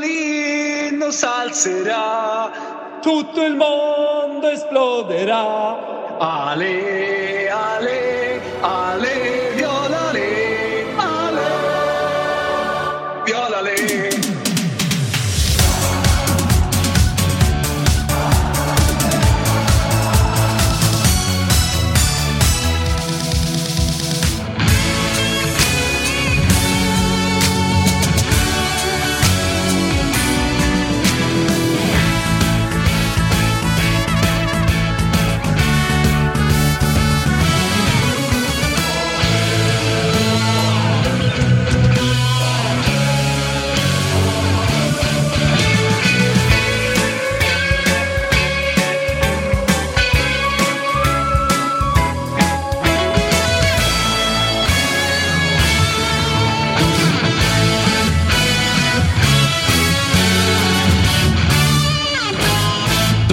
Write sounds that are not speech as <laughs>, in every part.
Mandolino salzerà, tutto il mondo esploderà. Ale, ale, ale,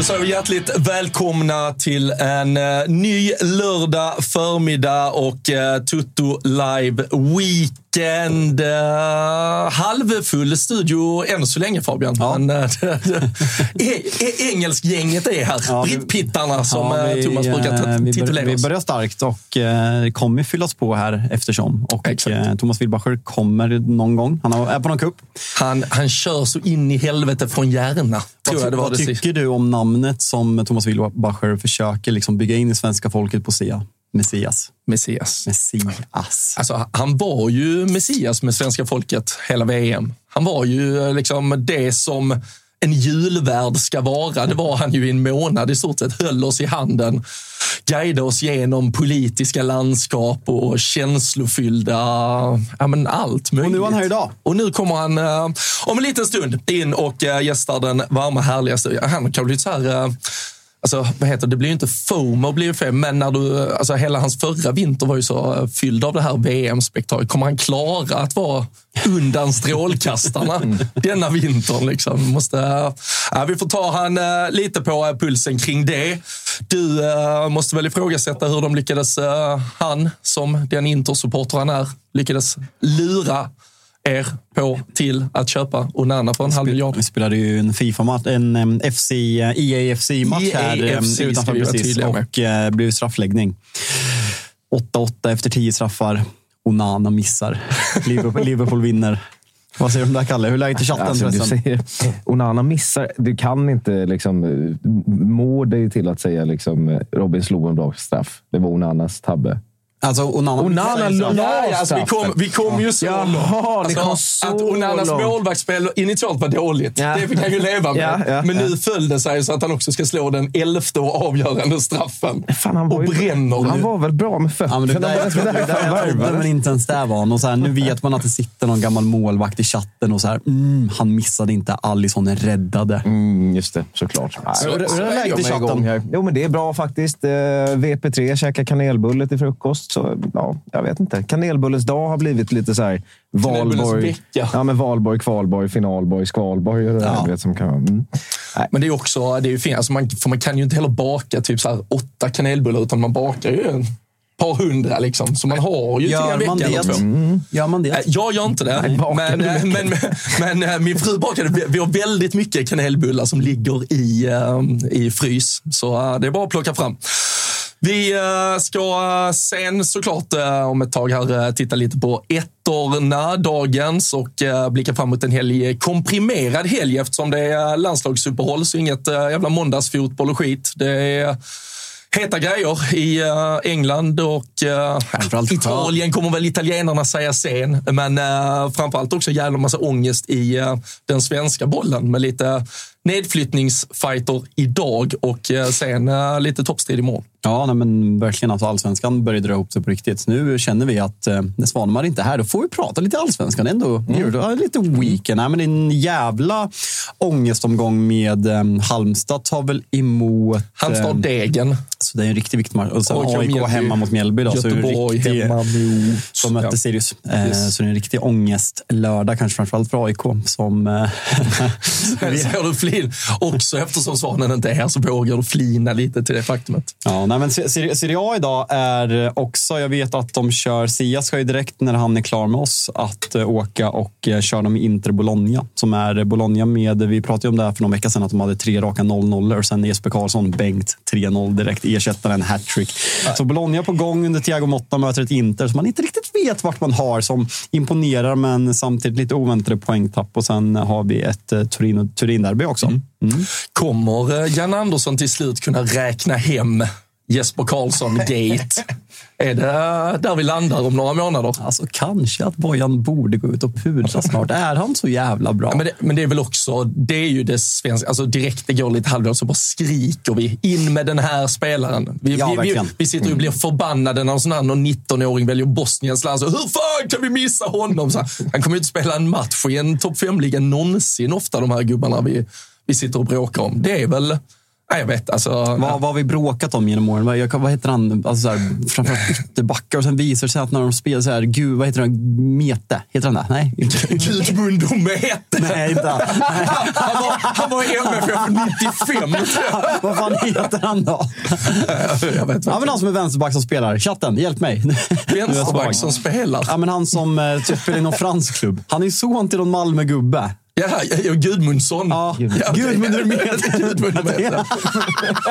säger vi hjärtligt välkomna till en eh, ny lördag förmiddag och eh, Tutto Live Weekend. Eh, halvfull studio än så länge Fabian. Ja. Men, eh, e- e- engelskgänget är här. Ja, Brittpittarna som Ja, eh, vi, Thomas brukar eh, vi, titulera bör, vi oss. börjar starkt och eh, kommer fyllas på här eftersom. Och eh, Thomas Wilbacher kommer någon gång. Han är på någon cup. Han, han kör så in i helvete från Järna. Vad sista. tycker du om namnet som Thomas Wilbacher försöker liksom bygga in i svenska folket på SIA? Messias. Messias. Messias. Alltså, han var ju Messias med svenska folket hela VM. Han var ju eh, liksom det som en julvärd ska vara. Det var han ju i en månad i stort sett. Höll oss i handen, guidade oss genom politiska landskap och känslofyllda, ja men allt möjligt. Och nu är han här idag. Och nu kommer han eh, om en liten stund in och eh, gästar den varma härliga studion. Han kan bli så här... eh, Alltså, vad heter det? det blir ju inte FOMO, blir fel, men när du, alltså, hela hans förra vinter var ju så eh, fylld av det här VM-spektaklet. Kommer han klara att vara undan strålkastarna <laughs> denna vintern? Liksom? Måste, äh, vi får ta han eh, lite på eh, pulsen kring det. Du eh, måste väl ifrågasätta hur de lyckades, eh, han som den Inter-supporter han är, lyckades lura er på till att köpa Onana för en halv miljard. Vi spelade ju en FIFA-match, en FC, eh, EAFC-match här em, EAFC ska utanför precis tydliga med. och eh, blev straffläggning. 8-8 efter 10 straffar. Onana missar. <laughs> Liverpool, Liverpool vinner. Vad säger du om det här, Kalle? Hur är läget i chatten Alltså, du säger, Onana missar. Du kan inte liksom, eh, må dig till att säga liksom, eh, Robin slog en bra straff. Det var Onanas tabbe. Alltså, Onana, Onana Ja, alltså, vi, kom, vi kom ju så Jaha, långt. Alltså, kom så att Onanas långt. målvaktsspel initialt var dåligt. Ja. Det fick han ju leva med. Ja, ja, Men nu föll det sig så att han också ska slå den elfte och avgörande straffen. Fan, han var och ju- bränner Han nu. var väl bra med fötterna? Ja, men där, där inte ens där var han. Och så här, nu vet man att det sitter någon gammal målvakt i chatten och så här, mm, han missade inte. Alisson räddade. Mm, just det, såklart. Så- hur- hur är läget i De är igång chatten? här. Jo, men det är bra faktiskt. Eh, VP3 käkar kanelbulle till frukost. Så, ja, jag vet inte. Kanelbullens dag har blivit lite så här Valborg, ja, men Valborg, Kvalborg, Finalborg, Skvalborg. Och det Ja. vet, som kan, vara- mm. Nej. Men det är också det är ju fint. Alltså man, för man kan ju inte heller baka typ så här åtta kanelbullar, utan man bakar ju en par hundra. Liksom. Så man har ju till en Gör vecka man eller två. det? Gör man det? Jag gör inte det, Nej, men, men, men, men eh, min fru bakade. Vi- Vi har väldigt mycket kanelbullar som ligger i, eh, i frys, så eh, det är bara att plocka fram. Vi eh, ska eh, sen såklart eh, om ett tag här titta lite på ettorna, dagens och blicka fram mot en helg, komprimerad helg eftersom det är landslagsuppehåll så inget jävla måndagsfotboll och skit. Det är heta grejer i England och Italien kommer väl italienarna säga sen. Men framförallt också jävla massa ångest i den svenska bollen med lite nedflyttningsfighter idag och uh, sen uh, lite toppstrid imorgon. Ja, nej, men verkligen. Alltså, allsvenskan börjar dra ihop sig på riktigt. Nu känner vi att eh, när Svanemar inte är här, då får vi prata lite allsvenskan. Ändå, mm. ja, lite weekend. Nej, men det är en jävla ångestomgång med eh, Halmstad tar väl emot... Halmstad-Degen. Så det är en riktigt viktig match. Och sen AIK AIK Mjällby. hemma mot Mjällby. Då, så Göteborg riktig- hemma mot... som mötte Ja. Sirius. Eh, Yes. Så det är en riktig ångest lördag, kanske framförallt för AIK. Som, eh, <laughs> Ser du flin? Också eftersom Svanen inte är här så vågar du flina lite till det faktumet. Ja, nej, men Serie A idag är också, jag vet att de kör, Sia ska ju direkt när han är klar med oss att eh, åka och eh, köra dem i Inter Bologna. Som är Bologna med, vi pratade om det här för någon vecka sedan, att de hade tre raka 0-0 och sen Jesper Karlsson bänkt 3-0 direkt, ersätter en hattrick. Så Bologna på gång under Thiago Motta möter ett Inter som man inte riktigt vet vart man har, som imponerar men samtidigt lite oväntade poängtapp. Och sen har vi ett eh, Turin- Turin-derby också. Mm. Kommer eh, Jan Andersson till slut kunna räkna hem Jesper Karlsson-gate? <laughs> är det eh, där vi landar om några månader? Alltså kanske att Bojan borde gå ut och pudra snart. Är han så jävla bra? Ja, men, det, men det är väl också, det är ju det svenska, alltså direkt det går lite halvdåligt så bara skriker vi in med den här spelaren. Vi, Ja, vi, vi, vi sitter och blir förbannade när en sån här någon 19-åring väljer Bosniens land. Så, Hur fan kan vi missa honom? Så, han kommer ju inte spela en match i en topp 5-liga någonsin ofta, de här gubbarna vi, vi sitter och bråkar om. Det är väl, nej, jag vet, alltså. Vad, vad har vi bråkat om genom åren? Vad, vad heter han? Alltså så här, framförallt ytterbackar. Och sen visar det sig att när de spelar så här, gud, vad heter han? Mete? Heter han det? Nej. <laughs> inte- Gudmundo Mete. Nej, inte han. <laughs> Han var, han var MFF 95. tror jag. <laughs> Vad fan heter han då? Jag vet Ja, inte. men han som är vänsterback som spelar. Chatten, hjälp mig. Vänsterback som spelar. Ja, men han som eh, typ spelar i någon fransk klubb. Han är son till någon Malmö-gubbe. Ja, ja, ja, Gudmundsson. Ja, Ja, Gudmund Mete. <laughs>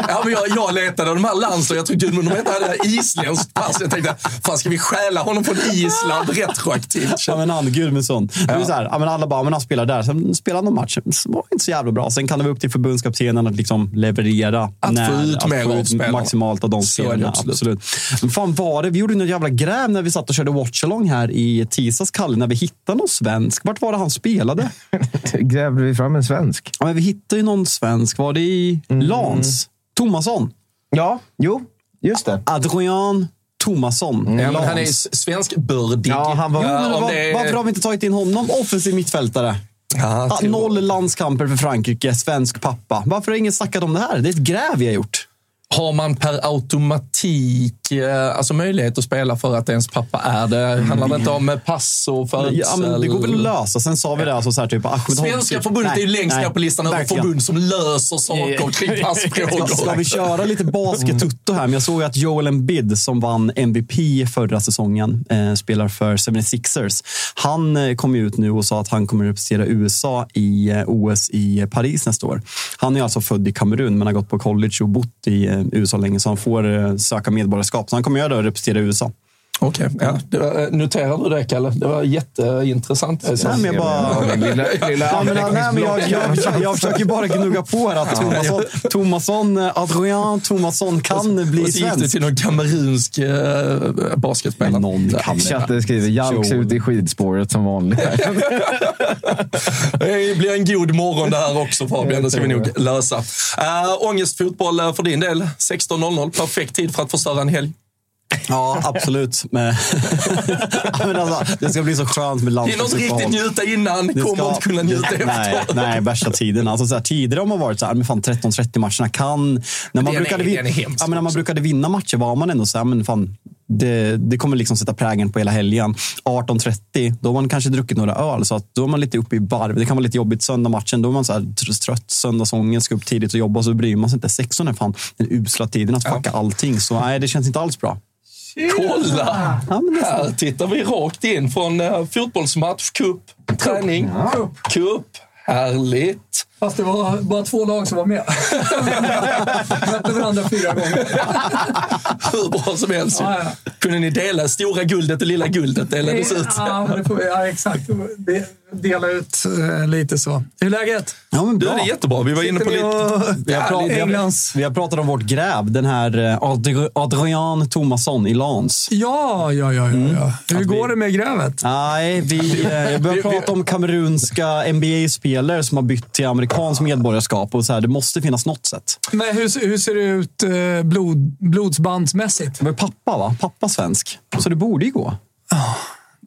Ja, men jag, jag letade de här landslagen. Jag tror Gudmund Mete hade isländskt pass. Jag tänkte, fan ska vi stjäla honom från Island retroaktivt? Ja, men han, Gudmundsson. Det är så här, ja, men alla bara, men han spelar där. Sen spelar han någon match. Det var inte så jävla bra. Sen kan det vara upp till förbundskaptenen att liksom leverera. Att få ut mer av spelarna. maximalt av de spelarna. absolut. Absolut. Men fan var det? Vi gjorde något jävla gräv när vi satt och körde watchalong här i tisdags, Kalle, när vi hittade någon svensk. Vart var det han spelade? <laughs> <laughs> Grävde vi fram en svensk? Ja, men vi hittade ju någon svensk. Var det i Lans? Tomasson? Ja, jo, just det. Adrian Tomasson. Ja, men Lans. han är svenskbördig. Ja, han var- Jo, men om var, det Varför har vi inte tagit in honom? Offensiv mittfältare. Ja, Ah, noll landskamper för Frankrike, svensk pappa. Varför har ingen snackat om det här? Det är ett gräv vi har gjort. Har man per automatik eh, alltså möjlighet att spela för att ens pappa är det? Handlar det inte om eh, pass och födsel? Ja, men det går väl att lösa. Sen sa vi det. Alltså, så här, typ, Ahmed Svenska förbundet är ju Nej, längst nej, ner på listan över verkligen. förbund som löser saker kring <laughs> passfrågor. Ska, ska vi köra lite basket-tutto här? Men jag såg att Joel Embiid som vann MVP förra säsongen, eh, spelar för 76ers. Han eh, kom ut nu och sa att han kommer representera USA i OS i Paris nästa år. Han är alltså född i Kamerun men har gått på college och bott i Eh, USA länge så han får eh, söka medborgarskap. Så han kommer göra det och representera USA. Okej, ja, det var, eh, noterar du det Kalle? Det var jätteintressant. Nej, men jag bara... Den lilla, lilla Ja, men, nej, men jag, jag, jag, jag försöker bara gnugga på här att Tomasson, Tomasson eh, Adrian Tomasson kan bli Och så gick du till någon kamerunsk eh, basketspelare. Någon. Chatten skriver Jalks ut i skidspåret som vanligt. <laughs> Det blir en god morgon det här också Fabian, det ska vi nog lösa. Uh, ångestfotboll för din del, 16.00, perfekt tid för att förstöra en helg. Ja, absolut. Men, <laughs> men alltså, det ska bli så skönt med Det är något landslagsuppehåll. riktigt njuta innan, Det kommer ska- inte kunna njuta nej, efteråt. nej, värsta tiden. Alltså, så här, tidigare har man varit så här, men fan 13-30 matcherna kan... När man, Den är- brukade, vin- den är ja, när man brukade vinna matcher var man ändå så här, men fan, det, det kommer liksom sätta prägen på hela helgen. 18.30, då har man kanske druckit några öl, så att då är man lite uppe i varv. Det kan vara lite jobbigt söndag matchen. Då är man så här tr- trött, söndagsångest, ska upp tidigt och jobba, så bryr man sig inte. 16 är fan den usla tiden att fucka allting. Så nej, det känns inte alls bra. Kolla! Ja, Här tittar vi rakt in från uh, fotbollsmatch, cup, träning, cup. Härligt! Fast det var bara två lag som var med. <laughs> Mötte varandra fyra gånger. Hur bra som helst. Ja, ja. Kunde ni dela stora guldet och lilla guldet? Det delades ut. Ja, det får vi, ja, exakt. De- Dela ut eh, lite så. Hur är läget? Ja, men Du, bra. det är jättebra. Vi var inne på lite... och- Vi har, pratat, vi, har, vi har pratat om vårt gräv. Den här eh, Adri- Adrian Thomasson i Lans. Ja, ja, ja. ja, ja. Hur Att vi- går det med grävet? Nej, vi eh, börjar prata om kamerunska NBA-spelare som har bytt till amerikansk medborgarskap. Och så här, det måste finnas något sätt. Men hur, hur ser det ut eh, blod, blodsbandsmässigt? Var pappa, va? Pappa svensk. Så det borde ju gå.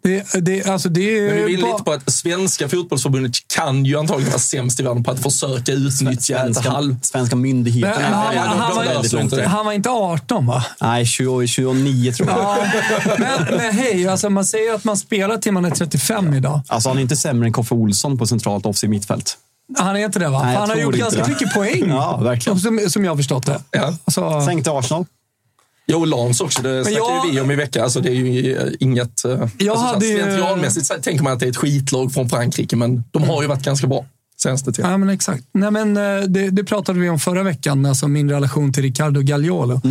Det, det, alltså det är Men vi vill bara- lite på att svenska fotbollsförbundet kan ju antagligen vara sämst i världen på att försöka utnyttja ett Svenska, halv... svenska myndigheterna. Men han, ja, han, var, han var inte 18 va? Nej, 20, 29 tror jag. Ja, men, men hej, alltså man säger att man spelar till man är 35 idag. Alltså, han är inte sämre än Koffe Olsson på centralt offensiv mittfält. Han är inte det va? Nej, han har gjort ganska det. mycket poäng. Ja, verkligen. Som, som jag har förstått det. Ja. Alltså, Sänk till Arsenal. Jo, Lans också. Det snackade jag- ju vi om i veckan. Alltså, det är ju inget... eh, Jag alltså, hade ju- Slentrianmässigt så tänker man att det är ett skitlag från Frankrike, men de har ju varit ganska bra senaste tiden. Ja, men exakt. Nej, men, eh, det, det pratade vi om förra veckan, alltså min relation till Ricardo Gagliolo.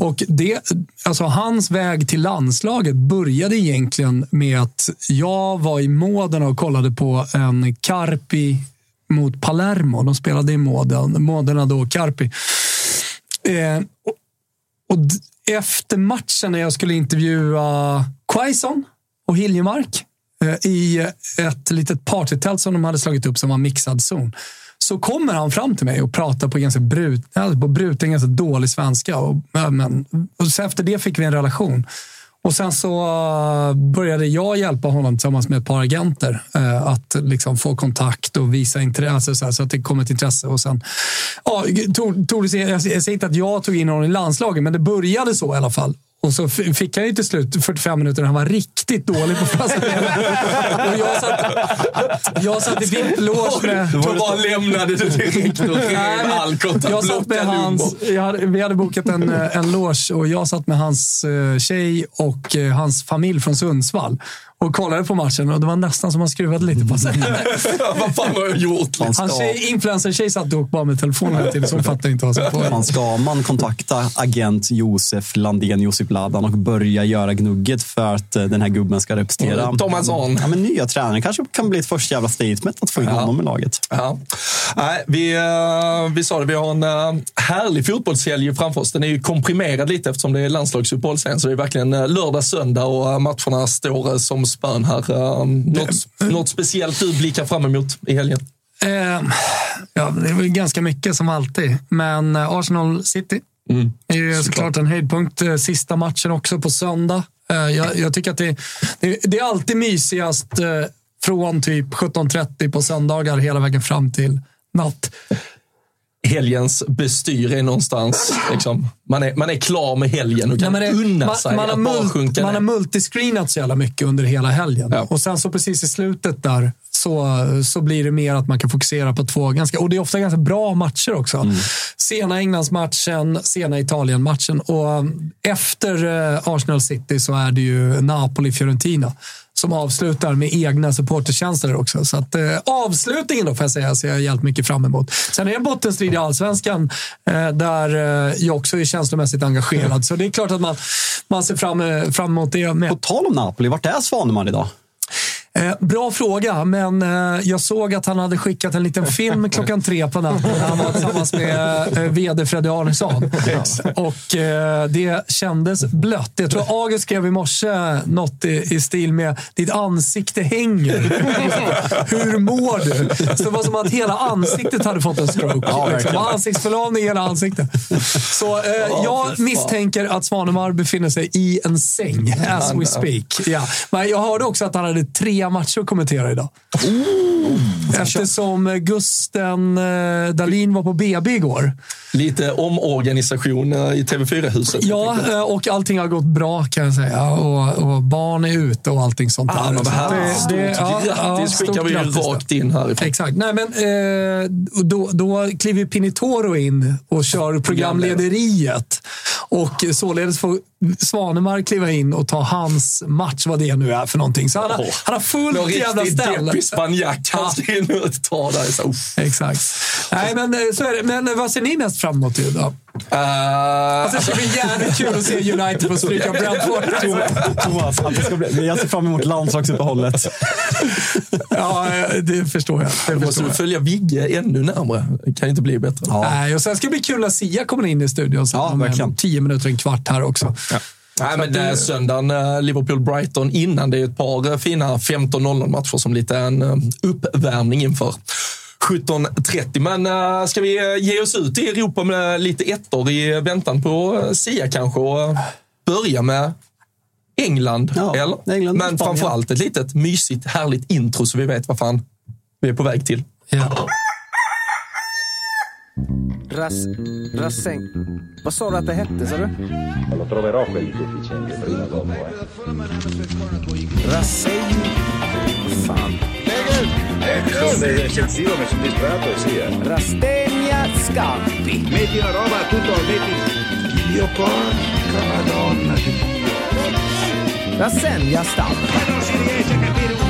Och det, alltså hans väg till landslaget började egentligen med att jag var i Modena och kollade på en Carpi mot Palermo. De spelade i Modena, Modena då, Carpi. Eh, och, och efter matchen när jag skulle intervjua Quaison och Hiljemark eh, i ett litet partytält som de hade slagit upp som var mixad zon. Så kommer han fram till mig och pratar på ganska brut, alltså på bruten, ganska dålig svenska. Och, men, och så efter det fick vi en relation. Och sen så eh, började jag hjälpa honom tillsammans med ett par agenter eh, att liksom få kontakt och visa intresse, alltså så, här, så att det kom ett intresse. Och sen, ja, tog, tog det, jag säger inte att jag tog in honom i landslaget, men det började så i alla fall. Och så fick han ju till slut 45 minuter när han var riktigt dålig på franska Och jag satt, jag satt i VIP-loge med... Då bara lämnade du direkt och rev kontakt. jag satt med hans, hade, vi hade bokat en, eh, en loge och jag satt med hans eh, tjej och eh, hans familj från Sundsvall och kollade på matchen och det var nästan som han skruvade lite på sig. <laughs> Vad fan har jag gjort? Man ska, Hans tjej, influencer-tjej satt och bara med telefonen hela tiden så hon fattade inte vad som man ska man kontakta agent Josef Landén, Josip Ladan och börja göra gnugget för att eh, den här gubben ska representera Thomas Ahn. Ja, men nya tränare kanske kan bli ett första jävla statement att få in Ja. honom i laget. Ja. Nej, vi, eh, vi sa det, vi har en eh, härlig fotbollshelg framför oss. Den är ju komprimerad lite eftersom det är landslagsuppehåll sen. Så det är verkligen lördag, söndag och matcherna står som spön här. Eh, Något, något speciellt du blickar fram emot i helgen? Eh, ja, det är väl ganska mycket som alltid, men eh, Arsenal City är ju såklart en höjdpunkt. Eh, Sista matchen också på söndag. Eh, jag, jag tycker att det, det, det är alltid mysigast från typ 17.30 på söndagar hela vägen fram till natt. Helgens bestyr är någonstans, liksom, man, är, man är klar med helgen och kan Nej, det- unna man, sig man, har mult, man har multiscreenat så jävla mycket under hela helgen. Ja. Och sen så precis i slutet där så, så blir det mer att man kan fokusera på två ganska, och det är ofta ganska bra matcher också. Mm. Sena Englandsmatchen, sena Italienmatchen och efter eh, Arsenal City så är det ju Napoli-Fiorentina som avslutar med egna supportertjänster också. Så att, eh, avslutningen då får jag säga ser jag jävligt mycket fram emot. Sen är det en bottenstrid i allsvenskan eh, där eh, jag också är känslomässigt engagerad. Så det är klart att man, man ser fram, eh, fram emot det med. På tal om Napoli, vart är Svaneman idag? Eh, bra fråga, men eh, jag såg att han hade skickat en liten film klockan tre på natten när han var tillsammans med eh, vd Freddy Arnesson. Och eh, det kändes blött. Jag tror August skrev i morse något i, i stil med “Ditt ansikte hänger”. Hur mår du? Så det var som att hela ansiktet hade fått en stroke. Ja, liksom. Ansiktsförlamning i hela ansiktet. Så jag misstänker att Svanemar befinner sig i en säng as we speak. Ja. Men jag hörde också att han hade tre matcher att kommentera idag. Eftersom Gusten eh, Dahlin var på BB igår. Lite omorganisation eh, i TV4-huset. Ja, eh, och allting har gått bra kan jag säga. Och, och barn är ute och allting sånt Ah, där. men det- det- Stort ja, ja, grattis stort skickar vi grattis rakt in härifrån. Exakt. Nej, men, eh, då, då kliver Pinitoro in och kör programlederiet. Och således får Svanemar kliva in och ta hans match, vad det nu är för någonting. Så han har, han har fullt Någon jävla ställ. deppig spanjack. han ska in och ta där. Så, uff. Exakt. Nej, men eh, så är det. Men eh, vad ser ni mest fram emot då? Uh, Alltså, det ska bli jävligt kul att se United få stryka Brentford. Thomas, att det ska bli, jag ser fram emot landslagsuppehållet. Ja, det förstår jag. Det måste du följa Vigge ännu närmare. Det kan inte bli bättre. Nej, och sen ska det bli kul att Sia kommer in i studion sen Ja, om tio minuter, en kvart här också. Nej, men det... söndagen, eh, Liverpool-Brighton innan. Det är ett par eh, fina 15-0-matcher som lite en eh, uppvärmning inför 17.30. Men äh, ska vi ge oss ut i Europa med lite ettor i väntan på Sia kanske och börja med England? Ja, eller? England, men framförallt ett litet mysigt, härligt intro så vi vet vad fan vi är på väg till. Ja. Ras, rassäng. Vad sa du att det hette, sa du? Lo troverò quelli sufficienti prima o dopo, eh. Rassäng. Vad fan. Sono eccessivo, mi sono distratto e sì, eh. Rastegna Scampi. Metti la roba, tutto, metti... Dio porca madonna di Dio. Rassegna Stampa. Non si riesce a capire un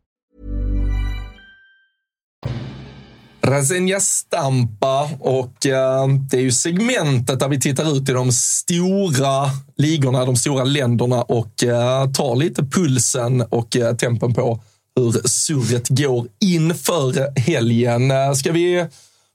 Rasenja Stampa och eh, det är ju segmentet där vi tittar ut i de stora ligorna, de stora länderna och eh, tar lite pulsen och eh, tempen på hur surret går inför helgen. Eh, ska vi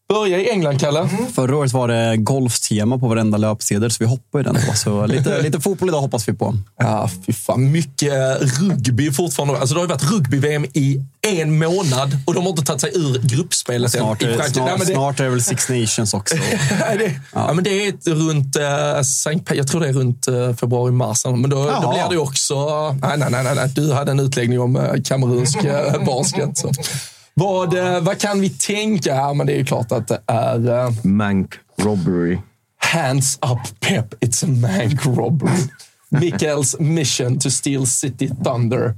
börja i England, Kalle? Förra året var det golftema på varenda löpsedel, så vi hoppar i den. då. Så lite, <laughs> lite fotboll idag hoppas vi på. Ja, fy fan. Mycket rugby fortfarande. Alltså det har ju varit rugby-VM i en månad och de har inte tagit sig ur gruppspelet än Snart, i Frankrike. snart, Nej, det- snart är det väl Six Nations också. <laughs> Det, ja. men det är runt, eh, Pe- jag tror det är runt eh, februari, mars. Men då, då blir det också... Nej, nej, nej, nej. Du hade en utläggning om eh, kamerunsk eh, <laughs> basket. Så. Vad, eh, vad kan vi tänka här? Men det är ju klart att det är eh, Mank robbery. hands up Pep, it's a mank robbery. <laughs> Michaels mission to steal City Thunder.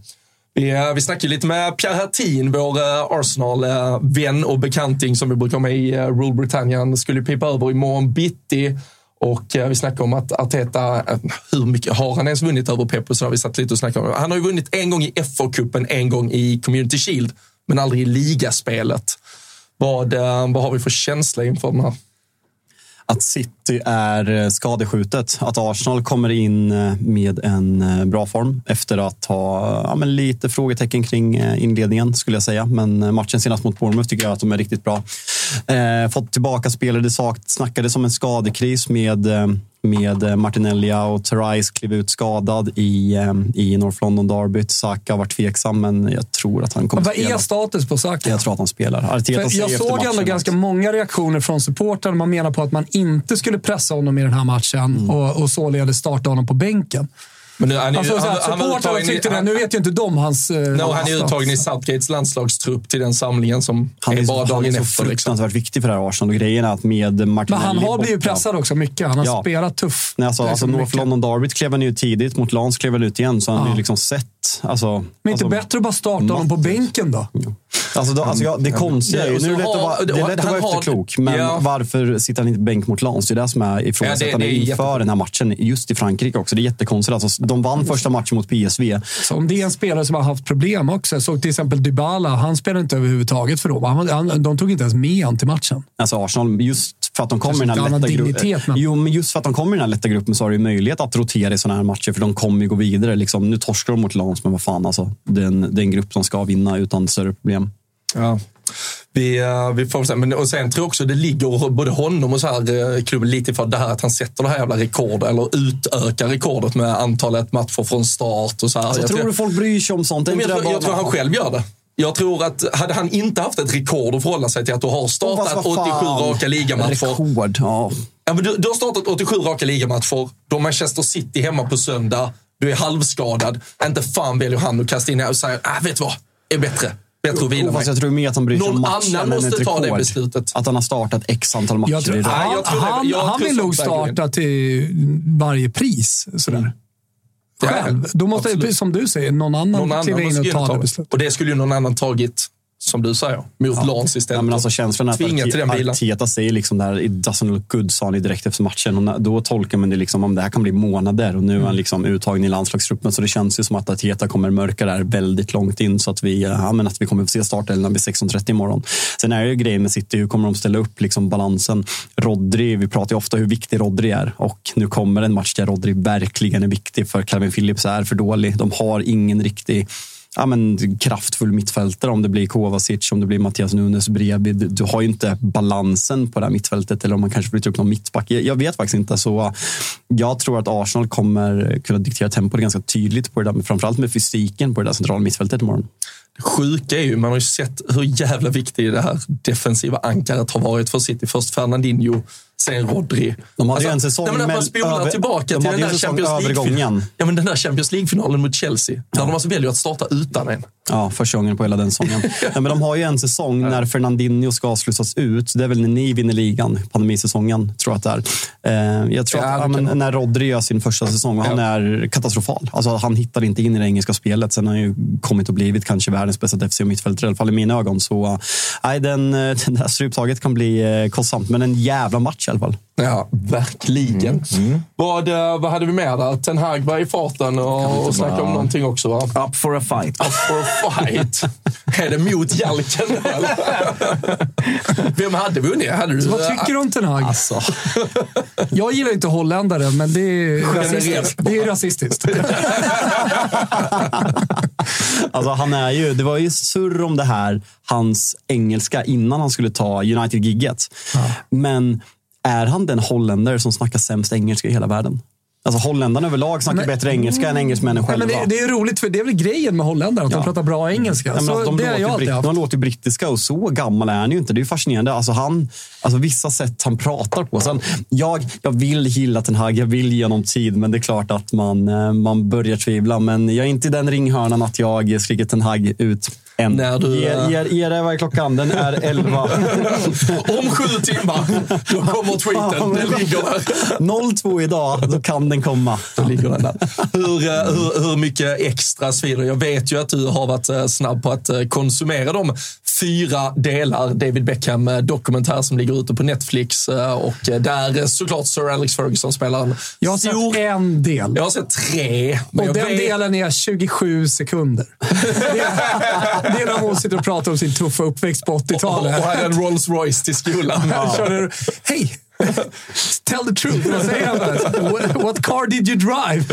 Vi, eh, vi snackade lite med Pierre Hertin, vår Arsenal-vän och bekanting som vi brukar ha med i Rule Britannia. Han skulle pipa över imorgon bitti. Och vi snackade om att Arteta, hur mycket har han ens vunnit över Pep? Så har vi satt lite och snackat om. Han har ju vunnit en gång i FA-cupen, en gång i Community Shield, men aldrig i ligaspelet. Vad, eh, vad har vi för känsla inför den här? Att City är eh, skadeskjutet. Att Arsenal kommer in eh, med en bra form efter att ha ja, men lite frågetecken kring inledningen skulle jag säga. Men matchen senast mot Bournemouth tycker jag att de är riktigt bra. Eh, fått tillbaka spelare. Det snackades om en skadekris med, eh, med eh, Martinelli och Therese klev ut skadad i, eh, i North London derbyt. Saka var tveksam, men jag tror att han kommer Vad spela. är status på Saka? Jag tror att han spelar. Arteta jag såg ändå ganska många reaktioner från supportrarna. Man menar på att man inte skulle pressa honom i den här matchen Mm. och, och således starta honom på bänken. Men nu, han är, Alltså, han, han, uttagen i- tyckte det. han- Nu vet ju inte de hans... eh, No, han är uttagen i Southgates landslagstrupp till den samlingen som Han är är, bara han är dagen så efter. Liksom. fruktansvärt viktig för det här Arsenal. Och grejen är att med Men Martinelli han har blivit pressad också mycket. Han har Ja. spelat tuff. Nej, alltså, alltså Liksom North. London Derbyt klev han ju tidigt, mot Lans klev han ut igen. Så han har Ja. ju liksom sett... Alltså, Men inte alltså, bättre att bara starta honom på bänken då? Alltså, då, alltså, ja, det konstiga är ju, nu är det lätt att har- vara, det är lätt att vara efterklok, men Ja. varför sitter han inte bänk mot Lans? Det är det som är ifrågasättande Ja, inför jätte- den här matchen, just i Frankrike också. Det är jättekonstigt. Alltså, de vann första matchen mot PSV. Så om det är en spelare som har haft problem också. Jag såg till exempel Dybala. Han spelade inte överhuvudtaget för dem. Han, han, de tog inte ens med honom till matchen. Alltså Arsenal, just för att de kommer i den här lätta gruppen. men- Jo, men just för att de kommer i den här lätta gruppen så har du möjlighet att rotera i sådana här matcher, för de kommer ju gå vidare. Liksom, nu torskar de mot Lans, men vad fan alltså. Det är en, det är en grupp som ska vinna utan större problem. Ja. Vi, eh, vi får se. Men, och sen tror jag också det ligger både honom och så här, eh, klubben lite för det här att han sätter det här jävla rekordet, eller utökar rekordet med antalet matcher från start och så här. Alltså, Jag tror du folk bryr sig om sånt? Jag, jag bara- tror han själv gör det. Jag tror att hade han inte haft ett rekord att förhålla sig till att du har startat fan. 87 raka ligamatcher. Rekord, ja. Ja, men du, du har startat 87 raka ligamatcher. Du har Manchester City hemma på söndag. Du är halvskadad. Inte fan väljer han att kasta in och säga, ah, vet du vad? Är bättre. Bättre att vila. Fast jag tror mer att han bryr sig om matchen annan än måste ta det beslutet. Att han har startat x antal matcher Jag tror, i rad. han han, han vill nog starta till varje pris. Sådär. Ja, Själv. Då måste, absolut. som du säger, någon annan, Någon kliva in och ta det. beslutet. Och det skulle ju någon annan tagit, som du säger, mot Lans istället. Ja, men alltså känslan är att. Arteta säger liksom där, it doesn't look good, sa han direkt efter matchen. Och då tolkar man det liksom om det här kan bli månader och nu är Mm. han liksom uttagen i landslagstruppen. Så det känns ju som att Arteta kommer mörka där väldigt långt in så att vi, ja, men att vi kommer få se startelvan vid 16.30 imorgon. Sen är det ju grejen med City, hur kommer de ställa upp liksom balansen? Rodri, vi pratar ju ofta hur viktig Rodri är och nu kommer en match där Rodri verkligen är viktig för Calvin Phillips är för dålig. De har ingen riktig ja, men, kraftfull mittfältare. Om det blir Kovacic, om det blir Mattias Nunes bredvid. Du, du har ju inte balansen på det här mittfältet. Eller om man kanske flyttar upp någon mittback. Jag, jag vet faktiskt inte. Så jag tror att Arsenal kommer kunna diktera tempot ganska tydligt på det där. Men framförallt med fysiken på det där centrala mittfältet imorgon. Det sjuka är ju, man har ju sett hur jävla viktigt det här defensiva ankaret har varit för City. Först Fernandinho, sen Rodri. De hade ju en säsong nej, men att man spolar över- tillbaka de till den där Champions League. Ja, men den där Champions League-finalen mot Chelsea. Där de alltså väljer att starta utan en. Ja, första gången på hela den säsongen. <laughs> Nej, men de har ju en säsong när Fernandinho ska slussas ut. Det är väl när ni vinner ligan, pandemisäsongen, tror jag att det är. Eh, jag tror Ja, att, ja, men, när Rodri gör sin första säsong, och han är katastrofal. Alltså, han hittar inte in i det engelska spelet. Sen har han ju kommit och blivit kanske världens bästa defensiv mittfältare, i alla fall i mina ögon. Så eh, nej, den, eh, <laughs> den där stryptaget kan bli kostsamt, men en jävla match alla fall. Ja, verkligen. Vad, eh, vad hade vi med där? Ten Hag var i farten och, och snackade om någonting också va? Up for a fight. Up for a fight. <laughs> är det mot Jalken? <laughs> Vem hade vunnit? Hade du, Vad tycker du om Ten Hag? Alltså. <laughs> Jag gillar inte holländare, men det är rasistiskt. Det är rasistiskt. Alltså, han är ju, det var ju surr om det här, hans engelska, innan han skulle ta United-gigget. Men är han den holländare som snackar sämst engelska i hela världen? Alltså holländarna överlag snackar Men- bättre engelska än engelsmännen Nej, själva. men det, det är roligt, för det är väl grejen med holländare, att Ja. de pratar bra engelska. Ja, så de, det låter jag britt, haft. de låter brittiska och så gammal är han ju inte. Det är fascinerande. Alltså han, alltså vissa sätt han pratar på. Sen, jag, jag vill gilla Ten Hag, jag vill ge honom tid, men det är klart att man, eh, man börjar tvivla. Men jag är inte i den ringhörnan att jag skriker Ten Hag ut än. När du, Ge, ge, ge det, vad är klockan? Den är 11. <laughs> Om sju timmar, då kommer <laughs> tweeten. Den ligger där. 02 idag, då kan den komma. Då ligger den där. Hur, eh, hur, hur mycket extra svider? Jag vet ju att du har varit eh, snabb på att eh, konsumera de fyra delar David Beckham-dokumentär som ligger ute på Netflix. eh, Och eh, där eh, såklart Sir Alex Ferguson spelar en Jag har stor... sett en del. Jag har sett tre. Och den vet- delen är 27 sekunder. <laughs> Det är, det är när hon sitter och pratar om sin tuffa uppväxt på Och, och 80-talet. här är en Rolls Royce till skolan. Körde, Hej! <laughs> Tell the truth. Vad säger han? What, what car did you drive?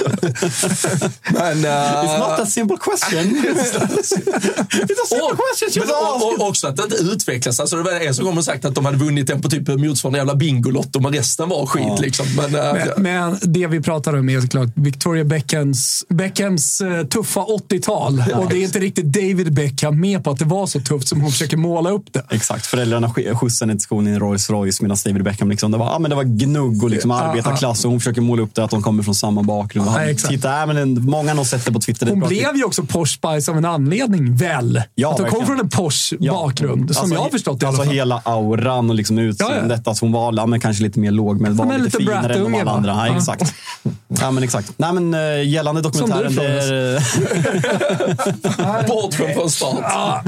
Men, eh, It's not a simple question. <laughs> <laughs> It's a simple Och, question. och, och också att det inte utvecklas. Alltså, det var en som kom och sagt att de hade vunnit den på typ motsvarande jävla Bingolotto, men resten var skit. Liksom. Men, eh, Men, men det vi pratar om är såklart Victoria Beckhams, Beckhams eh, tuffa 80-tal. och det är inte riktigt David Beckham med på att det var så tufft som hon försöker måla upp det. Exakt. Föräldrarna sk- skjutsade till skolan i en Rolls Royce medan David Beckham liksom, Det var, ja, men det var gnugg och liksom Ja, arbetarklass och hon försöker måla upp det att de kommer från samma bakgrund. Ja, Han- exakt. Titta, äh, men en, många har nog sett det på Twitter. Hon bra blev ju också Posh Spice av en anledning, väl? Ja, att hon kom från en Posh Ja. bakgrund, som Alltså, jag har förstått det i alla Alltså fall. hela auran och liksom utseendet. Att hon var ja, men kanske lite mer lågmäld, var Som en lite liten finare än de alla andra. Ja, Ja. exakt. Ja, men exakt. Nej, men, uh, gällande dokumentären. Som du, är, <laughs> Bort från start.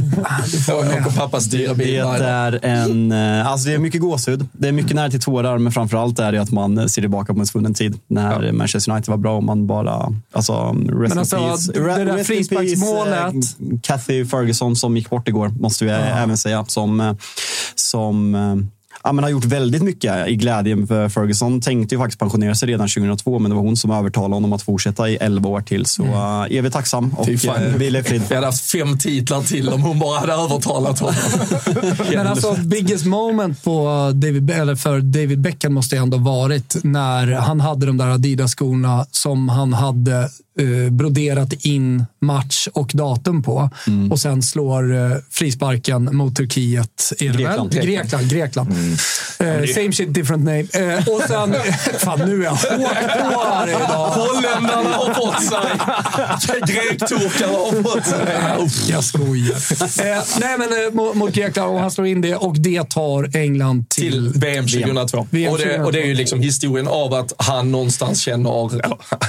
Jag och pappas dyra bil. det är en... eh, Alltså det är mycket gåshud. Det är mycket nära till tårar, men framförallt är det att man ser tillbaka på en svunnen tid. När Manchester United var bra och man bara... Alltså, rest Men in alltså, peace. det där in frisparksmålet. eh, Kathy Ferguson som gick bort igår, måste vi även säga. Som, eh, som eh, ja, men har gjort väldigt mycket i glädjen. För Ferguson tänkte ju faktiskt pensionera sig redan 2002, men det var hon som övertalade honom att fortsätta i 11 år till. Så uh, evigt tacksam och uh, vila i frid. Vi hade haft fem titlar till om hon bara hade övertalat honom. <laughs> Men alltså, biggest moment på David, eller för David Beckham måste ju ändå varit när han hade de där Adidas-skorna som han hade eh, broderat in match och datum på. Mm. Och sen slår eh, frisparken mot Turkiet. Är Grekland. Väl? Grekland. Grekland. Eh, same shit, different name. Eh, och sen... <laughs> fan, nu är jag hårt på här idag. Holländarna har fått sig. Grekturkarna har fått sig. Jag skojar. Nej, men mot, mot Grekland och han slår in det och det tar England till... till VM 2002. VM och, det, och det är ju liksom historien av att han någonstans känner,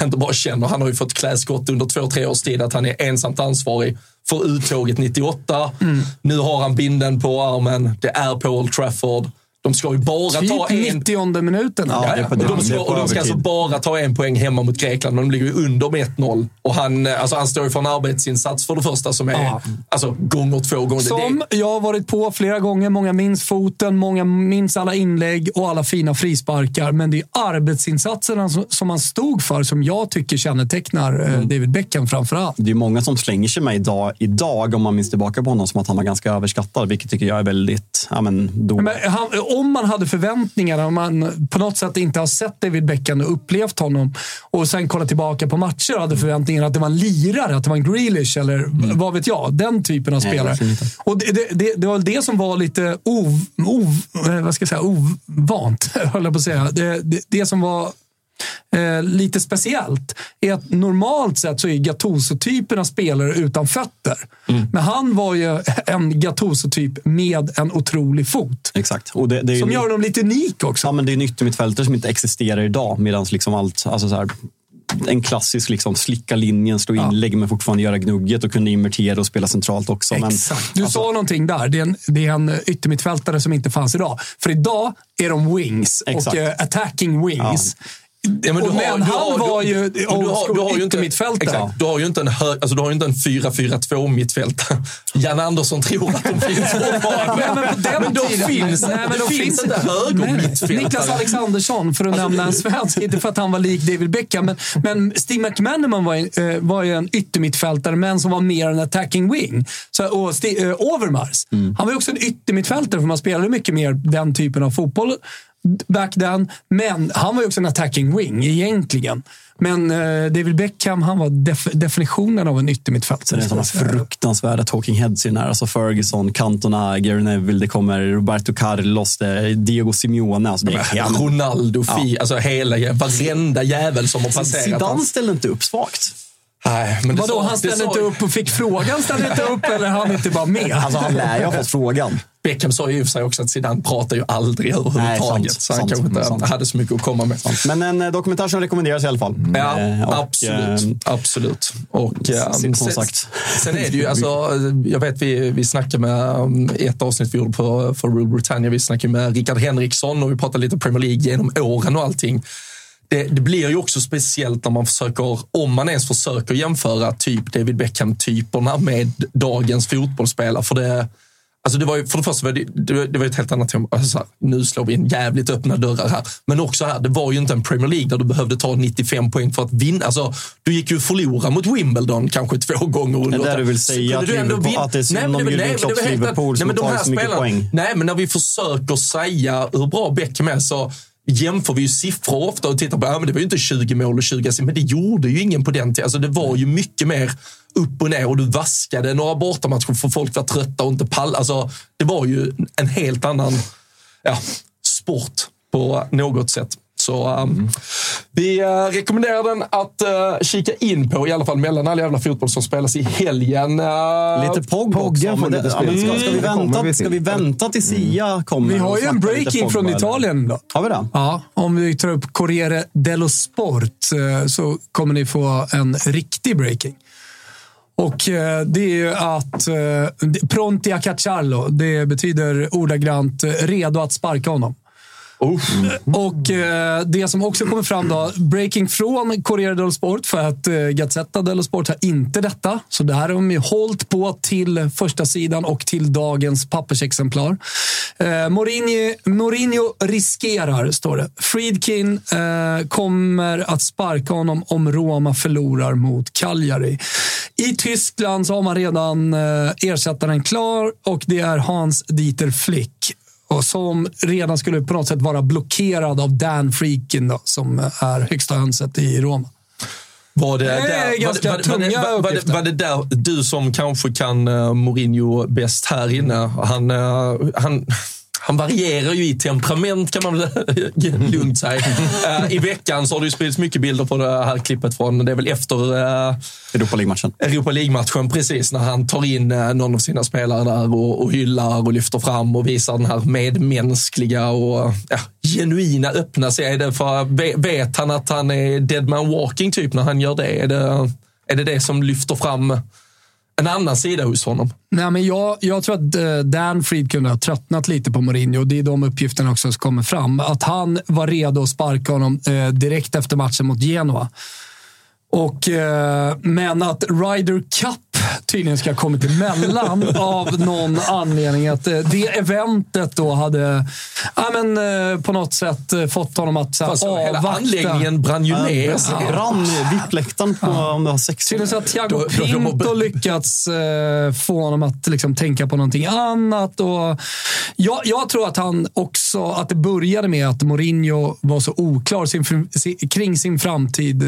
inte bara känner, han har ju fått kläskott under två, tre års tid, att han är ensamt ansvarig för uttåget 98. Mm. Nu har han binden på armen, det är på Old Trafford. De ska ju bara ta Typ en... 90 minuten. Ja, Ja, Och de ska, och de ska alltså bara ta en poäng hemma mot Grekland, men de ligger ju under med 1-0. Och han, eh, alltså han står ju för en arbetsinsats för det första som är Ja. alltså, gånger två gånger. Som Det, jag har varit på flera gånger. Många minns foten, många minns alla inlägg och alla fina frisparkar. Men det är arbetsinsatserna som- som han stod för som jag tycker kännetecknar eh, Mm. David Beckham framför allt. Det är många som slänger sig med idag, idag, om man minns tillbaka på honom, som att han var ganska överskattad. Vilket tycker jag är väldigt... Ja, men då, Men han, om man hade förväntningar, om man på något sätt inte har sett David Beckham och upplevt honom och sen kollat tillbaka på matcher och hade förväntningar att det var en lirare, att det var en Grealish eller vad vet jag. Den typen av Nej, spelare. inte. Och det, det, det, var det som var lite ov, ov, eh, vad ska jag säga, ovant, <laughs> höll jag på att säga. Det, det, det som var eh, lite speciellt är att normalt sett så är Gattuso-typen av spelare utan fötter. Mm. Men han var ju en Gattuso-typ med en otrolig fot. Exakt. Och det, det är Som gör dem lite unik också. Ja, men det är en yttermittfältare som inte existerar idag. Medan liksom allt, alltså så här, en klassisk liksom slicka linjen, slå inlägg men fortfarande göra gnugget och kunna invertera och spela centralt också. Men, Exakt. Du alltså, sa någonting där. Det är, en, det är en yttermittfältare som inte fanns idag. För idag är de wings Exakt. och eh, attacking wings. Ja, men har, men du han har, var du, ju men du har, du har ju inte. Exakt, du har ju inte en, hö, alltså, du har ju inte en 4-4-2 mittfältare. Jan Andersson tror att de finns <laughs> fortfarande. Men men finns, nej, men det de finns inte högermittfältare. Niklas Alexandersson, för att Alltså, nämna en svensk. Inte för att han var lik David Beckham, men, men Steve McManaman var, ju, eh, var ju en yttermittfältare, men som var mer en attacking wing. Så, och Sti, eh, Overmars, Mm. han var ju också en yttermittfältare, för man spelade mycket mer den typen av fotboll back then. Men han var ju också en attacking wing, egentligen. Men eh, David Beckham, han var def definitionen av en Så yttermittfältare. det är sådana fruktansvärda talking heads i den här. Alltså Ferguson, Cantona, Gary Neville, det kommer Roberto Carlos, Diego Simeone. Alltså det är, ja, men- Ronaldo, Fi, alltså hela, varenda jävel som har passerat. Zidane ställde inte upp svagt. Nej, men det Vadå, sa- han ställde inte upp och fick frågan, ställde inte upp <laughs> eller han inte var med? Alltså han lär ju ha fått frågan. Beckham sa ju i och för sig också att Zidane pratar ju aldrig överhuvudtaget. Nej, sant, så han sant, kanske inte sant. hade så mycket att komma med. Men en eh, dokumentär som rekommenderas i alla fall. Ja, Eh, och, absolut. eh, absolut. Och, ehm, som sen, sagt. sen är det ju, alltså, jag vet vi, vi snackade med, i ett avsnitt vi gjorde på, för Rule Britannia, vi snackade med Rickard Henriksson och vi pratade lite Premier League genom åren och allting. Det, det blir ju också speciellt när man försöker, om man ens försöker jämföra typ David Beckham-typerna med dagens fotbollsspelare. För det, Alltså det var ju, för det första var det, det, var- det var ett helt annat tema. Alltså nu slår vi in jävligt öppna dörrar här. Men också här, det var ju inte en Premier League där du behövde ta 95 poäng för att vinna. Alltså, du gick ju förlora mot Wimbledon kanske två gånger. under- Det är där du vill säga att du ändå vinna. att det är synd om Jürgen Klopps Liverpool som nej, men de tar här så mycket spelarna- poäng. Nej, men när vi försöker säga hur bra Beckham är så jämför vi ju siffror ofta och tittar på, ja men det var ju inte 20 mål och 20 assist, men det gjorde ju ingen på den tiden. Alltså det var ju mycket mer upp och ner och du vaskade några bortamatcher för folk var trötta och inte pall. Alltså det var ju en helt annan ja, sport på något sätt. Så um, vi uh, rekommenderar den att uh, kika in på, i alla fall mellan all jävla fotboll som spelas i helgen. Uh, Lite POG också. Men det, ja, men ska, ska, vi vänta, ska vi vänta till Sia kommer? Vi har ju en breaking från Italien. Då. Har vi det? Ja, om vi tar upp Corriere dello Sport så kommer ni få en riktig breaking. Och eh, det är ju att eh, pronti a cacciarlo. Det betyder ordagrant eh, redo att sparka honom. Oh. Och eh, det som också kommer fram då, breaking från Corriere dello Sport, för att eh, Gazzetta dello Sport har inte detta. Så det här har de ju hållit på till första sidan och till dagens pappersexemplar. Eh, Mourinho, Mourinho riskerar, står det. Friedkin eh, kommer att sparka honom om Roma förlorar mot Cagliari. I Tyskland så har man redan eh, ersättaren klar och det är Hans Dieter Flick och som redan skulle på något sätt vara blockerad av Dan Freakin då, som är högsta hönset i Roma. Var det, det där, ganska var, tunga var, var, var, var det där du som kanske kan uh, Mourinho bäst här inne? Han, uh, han, han varierar ju i temperament kan man väl <laughs> lugnt säga. <laughs> uh, I veckan så har det ju spridits mycket bilder på det här klippet från, det är väl efter uh, Europa League-matchen. Europa League-matchen, precis. När han tar in uh, någon av sina spelare där och, och hyllar och lyfter fram och visar den här medmänskliga och ja, genuina öppna sidan. För vet han att han är dead man walking typ när han gör det? Är det är det, det som lyfter fram en annan sida hos honom. Nej, men jag, jag tror att eh, Dan Fried kunde ha tröttnat lite på Mourinho. Det är de uppgifterna också som kommer fram. Att han var redo att sparka honom eh, direkt efter matchen mot Genoa. Och, eh, men att Ryder Cup tydligen ska ha kommit emellan <laughs> av någon anledning. Att eh, det eventet då hade ja, men, eh, på något sätt eh, fått honom att så här, Fast avvakta. hela anläggningen brann ju ner. Ja, brann VIP-läktaren på om det var sex Tydligen så har Thiago Då- då- Pinto lyckats eh, få honom att liksom, tänka på någonting annat. Och jag, jag tror att han också, att det började med att Mourinho var så oklar sin, kring sin framtid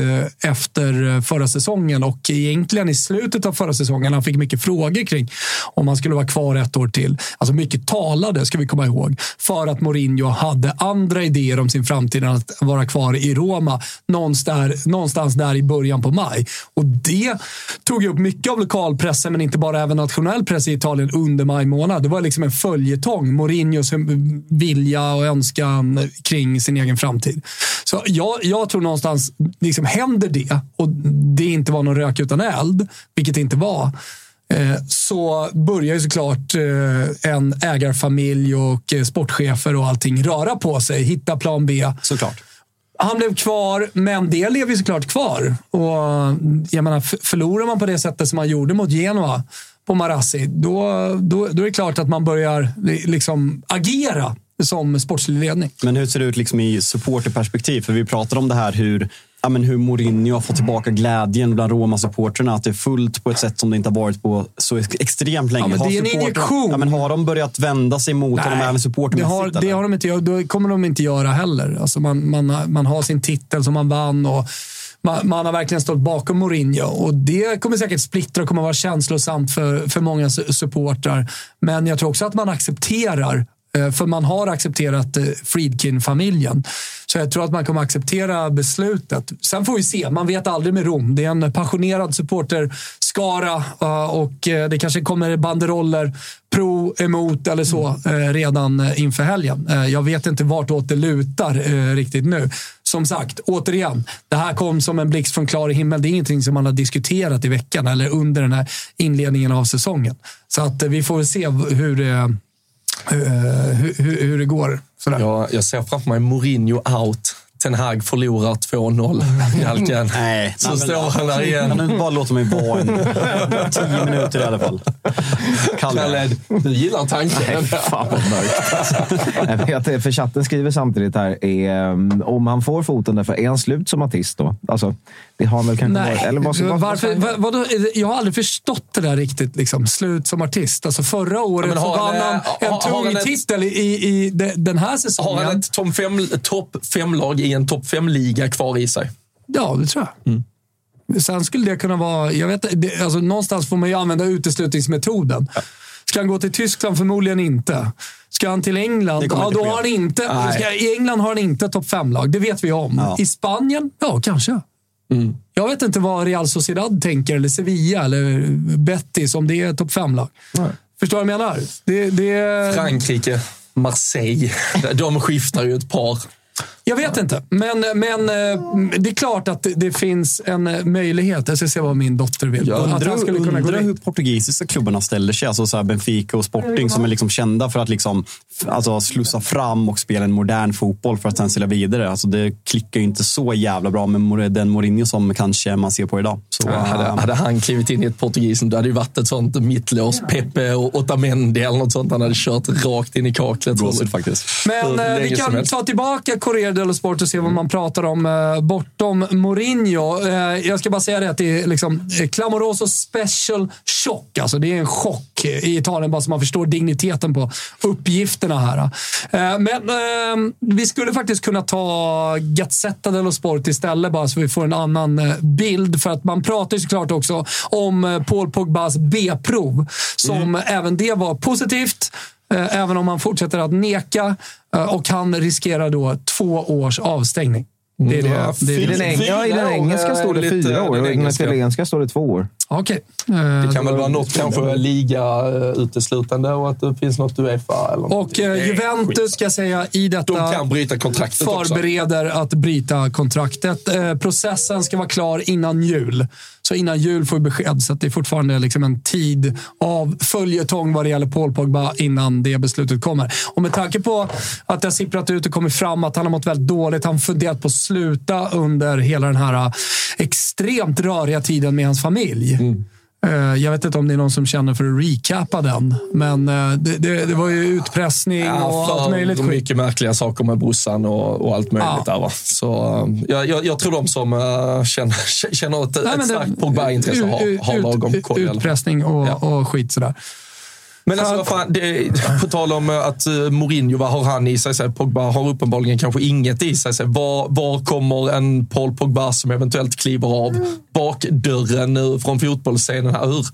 efter förra säsongen och egentligen i slutet av förra säsongen. Han fick mycket frågor kring om han skulle vara kvar ett år till. Alltså mycket talade, ska vi komma ihåg, för att Mourinho hade andra idéer om sin framtid än att vara kvar i Roma någonstans där, någonstans där i början på maj. Och det tog ju upp mycket av lokalpressen, men inte bara även nationell press i Italien under maj månad. Det var liksom en följetong. Mourinhos vilja och önskan kring sin egen framtid. Så jag, jag tror någonstans, liksom händer det och det inte var någon rök utan eld, vilket det inte var, eh, så börjar ju såklart eh, en ägarfamilj och eh, sportchefer och allting röra på sig, hitta plan B. Såklart. Han blev kvar, men det lever ju såklart kvar. Och jag menar, förlorar man på det sättet som man gjorde mot Genoa på Marassi, då, då, då är det klart att man börjar li- liksom agera som sportslig ledning. Men hur ser det ut liksom i supporterperspektiv? För vi pratar om det här hur, ja, men hur Mourinho har fått tillbaka glädjen bland Roma-supporterna. Att det är fullt på ett sätt som det inte har varit på så ex- extremt länge. Ja, men Har det är en injektion. Ja, men har de börjat vända sig mot honom även det supportermässigt? har, det har de inte, då kommer de inte göra heller. Alltså man, man, man har sin titel som man vann och man, man har verkligen stått bakom Mourinho. Och det kommer säkert splittra och kommer vara känslosamt för, för många su- supportrar. Men jag tror också att man accepterar för man har accepterat eh, Friedkin-familjen. Så jag tror att man kommer acceptera beslutet. Sen får vi se. Man vet aldrig med Rom. Det är en passionerad supporterskara eh, och eh, det kanske kommer banderoller pro, emot eller så eh, redan eh, inför helgen. Eh, Jag vet inte vartåt det lutar eh, riktigt nu. Som sagt, återigen, det här kom som en blixt från klar himmel. Det är ingenting som man har diskuterat i veckan eller under den här inledningen av säsongen. Så att eh, vi får väl se hur det, eh, hur, hur, hur det går. Sådär. Jag, jag ser framför mig Mourinho out. Ten Hag förlorar 2-0 i halkan. Nej, Så nej, men- står han där igen. Kan du bara låta mig vara en tio minuter i alla fall? Kalle, du gillar tanken. Nej, fan vad mörkt. <laughs> Jag vet, det, för chatten skriver samtidigt här, är, um, om han får foten därför, är han slut som artist då? Alltså, det har väl kanske varit. Nej, Eller vad, vad, varför, vad, vadå? jag har aldrig förstått det där riktigt. Liksom. Slut som artist. Alltså förra året Ja, så har vann han, eh, en har- har tung ett- titel i, i, i de- den här Har säsongen. han ett topp fem, topp fem-lag i en topp fem-liga kvar i sig? Ja, det tror jag. Mm. Sen skulle det kunna vara... Jag vet, det, alltså, någonstans får man ju använda uteslutningsmetoden. Ska han gå till Tyskland? Förmodligen inte. Ska han till England? Ja, då har han inte, ska, I England har han inte topp fem-lag. Det vet vi om. Ja. I Spanien? Ja, kanske. Mm. Jag vet inte vad Real Sociedad tänker, eller Sevilla, eller Betis, om det är topp fem-lag. Förstår du vad jag menar? Det, det, Frankrike, Marseille. De skiftar ju ett par. Jag vet inte, men, men eh, det är klart att det, det finns en eh, möjlighet. Jag ska se vad min dotter vill. Jag att undrar, han skulle kunna undrar hur portugisiska klubbarna ställer sig. Alltså så här Benfica och Sporting som är liksom kända för att liksom, alltså slussa fram och spela en modern fotboll för att sen sälja vidare. Alltså det klickar ju inte så jävla bra med den Mourinho som kanske man ser på idag. Så, hade, äh, hade han klivit in i ett portugisiskt, då hade det ju varit ett sånt mittlås. Pepe och Otamendi eller något sånt. Han hade kört rakt in i kaklet. Gåshud faktiskt. Men vi kan ta tillbaka Corriere dello Sport och se vad man pratar om eh, bortom Mourinho. Eh, jag ska bara säga det att det är liksom eh, Clamoroso special chock. Alltså det är en chock i Italien, bara så man förstår digniteten på uppgifterna här. Eh, men eh, vi skulle faktiskt kunna ta Gazzetta dello Sport istället, bara så vi får en annan eh, bild. För att man pratar ju såklart också om Paul Pogbas B-prov, som även det var positivt. Även om han fortsätter att neka och han riskerar då två års avstängning. Det är det. Ja, det, är I det. den, eng- Fyra ja, I den engelska står det lite- fyra år den och i den engelska. italienska står det två år. Okej. Eh, Det kan väl vara något kanske liga eh, uteslutande och att det finns något Uefa eller något. Och eh, Juventus ska jag säga i detta De kan bryta kontraktet också. förbereder att bryta kontraktet. Eh, processen ska vara klar innan jul. Så innan jul får vi besked. Så att det är fortfarande liksom en tid av följetong vad det gäller Paul Pogba innan det beslutet kommer. Och med tanke på att det har sipprat ut och kommit fram att han har mått väldigt dåligt. Han har funderat på att sluta under hela den här eh, extremt röriga tiden med hans familj. Eh, Jag vet inte om det är någon som känner för att recapa den, men eh, det, det, det var ju utpressning Ja, och allt möjligt mycket märkliga saker med brorsan och, och allt möjligt Ja. där. Va? Så eh, jag, jag, jag tror de som känner, känner ett, Nej, ett starkt Pogba-intresse har, har lagom koll. Utpressning och, Ja. och skit sådär. Men alltså, vad fan, det, på tal om eh, att uh, Mourinho, vad har han i sig? Så Pogba har uppenbarligen kanske inget i sig. Så var, var kommer en Paul Pogba som eventuellt kliver av bakdörren nu från fotbollsscenen? Här? Hur,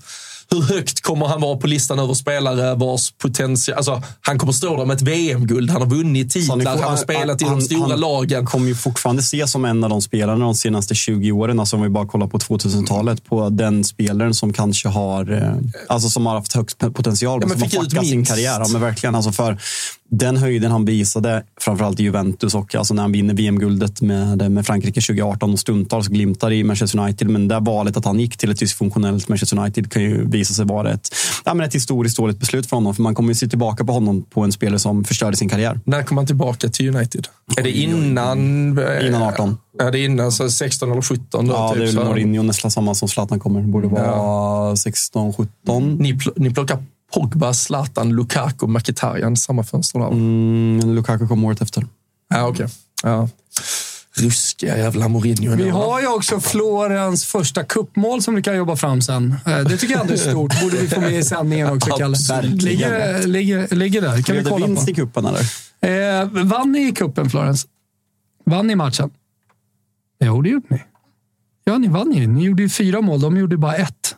hur högt kommer han vara på listan över spelare vars potential... Alltså, han kommer stå där med ett VM-guld, han har vunnit titlar, får- han har spelat i de han- stora han lagen. kommer ju fortfarande ses som en av de spelarna de senaste 20 åren. Alltså om vi bara kollar på 2000-talet. På den spelaren som kanske har, eh, alltså som har haft högst potential. Ja, men som har fuckat sin karriär. Ja, men verkligen. Alltså för den höjden han visade, framförallt i Juventus och alltså när han vinner VM-guldet med, med Frankrike 2018 och stundtals glimtar i Manchester United. Men det där valet att han gick till ett dysfunktionellt Manchester United kan ju visa sig vara ett, ja, men ett historiskt dåligt beslut för honom. För man kommer ju se tillbaka på honom på en spelare som förstörde sin karriär. När kommer han tillbaka till United? Är det innan... eh, Innan 18. Ja, det är innan så 16 eller 17. Då, Ja, typ, det är väl Mourinho nästan samma som Zlatan kommer. Borde vara 16, 17. Ni, pl- ni plockar Pogba, Zlatan, Lukaku, Mkhitaryan samma fönster där. Mm, Lukaku kom året efter. Ja, okej. Ja. Ruskiga jävla Mourinho. Vi har ju också Florens första kuppmål som vi kan jobba fram sen. Eh, Det tycker jag ändå är stort. <laughs> borde vi få med i sändningen också, Kalle. Ligger, ligger, ligger där. kan vi kolla vinst på. i cupen eller? Eh, vann ni i kuppen Florens? Vann ni matchen? Jo, det gjorde ni. Ja, ni vann ju. Ni gjorde ju fyra mål. De gjorde bara ett.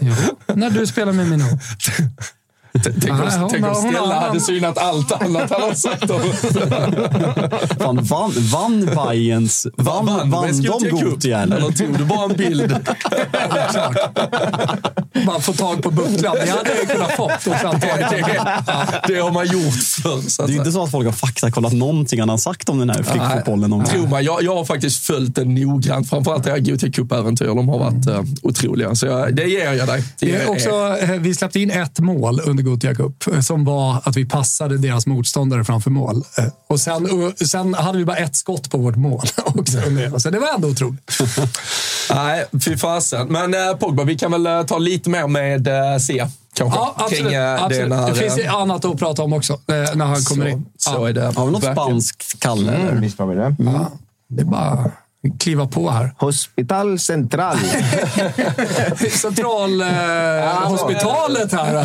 <laughs> jo, när du spelar med Minou. <laughs> Tänk om, Ja, hon tänk om Stella hade synat allt annat han har sagt om Fan, vann, vann Bayerns... Vann, vann, med de? Gothia eller? Eller tog du bara en bild? <laughs> Bara få tag på bucklan. Det hade jag kunnat fått. Och sen tagit det har man gjort förr. Det är inte så att folk har faktakollat någonting han har sagt om den här flickfotbollen. Tro mig, jag, jag har faktiskt följt den noggrant. Framförallt era Gothia Cup-äventyr. De har varit uh, otroliga. Så jag, det ger jag dig. Det är också, eh, vi släppte in ett mål under Gothia Cup eh, som var att vi passade deras motståndare framför mål. Eh, Och sen, och sen hade vi bara ett skott på vårt mål <laughs> också. det. Så det var ändå otroligt. <laughs> Nej, fy fasen. Men eh, Pogba, vi kan väl eh, ta lite mer med eh, C. Kanske. Ja, absolut. Kring, eh, absolut. när, Det finns ju eh, annat att prata om också eh, när han kommer så, in. så Ja. är det. Har vi något spanskt Kalle? eller? Visst har vi det. Det är bara kliva på här. Hospital Central. <laughs> Centralhospitalet eh, här.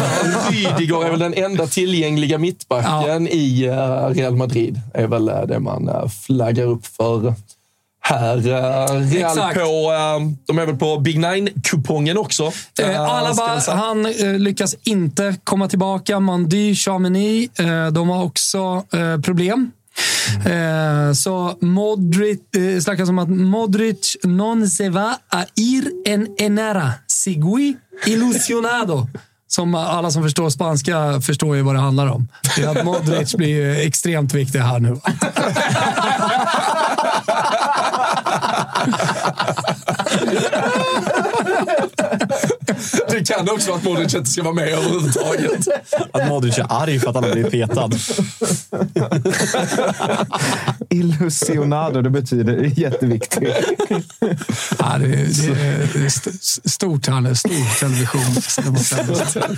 Rydiger är väl den enda tillgängliga mittbacken i eh, Real Madrid. är väl eh, det man eh, flaggar upp för här. Eh, Real Exakt. på, eh, de är väl på Big Nine-kupongen också. Ska Alaba, han lyckas inte komma tillbaka. Mandy, Chamini, de har också problem. Eh, så Modric, eh, snackas om att Modric non se va a ir en enera. Sigui illusionado. Som alla som förstår spanska förstår ju vad det handlar om. Det är att Modric blir ju extremt viktig här nu. <laughs> Det kan också vara att Modric inte ska vara med överhuvudtaget. Att Modric är arg för att han har blivit petad. Illusionado, det betyder jätteviktigt. Ja, det, det, det är st- stort här nu. Stor television. det.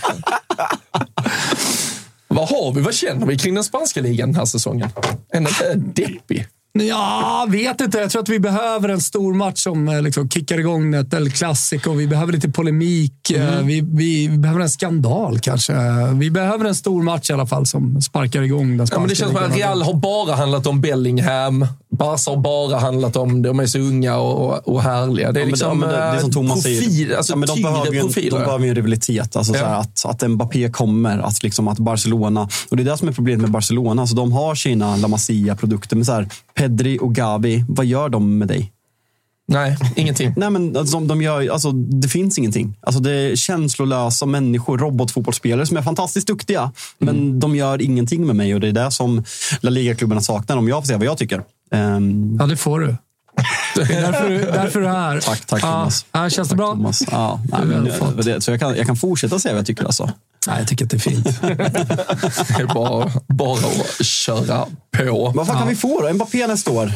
Vad har vi? Vad känner vi kring den spanska ligan den här säsongen? Är den inte deppig? Ja, vet inte. Jag tror att vi behöver en stor match som eh, liksom kickar igång ett El Clasico. Vi behöver lite polemik. Eh, Vi, vi, vi behöver en skandal kanske. Vi behöver en stor match i alla fall som sparkar igång den Ja, spanska men det känns som att. Real har bara handlat om Bellingham. Barca har bara handlat om de är så unga och, och härliga. Det är Ja, liksom det, det är som eh, Thomas profil, säger. alltså ja, de, behöver ju en, de profiler. behöver en rivalitet. Alltså, Ja. så här, att, att Mbappé kommer, att, liksom, att Barcelona... Och Det är det som är problemet med Barcelona. Alltså, de har sina La Masia-produkter. Men så här, Pedri och Gavi, vad gör de med dig? Nej, ingenting. Nej, men alltså, de, de gör, alltså, det finns ingenting. Alltså, det är känslolösa människor, robotfotbollsspelare som är fantastiskt duktiga. Men Mm. de gör ingenting med mig och det är det som La Liga-klubbarna saknar. Om jag får säga vad jag tycker. Ehm, Ja, det får du. Det är därför, du- <laughs> därför du är här. Tack, tack Thomas. ja, Känns det bra? Thomas. Ja, nej, det, så jag kan, jag kan fortsätta säga vad jag tycker. Alltså. Nej, jag tycker att det är fint. <laughs> Det är bara, bara att köra på. Vad fan kan vi få då? Mbappé nästa år?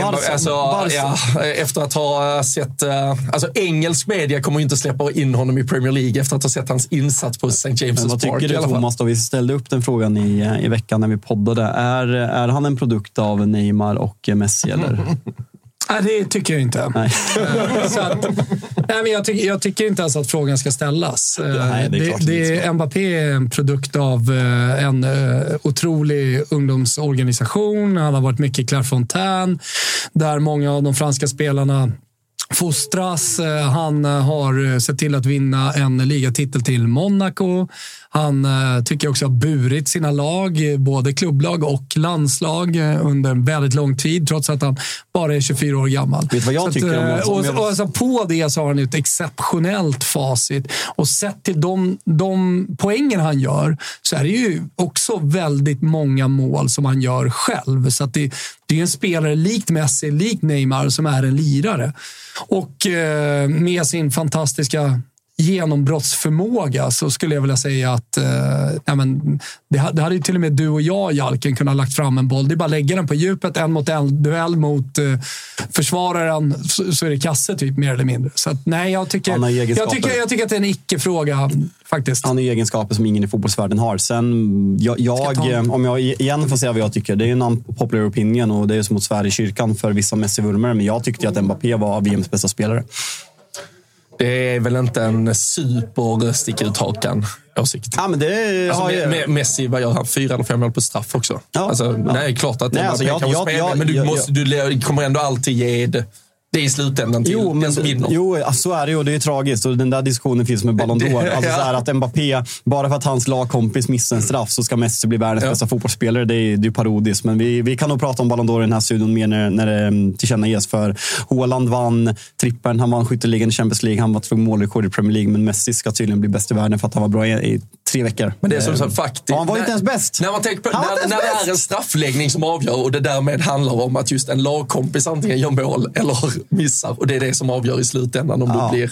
Barca, alltså. Ja, efter att ha sett... eh, Alltså, engelsk media kommer ju inte släppa in honom i Premier League efter att ha sett hans insats på St. James' vad Park. tycker i du. Thomas? Då? Vi ställde upp den frågan i, i veckan när vi poddade. Är, är han en produkt av Neymar och Messi? Eller? <laughs> Nej, det tycker jag inte. Nej. Eh, Så att, nej, men jag, tycker, jag tycker inte ens att frågan ska ställas. Eh, Nej, det är klart det, det Mbappé är en produkt av eh, en otrolig ungdomsorganisation. Han har varit mycket i Clairefontaine, där många av de franska spelarna fostras. Han har sett till att vinna en ligatitel till Monaco. Han eh, tycker jag också har burit sina lag, både klubblag och landslag, eh, under en väldigt lång tid, trots att han bara är 24 år gammal. Vet vad jag Så tycker om- eh, om och, och alltså på det så har han ett exceptionellt facit. Och sett till de, de poängen han gör så är det ju också väldigt många mål som han gör själv. Så det, det är en spelare likt Messi, likt Neymar, som är en lirare. Och eh, med sin fantastiska genombrottsförmåga så skulle jag vilja säga att eh, ja, men, det, det hade ju till och med du och jag, Jalken, kunnat lagt fram en boll. Det är bara att lägga den på djupet, en mot en duell mot eh, försvararen, så, så är det kasse typ mer eller mindre. Så att, nej, jag tycker, jag, tycker, jag tycker att det är en icke-fråga faktiskt. Han har egenskaper som ingen i fotbollsvärlden har. Sen, jag, jag, eh, om jag igen får säga vad jag tycker. Det är en unpopular opinion och det är som svära i kyrkan för vissa Messi-vurmare. Men jag tyckte att Mbappé var VMs bästa spelare. Det är väl inte en super sticka ut hakan åsikt. Ja, men det Alltså, har Me- Messi, vad gör han? Fyra eller fem mål på straff också. alltså, Nej, klart att Nej, alltså, jag- jag- jag- men du, måste, du kommer ändå alltid ge det, det i slutändan till Jo, den men, som vinner. jo, ja, så är det ju. och Det är tragiskt. Och den där diskussionen finns med Ballon d'Or. Alltså, ja. så här att Mbappé, bara för att hans lagkompis missar en straff så ska Messi bli världens bästa fotbollsspelare. Det är, är parodiskt. Men vi, vi kan nog prata om Ballon d'Or i den här studion mer när, när det mm, tillkännages. För Haaland vann trippeln, han vann skytteligan i Champions League, han var två målrekord i Premier League. Men Messi ska tydligen bli bäst i världen för att han var bra i, i tre veckor. Men det är som Eh, så att faktiskt... och han var när- inte ens bäst. När, man tänker på, när, när det är en straffläggning som avgör och det därmed handlar om att just en lagkompis antingen gör mål eller missar. Och det är det som avgör i slutändan om Ja. du blir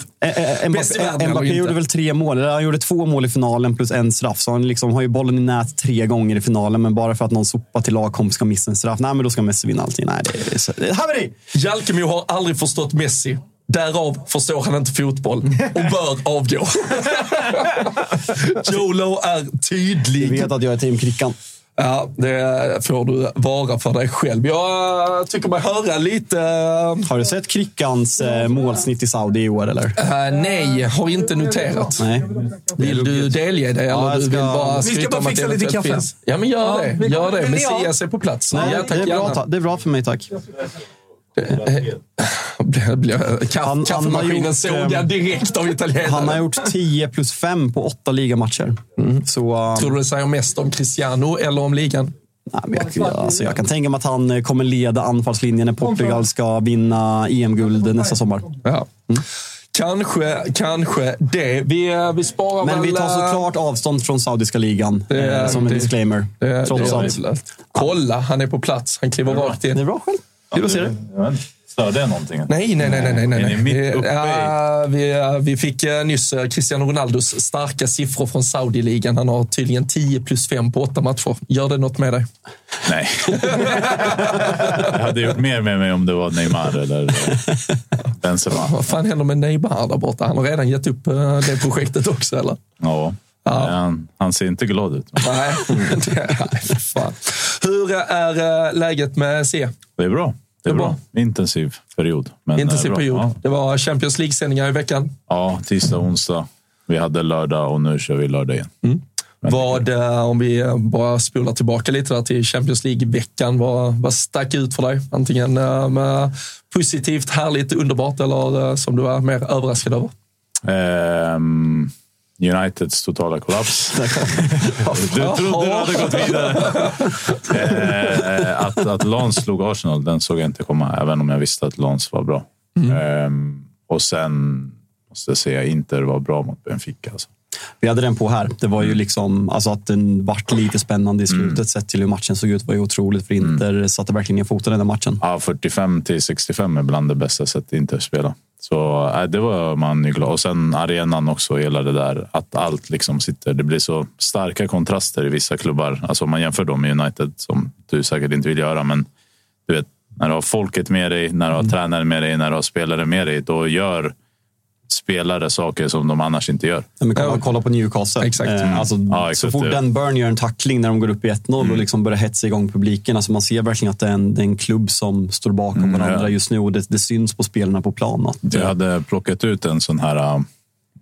bäst i världen Mbappé, eller Mbappé gjorde väl tre mål. Eller Han gjorde två mål i finalen plus en straff. Så han liksom har ju bollen i nät tre gånger i finalen. Men bara för att någon sopar till lagkompis ska missa en straff. Nej, men då ska Messi vinna allting. Nej, det är, så, det är haveri! Jalkemo har aldrig förstått Messi. Därav förstår han inte fotboll och bör avgå. <laughs> Jolo är tydlig. vet att jag är team Krickan. Ja, det får du vara för dig själv. Jag tycker mig höra lite... Har du sett Krickans eh, målsnitt i Saudi i år, eller? eh, nej, har inte noterat. Nej. Vill du delge det? Ja, eller du ska- vill bara Vi ska bara fixa lite kaffe. finns? Ja, men gör Ja, det. Gör det. Messias är på plats. Nej, ja, tack det, är bra, det är bra för mig, tack. <laughs> Han- han har gjort, såg jag ehm, direkt av italienaren. Han har gjort 10 plus 5 på åtta ligamatcher. Så, um, Tror du det säger mest om Cristiano eller om ligan? nej, jag, alltså, jag kan tänka mig att han eh, kommer leda anfallslinjen när Portugal ska vinna EM-guld nästa sommar. Ja. Kanske, kanske det. Vi, eh, vi sparar Men väl... vi tar eh, såklart avstånd från saudiska ligan. Det eh, som en det- disclaimer. det- trots det- allt. Kolla, han är på plats. Han kliver rakt in. Det är bra själv. Kul att se. Störde jag någonting? Nej, nej, nej. nej, nej, nej. Är mitt uppe i- Ja, vi, eh, vi fick eh, nyss eh, Cristiano Ronaldos starka siffror från Saudi-ligan. Han har tydligen 10 plus 5 på åtta matcher. Gör det något med dig? Nej. jag hade gjort mer med mig om det var Neymar eller eh, Benzema. Vad fan händer med Neymar där borta? Han har redan gett upp eh, det projektet också, eller? Ja. Nej, Han, han ser inte glad ut. Nej, det- <laughs> nej, fan. Hur är eh, läget med C? Det är bra. Det är bra. Intensiv period. Men Intensiv eh, bra. period. Ja. Det var Champions League-sändningar i veckan. ja, tisdag, onsdag. Vi hade lördag och nu kör vi lördag igen. Vad, eh, om vi bara spolar tillbaka lite där till Champions League-veckan, vad, vad stack ut för dig? Antingen eh, med positivt, härligt, underbart eller som du är mer överraskad över? Ehm, Uniteds totala kollaps. <laughs> du trodde du hade gått vidare. <laughs> Eh, att, att Lens slog Arsenal, den såg jag inte komma, även om jag visste att Lens var bra. Ehm, och sen måste jag säga Inter var bra mot Benfica. Alltså. Vi hade den på här. Det var ju liksom, alltså att den vart lite spännande i slutet sett till hur matchen såg ut var ju otroligt för Inter. Satte verkligen ner foten i den matchen. Ja, 45 till 65 är bland det bästa sättet Inter spela. Så äh, det var man ju glad. Och sen arenan också, hela det där. Att allt liksom sitter. Det blir så starka kontraster i vissa klubbar. Alltså om man jämför dem med United, som du säkert inte vill göra. Men du vet, när du har folket med dig, när du har tränare med dig, när du har spelare med dig. Då gör spelare saker som de annars inte gör. Ja, men kolla, kolla på Newcastle. Exakt. Eh, alltså, Ja, så exakt. fort Det- den Burn gör en tackling när de går upp i 1-0 och liksom börjar hetsa igång publiken. Alltså man ser verkligen att det är en, det är en klubb som står bakom varandra ja. just nu och det, det syns på spelarna på plan. Att, Jag hade plockat ut en sån här uh,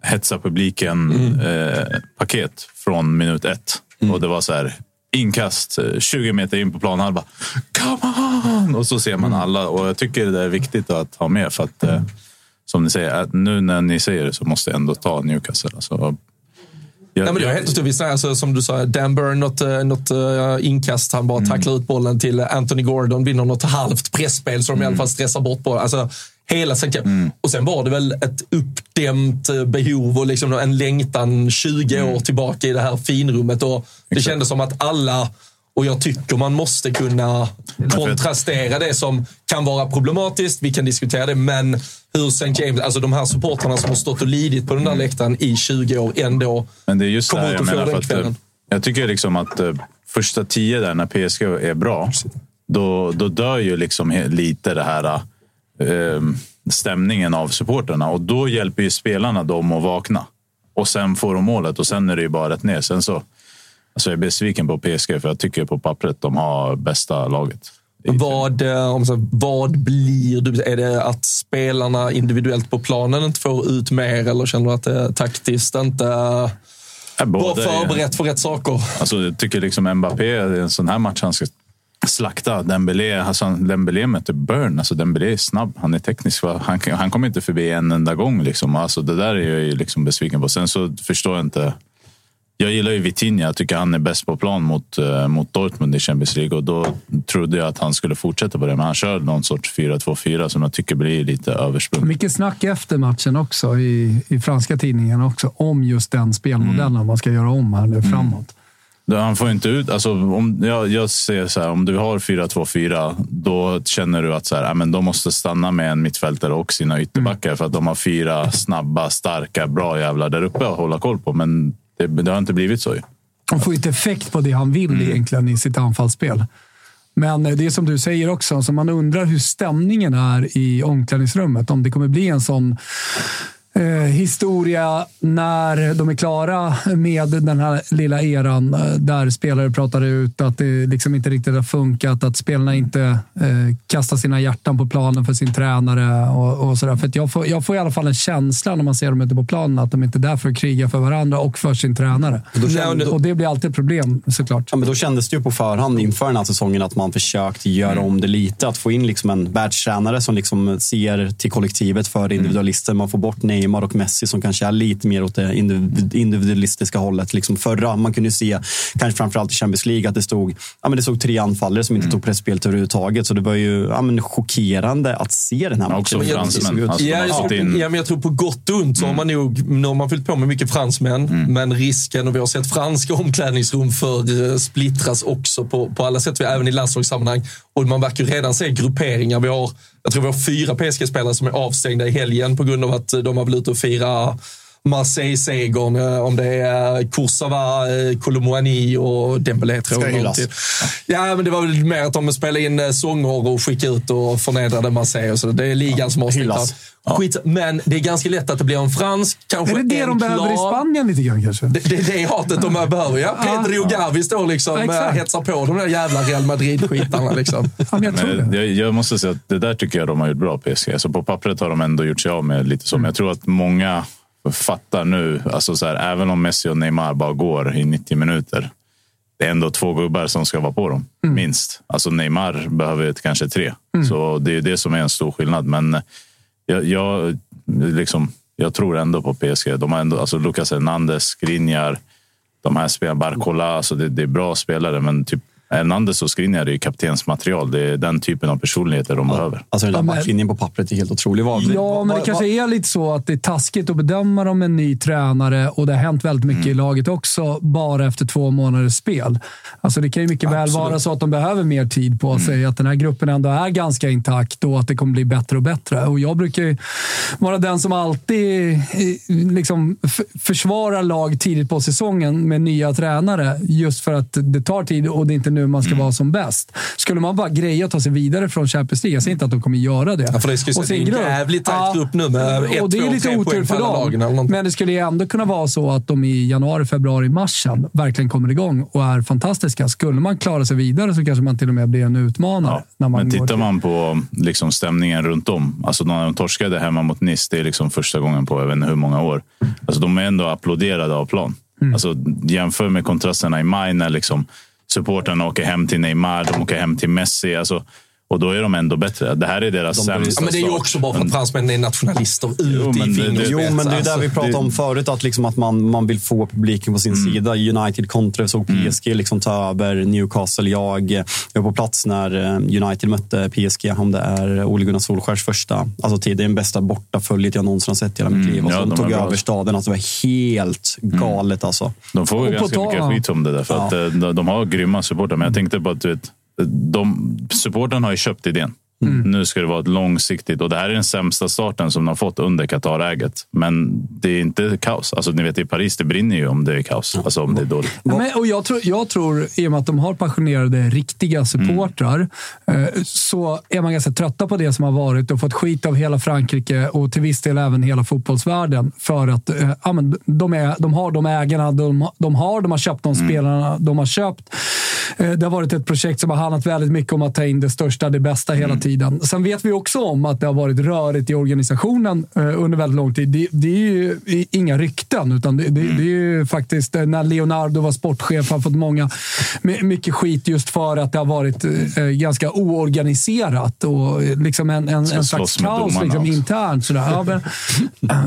hetsa publiken-paket från minut ett. Och det var så här inkast eh, 20 meter in på planhalva. Come on! Och så ser man alla. Och jag tycker det är viktigt att ha med för att eh, som ni säger, nu när ni säger det så måste jag ändå ta Newcastle. Alltså, jag, Ja, men det är helt otroligt. Alltså, som du sa, Dan Burn, något, eh, något uh, inkast. Han bara tacklar ut bollen till Anthony Gordon, vinner något halvt pressspel så de i alla fall stressar bort bollen. Alltså, hela sen, Och sen var det väl ett uppdämt eh, behov och liksom en längtan 20 år tillbaka i det här finrummet. Och det kändes som att alla, och jag tycker man måste kunna kontrastera det som kan vara problematiskt. Vi kan diskutera det, men hur St. James, alltså de här supportrarna som har stått och lidit på den där läktaren i 20 år ändå Men det är just kom det här ut och får den att, eh, kvällen. jag tycker liksom att eh, första tio där när PSG är bra, då, då dör ju liksom lite det här eh, stämningen av supporterna och då hjälper ju spelarna dem att vakna. Och sen får de målet och sen är det ju bara rätt ner. Sen så, alltså jag är besviken på PSG för jag tycker på pappret de har bästa laget. Vad, eh, om så, vad blir du? Är det att spelarna individuellt på planen inte får ut mer eller känner du att det är taktiskt inte var förberett för rätt saker? Alltså, jag tycker liksom Mbappé, en sån här match, han ska slakta Dembélé. Alltså, Dembélé möter Burn. Alltså, Dembélé är snabb, han är teknisk. Han, han kommer inte förbi en enda gång. Liksom. Alltså, det där är jag liksom besviken på. Sen så förstår jag inte. Jag gillar ju Vitinha. Jag tycker han är bäst på plan mot, eh, mot Dortmund i Champions League. Och då trodde jag att han skulle fortsätta på det. Men han kör någon sorts 4-2-4 som jag tycker blir lite översprunget. Mycket snack efter matchen också i, i franska tidningarna också om just den spelmodellen man ska göra om här nu framåt. Då Han får inte ut... Alltså, om, jag, jag ser så här, om du har 4-2-4, då känner du att så här, men de måste stanna med en mittfältare och sina ytterbackar för att de har fyra snabba, starka, bra jävlar där uppe att hålla koll på. Men det, det har inte blivit så. ju. Han får inte effekt på det han vill egentligen i sitt anfallsspel. Men eh, det är som du säger också, så man undrar hur stämningen är i omklädningsrummet. Om det kommer bli en sån eh, historia när de är klara med den här lilla eran eh, där spelare pratar ut att det liksom inte riktigt har funkat, att spelarna inte eh, kastar sina hjärtan på planen för sin tränare och, och sådär. För jag, får, jag får i alla fall en känsla när man ser dem ute på planen att de inte är där för att kriga för varandra och för sin tränare. Då kände- och det blir alltid ett problem såklart. Ja, men då kändes det ju på förhand inför den här säsongen att man försökt göra om det lite. Att få in liksom en världstränare som liksom ser till kollektivet för individualister. Man får bort Neymar och Messi som kanske är lite mer åt det individ- individualistiska hållet. Liksom förra, man kunde ju se, kanske framförallt i Champions League, att det stod, ja, men det stod tre anfallare som inte tog pressspelet överhuvudtaget. Så det var ju ja, men chockerande att se den här matchen. också fransmän. Alltså, Ja, jag, in- ja, men jag tror på gott och ont så har man nog nu har man fyllt på med mycket fransmän. Men risken, och vi har sett franska omklädningsrum för eh, splittras också på, på alla sätt, även i landslagssammanhang. Och man verkar ju redan se grupperingar. Vi har, jag tror vi har fyra PSG-spelare som är avstängda i helgen på grund av att eh, de har varit ute och fira Marseille-segern, eh, om det är Kursawa, eh, Colomouani och Dembélé tror jag. till. Ja, men det var väl mer att de spelade in eh, sånger och skickade ut och förnedrade Marseille. och Så det är ligan som har splittrat. Skit, men det är ganska lätt att det blir en fransk, kanske Är det det de behöver i. Spanien lite grann kanske? Det, det är det hatet de behöver, ja. <laughs> Pedro Gavi står liksom Ja, och hetsar på de där jävla Real Madrid-skitarna. Liksom. <laughs> Ja, men jag tror Men det. jag, jag måste säga att det där tycker jag de har gjort bra, PSG. Så på pappret har de ändå gjort sig av med lite så. Men jag tror att många fattar nu, alltså så här, även om Messi och Neymar bara går i 90 minuter. Det är ändå två gubbar som ska vara på dem, minst. Alltså Neymar behöver kanske tre. Så det är det som är en stor skillnad. Men jag, jag, liksom, jag tror ändå på PSG. De har ändå, alltså Lucas Hernandez, Skriniar, de här spelarna, Barcola, alltså det, det är bra spelare, men typ Hernandez och Skriniar är ju kaptensmaterial. Det är den typen av personligheter de behöver. Alltså den där Ja, backlinjen på pappret är helt otrolig. Vad- Ja, men det vad- kanske är lite så att det är taskigt att bedöma dem med en ny tränare och det har hänt väldigt mycket Mm. i laget också, bara efter två månaders spel. Alltså det kan ju mycket väl vara så att de behöver mer tid på Mm. sig, att den här gruppen ändå är ganska intakt och att det kommer bli bättre och bättre. Och jag brukar ju vara den som alltid liksom försvarar lag tidigt på säsongen med nya tränare, just för att det tar tid och det är inte nu man ska vara som bäst. Skulle man bara greja att ta sig vidare från Champions League, jag säger inte att de kommer göra det. Ja, för det Och säga, det är sin en jävligt tajt grupp nu med ett, och det är lite otur för dem. Men det skulle ju ändå kunna vara så att de i januari, februari, mars sen verkligen kommer igång och är fantastiska. Skulle man klara sig vidare så kanske man till och med blir en utmanare. Ja, när man men går tittar till- man på liksom stämningen runt om. Alltså när de torskade hemma mot Nice, det är liksom första gången på jag vet inte hur många år. Alltså de är ändå applåderade av plan. Mm. Alltså, jämför med kontrasterna i maj när liksom supportrarna åker hem till Neymar, de åker hem till Messi. Alltså, och då är de ändå bättre. Det här är deras De- sämsta Ja, men det är ju också bara för att fransmännen är nationalister ut Jo, i men det- det- fingerspets. Jo, men det är ju där vi alltså. pratade om förut, att, liksom att man, man vill få publiken på sin sida. United kontra, såg PSG liksom ta över Newcastle. Jag, jag var på plats när eh, United mötte PSG, om det är Ole Gunnar Solskjärs första, alltså tid, det är den bästa bortaföljet jag någonsin har sett i hela mitt liv. Och ja, de tog över staden, alltså det var helt galet alltså. De får ju ganska mycket skit om det där. För Ja. att, eh, de, de har grymma supportrar. Men jag tänkte på att du vet, de, supporten har ju köpt idén. Nu ska det vara ett långsiktigt och det här är den sämsta starten som de har fått under Qataräget. Men det är inte kaos. Alltså, ni vet, i Paris det brinner ju om det är kaos. Alltså om det är dåligt. Ja, men, och jag, tror, jag tror, i och med att de har passionerade, riktiga supportrar, eh, så är man ganska trötta på det som har varit och fått skit av hela Frankrike och till viss del även hela fotbollsvärlden. För att eh, ja, men de, är, de har de ägarna de, de har. De har köpt de spelarna de har köpt. Eh, det har varit ett projekt som har handlat väldigt mycket om att ta in det största, det bästa hela tiden. Sen vet vi också om att det har varit rörigt i organisationen eh, under väldigt lång tid. Det, det är ju inga rykten, utan det, det, det är ju faktiskt eh, när Leonardo var sportchef har fått många, my- mycket skit just för att det har varit eh, ganska oorganiserat och liksom en, en, en slags kaos liksom, internt. Sådär. Ja, men,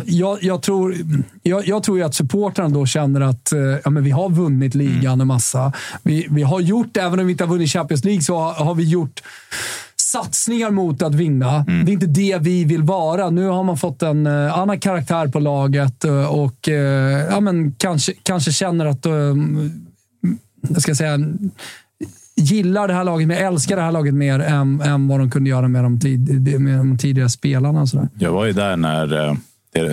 jag, jag, tror, jag, jag tror att supportrarna då känner att ja, men vi har vunnit ligan en massa. Vi, vi har gjort, även om vi inte har vunnit Champions League, så har, har vi gjort satsningar mot att vinna. Det är inte det vi vill vara. Nu har man fått en eh, annan karaktär på laget eh, och eh, ja, men kanske, kanske känner att... Jag ska säga, gillar det här laget mer, älskar det här laget mer än, än vad de kunde göra med de, tid, med de tidigare spelarna. Och sådär. Jag var ju där när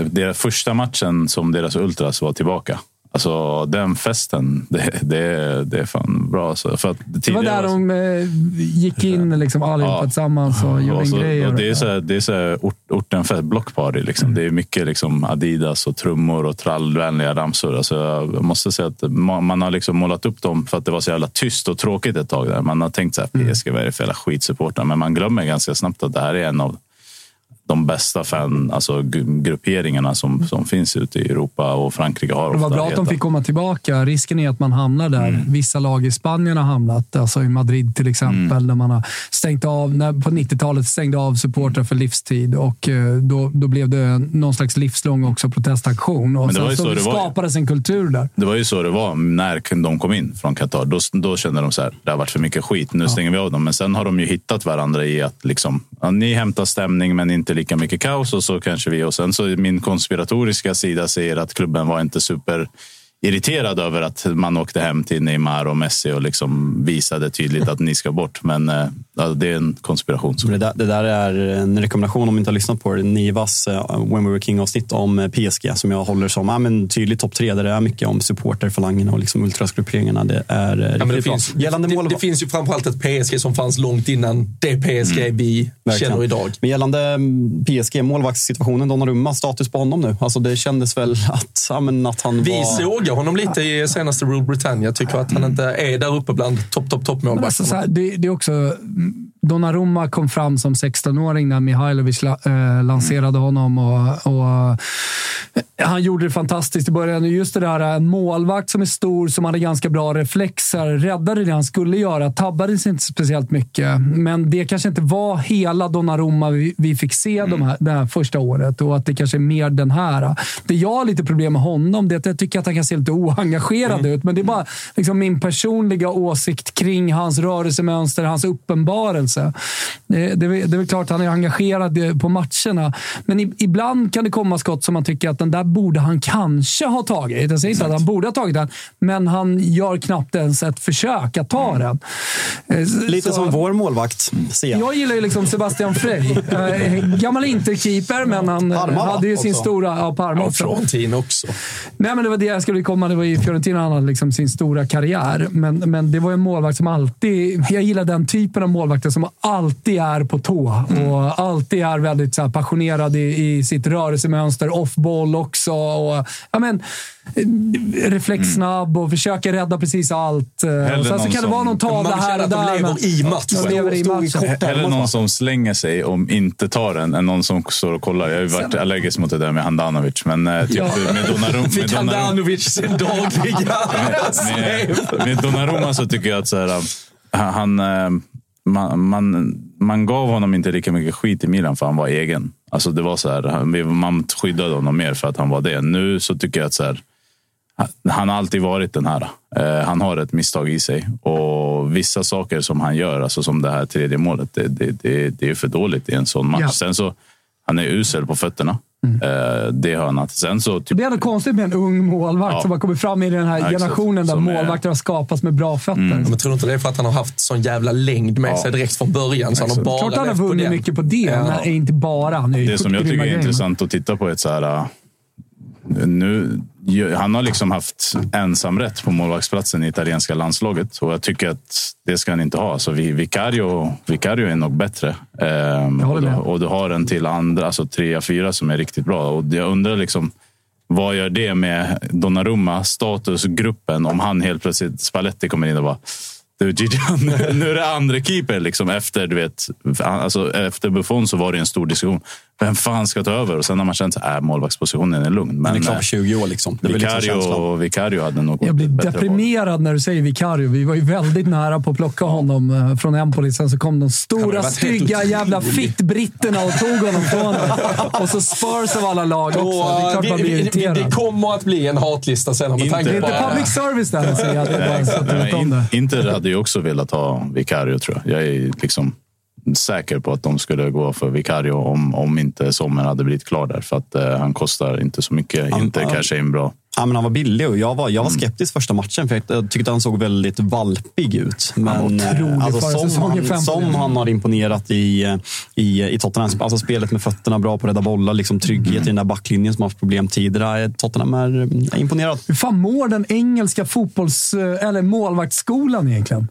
deras första matchen som deras ultras var tillbaka. Alltså den festen, det, det, det är fan bra. Alltså. För att Det var där de eh, gick in liksom, allihopa tillsammans och gjorde och en så, grej. och det är så här, det är så här ort, ortenfest, blockparty. Liksom. Det är mycket liksom Adidas och trummor och trallvänliga ramsor. Alltså, jag måste säga att ma- man har liksom målat upp dem för att det var så jävla tyst och tråkigt ett tag. där. Man har tänkt så här, PSG, vad är det för jävla skitsupportrar? Men man glömmer ganska snabbt att det här är en av de bästa fan, alltså grupperingarna som, som finns ute i Europa och Frankrike har Det var bra att de fick komma tillbaka. Risken är att man hamnar där. Mm. Vissa lag i Spanien har hamnat, alltså i Madrid till exempel, Mm. där man har stängt av, när, på 90-talet stängde av supportrar för livstid och eh, då, då blev det någon slags livslång också protestaktion. Och Men det var sen så så det var skapades en kultur där. Det var ju så det var när de kom in från Qatar. Då, då kände de så här, det har varit för mycket skit, nu stänger vi av dem. Men sen har de ju hittat varandra i att liksom, ja, ni hämtar stämning men inte lika mycket kaos och så kanske vi. Och sen så min konspiratoriska sida säger att klubben var inte super irriterad över att man åkte hem till Neymar och Messi och liksom visade tydligt att ni ska bort. Men ja, det är en konspiration. Det där, det där är en rekommendation om ni inte har lyssnat på det. Nivas eh, When We Were King-avsnitt om eh, PSG som jag håller som ja, men tydlig topp tre där det är mycket om supporterfalangerna och liksom ultrasgrupperingarna. Det är Ja, men det, riktigt bra. finns, Gällande det, mål... det finns ju framförallt ett PSG som fanns långt innan det PSG vi Verkligen. känner idag. Men gällande mm, PSG, målvaktssituationen, Donnarumma, status på honom nu. Alltså det kändes väl att, ja, men att han Vi var... sågar honom lite i senaste Rule Britannia. Tycker att han inte är där uppe bland topp, topp, topp Men alltså, det, det är också... mm, Donnarumma kom fram som 16-åring när Mihailovic eh, lanserade honom. Och, och, eh, han gjorde det fantastiskt i början. Just det där, en målvakt som är stor, som hade ganska bra reflexer, räddade det han skulle göra. Tabbade sig inte speciellt mycket. Men det kanske inte var hela Donnarumma vi, vi fick se de här, det här första året och att det kanske är mer den här. Det jag har lite problem med honom det är att jag tycker att han kan se lite oengagerad ut. Men det är bara liksom min personliga åsikt kring hans rörelsemönster, hans uppenbarelse. Det, det, är väl- det är väl klart att han är engagerad eh, på matcherna, men i, ibland kan det komma skott som man tycker att den där borde han kanske ha tagit. Jag säger inte att han borde ha tagit den, men han gör knappt ens ett försök att ta den. Eh, Lite så- som vår målvakt, ser jag. jag gillar ju liksom Sebastian Frey. Eh, gammal interkeeper, men han Parma, hade ju sin Också. stora... Ja, Parma också. Frontin också. Nej, men det var det jag skulle komma. Det var i Fiorentina han hade liksom sin stora karriär. Men, men det var en målvakt som alltid... Jag gillar den typen av målvakter som alltid är på tå och alltid är väldigt så här, passionerad i, i sitt rörelsemönster. Off-boll också. Och, ja, men, reflexsnabb och försöker rädda precis allt. Eh, sen så kan det som- vara någon tavla Man här och där. lever men- i matchen. De lever i matchen. Hellre någon som slänger sig och inte tar den än någon som står och kollar. Jag har ju varit allergisk mot det där med Handanovic. Men eh, typ Ja. med Donnarumma... <laughs> med Fick Donnarumma- Handanovic sin dagliga <laughs> med, med Donnarumma så tycker jag att så här, han, han, eh, man, man, man gav honom inte lika mycket skit i Milan för han var egen. Alltså det var så här, man skyddade honom mer för att han var det. Nu så tycker jag att så här, han har alltid varit den här. Eh, han har ett misstag i sig och vissa saker som han gör, alltså som det här tredje målet, det, det, det, det är för dåligt i en sån match. Ja. Sen så, han är usel på fötterna. Eh, det har han haft. Sen så, typ, Det är ändå konstigt med en ung målvakt Ja. som har kommit fram i den här Ja, generationen där är- målvakter har skapats med bra fötter. Ja, men tror du inte det är för att han har haft sån jävla längd med sig direkt från början? Så han har bara Klart han har vunnit mycket på det, Ja. men inte bara. Han är Det som jag tycker är intressant att titta på är att så här, nu, han har liksom haft ensamrätt på målvaktsplatsen i italienska landslaget och jag tycker att det ska han inte ha. Så vi, Vicario, Vicario är nog bättre. Ehm, och, du, och du har en till andra, alltså trea, fyra som är riktigt bra. Och jag undrar liksom, vad gör det med Donnarumma, statusgruppen, om han helt plötsligt, Spalletti kommer in och bara du nu- <laughs> nu är det andra keeper. Liksom, efter, du vet, alltså, efter Buffon så var det en stor diskussion. Vem fan ska ta över? Och sen har man känt att äh, målvaktspositionen är lugn. Han är klar på 20 år. Liksom. Det väl liksom Vicario. Vicario hade nog Jag blir deprimerad när du säger Vicario. Vi var ju väldigt nära på att plocka honom eh, från Empoli. Sen så kom de stora, stygga jävla fittbritterna och tog honom från mig. Och så Spurs av alla lag också. Det är klart man vi, blir vi, irriterad. det kommer att bli en hatlista sen. Med Inte- Det är inte public service där, säger jag. Det Nej, om in. Inter hade ju också velat ha Vicario tror jag. Jag är liksom säker på att de skulle gå för Vicario om, om inte Sommer hade blivit klar där. För att eh, han kostar inte så mycket. Han- Inter han- kanske en bra. Ja, men han var billig och jag var, jag var skeptisk första matchen för jag tyckte han såg väldigt valpig ut. Men var otrolig eh, alltså, som, han, som han har imponerat i, i, i Tottenham. Alltså spelet med fötterna, bra på att rädda bollar, liksom trygghet i den där backlinjen som har haft problem tidigare. Tottenham är, är imponerad. Hur fan mår den engelska fotbolls eller målvaktsskolan egentligen?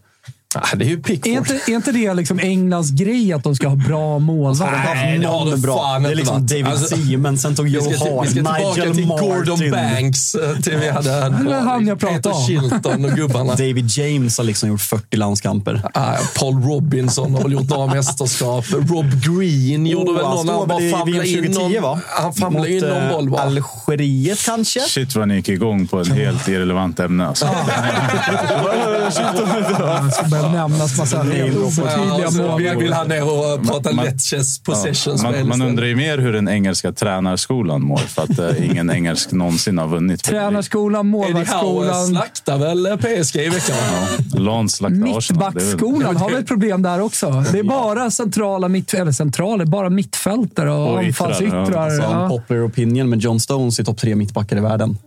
Ah, det är ju Pickford. Är inte, är inte det liksom Englands grej att de ska ha bra målvakter? Nej, det har det fan Det är liksom. David Alltså, Seaman, sen tog Vi Joe ska, till, vi Hart, ska tillbaka Nigel till Martin. Gordon Banks. eh, Till vi hade Det var han jag pratade Peter om. Chilton och gubbarna. David James har liksom gjort 40 landskamper. Ah, Paul Robinson har väl gjort några mästerskap. Rob Green gjorde väl han någon. Han bara väl i famlade VM in 2010 någon, va? Han famlade in någon eh, boll bara. Algeriet kanske? Shit vad ni gick igång på ett helt irrelevant ämne. Alltså. <laughs> Det nämnas massa Ja, och så vill, mål. vill han ner och prata Man- Letches Ja, man, man undrar ju mer hur den engelska tränarskolan mår för att eh, ingen engelsk någonsin har vunnit. Tränarskolan, Eddie målvaktsskolan. slaktar väl PSG i veckan? Lans slaktade Arsenal. Är Mittbackskolan har väl ett problem där också. Det är bara centrala mitt, eller centrala, bara mittfältare och, Och yttrar, anfallsyttrar. Så Ja. en popular opinion med John Stones i topp tre mittbackar i världen.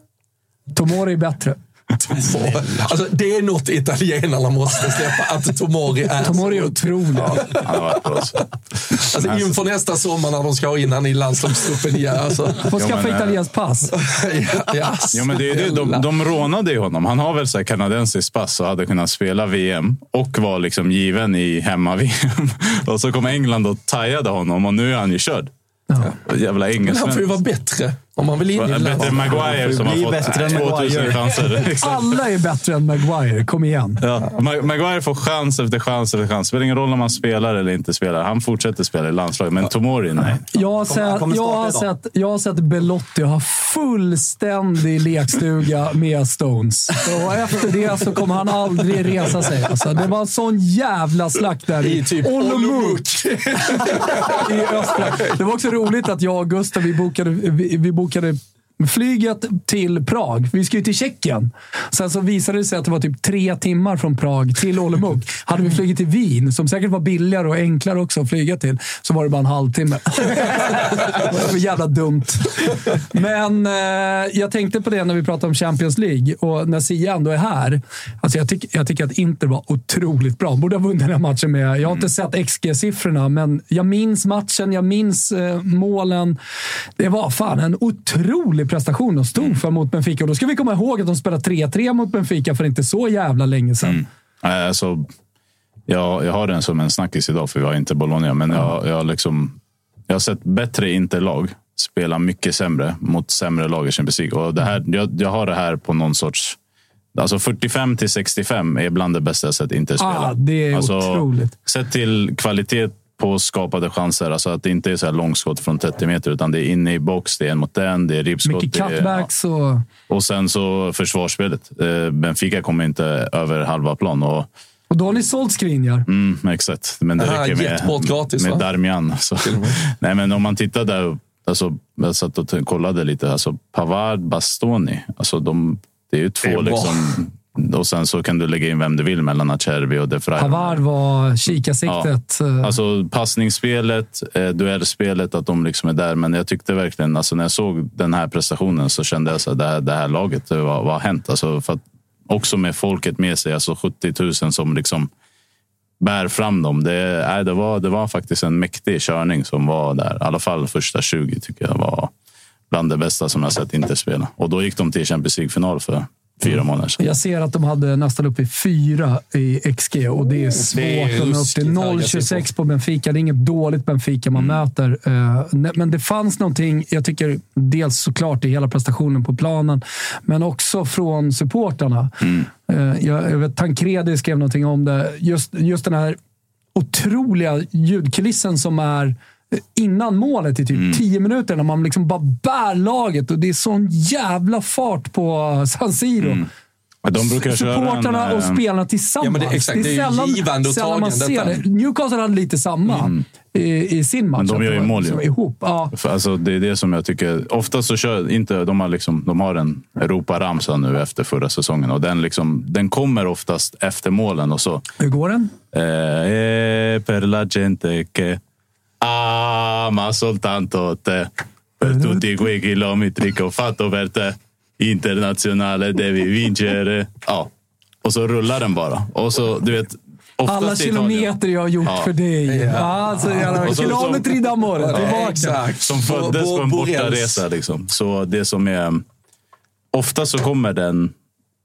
Tomori är bättre. Alltså, det är något italienarna måste släppa, att Tomori är Tomori är otrolig. Han har varit bra. så. Alltså, inför nästa sommar när de ska ha in han i landslagstruppen igen. Alltså. Får Ja, skaffa eh, italienskt pass. ja, ja, Ja, men det är det. De, de rånade ju honom. Han har väl så här kanadensiskt pass och hade kunnat spela VM och var liksom given i hemma-VM. <laughs> Och så kom England och tajade honom och nu är han ju körd. Jävla Men han får ju engelsmän. vara bättre om man vill in i Bättre än. Maguire som har fått bättre än 2000 Maguire. chanser. <laughs> Alla är bättre än Maguire. Kom igen. Ja. Ma- Maguire får chans efter chans efter chans. Det spelar ingen roll om han spelar eller inte spelar. Han fortsätter spela i landslaget. Men Tomori, nej. Jag har, sett, jag, har sett, jag har sett Belotti ha fullständig lekstuga med Stones. Och efter det så kommer han aldrig resa sig. Alltså, det var en sån jävla slakt där I typ Olomouc. <laughs> i östra. Det var också roligt att jag och Gustav vi bokade, vi, vi bokade bokade. Flyget till Prag. Vi ska ju till Tjeckien. Sen så visade det sig att det var typ tre timmar från Prag till Olomouc. <laughs> Hade vi flugit till Wien, som säkert var billigare och enklare också att flyga till, så var det bara en halvtimme. <laughs> det var jävla dumt. Men eh, jag tänkte på det när vi pratade om Champions League och när Sia ändå är här. Alltså jag, tyck, jag tycker att Inter var otroligt bra. Borde ha vunnit den här matchen med. Jag har inte sett XG-siffrorna, men jag minns matchen. Jag minns eh, målen. Det var fan en otrolig prestation de stod för mot Benfica. Och då ska vi komma ihåg att de spelade 3-3 mot Benfica för inte så jävla länge sedan. Nej, Alltså, jag, jag har den som en snackis idag, för vi har inte Bologna. Men jag, jag, har liksom, jag har sett bättre Interlag spela mycket sämre mot sämre lag i Champions League. Och det här, jag, jag har det här på någon sorts... Alltså 45 till 65 är bland det bästa jag sett Inter spela. Ah, det är alltså, otroligt. Sett till kvalitet på skapade chanser. Alltså att det inte är så här långskott från 30 meter, utan det är inne i box, det är en mot den, det är ribbskott. Mycket cutbacks och... och sen så försvarsspelet. Eh, Benfica kommer inte över halva plan. Och, Och då har ni sålt Skriniar. mm, exakt. Men det Ah, räcker med, gratis, med va? Darmian. Så. Nej, men om man tittar där. Alltså, jag satt och kollade lite. Alltså, Pavard, Bastoni. Alltså, de, det är ju två Det är bra. liksom. Och sen så kan du lägga in vem du vill mellan Acerbi och De Frey. Pavard var kikarsiktet. eh, Alltså passningsspelet, eh, duellspelet, att de liksom är där. Men jag tyckte verkligen, alltså när jag såg den här prestationen så kände jag att det här, det här laget, var, vad har hänt? Alltså för också med folket med sig, alltså 70 000 som liksom bär fram dem. Det, nej, det, var, det var faktiskt en mäktig körning som var där. I alla fall första 20 tycker jag var bland det bästa som jag sett inte spela. Och då gick de till Champions League-final för fyra månader sedan. Jag ser att de hade nästan upp i fyra i XG och det är svårt det är upp till höga 0,26 på Benfica. Det är inget dåligt Benfica man möter. Eh, Men det fanns någonting, jag tycker dels såklart i hela prestationen på planen, men också från supportarna. Eh, Jag, jag vet, Tancredi skrev någonting om det. Just, just den här otroliga ljudkulissen som är innan målet i typ 10 minuter när man liksom bara bär laget och det är sån jävla fart på San Siro. De brukar köra en, och eh, spelarna tillsammans. Ja, men det- exakt, det är sällan, givande och sällan man ser detta. det. Newcastle hade lite samma i, i sin match. Men de gör det ju mål ju. liksom Ihop. Ja. Alltså, det är det som jag tycker. Ofta så kör inte de har liksom, de har en Europa-ramsa nu efter förra säsongen och den liksom, den kommer oftast efter målen och så. Hur går den? Eh, per la gente ama soltanto te per tutti quei chilometri che ho fatto per te. Internationale devi vincere. Ja. Och så rullar den bara. Och så, du vet, Alla kilometer jag har gjort Ja. för dig. Ja. Alltså, så- kilometer i d'amore. Tillbaka. Som föddes på en bortaresa. Liksom. Så det som är... Ofta så kommer den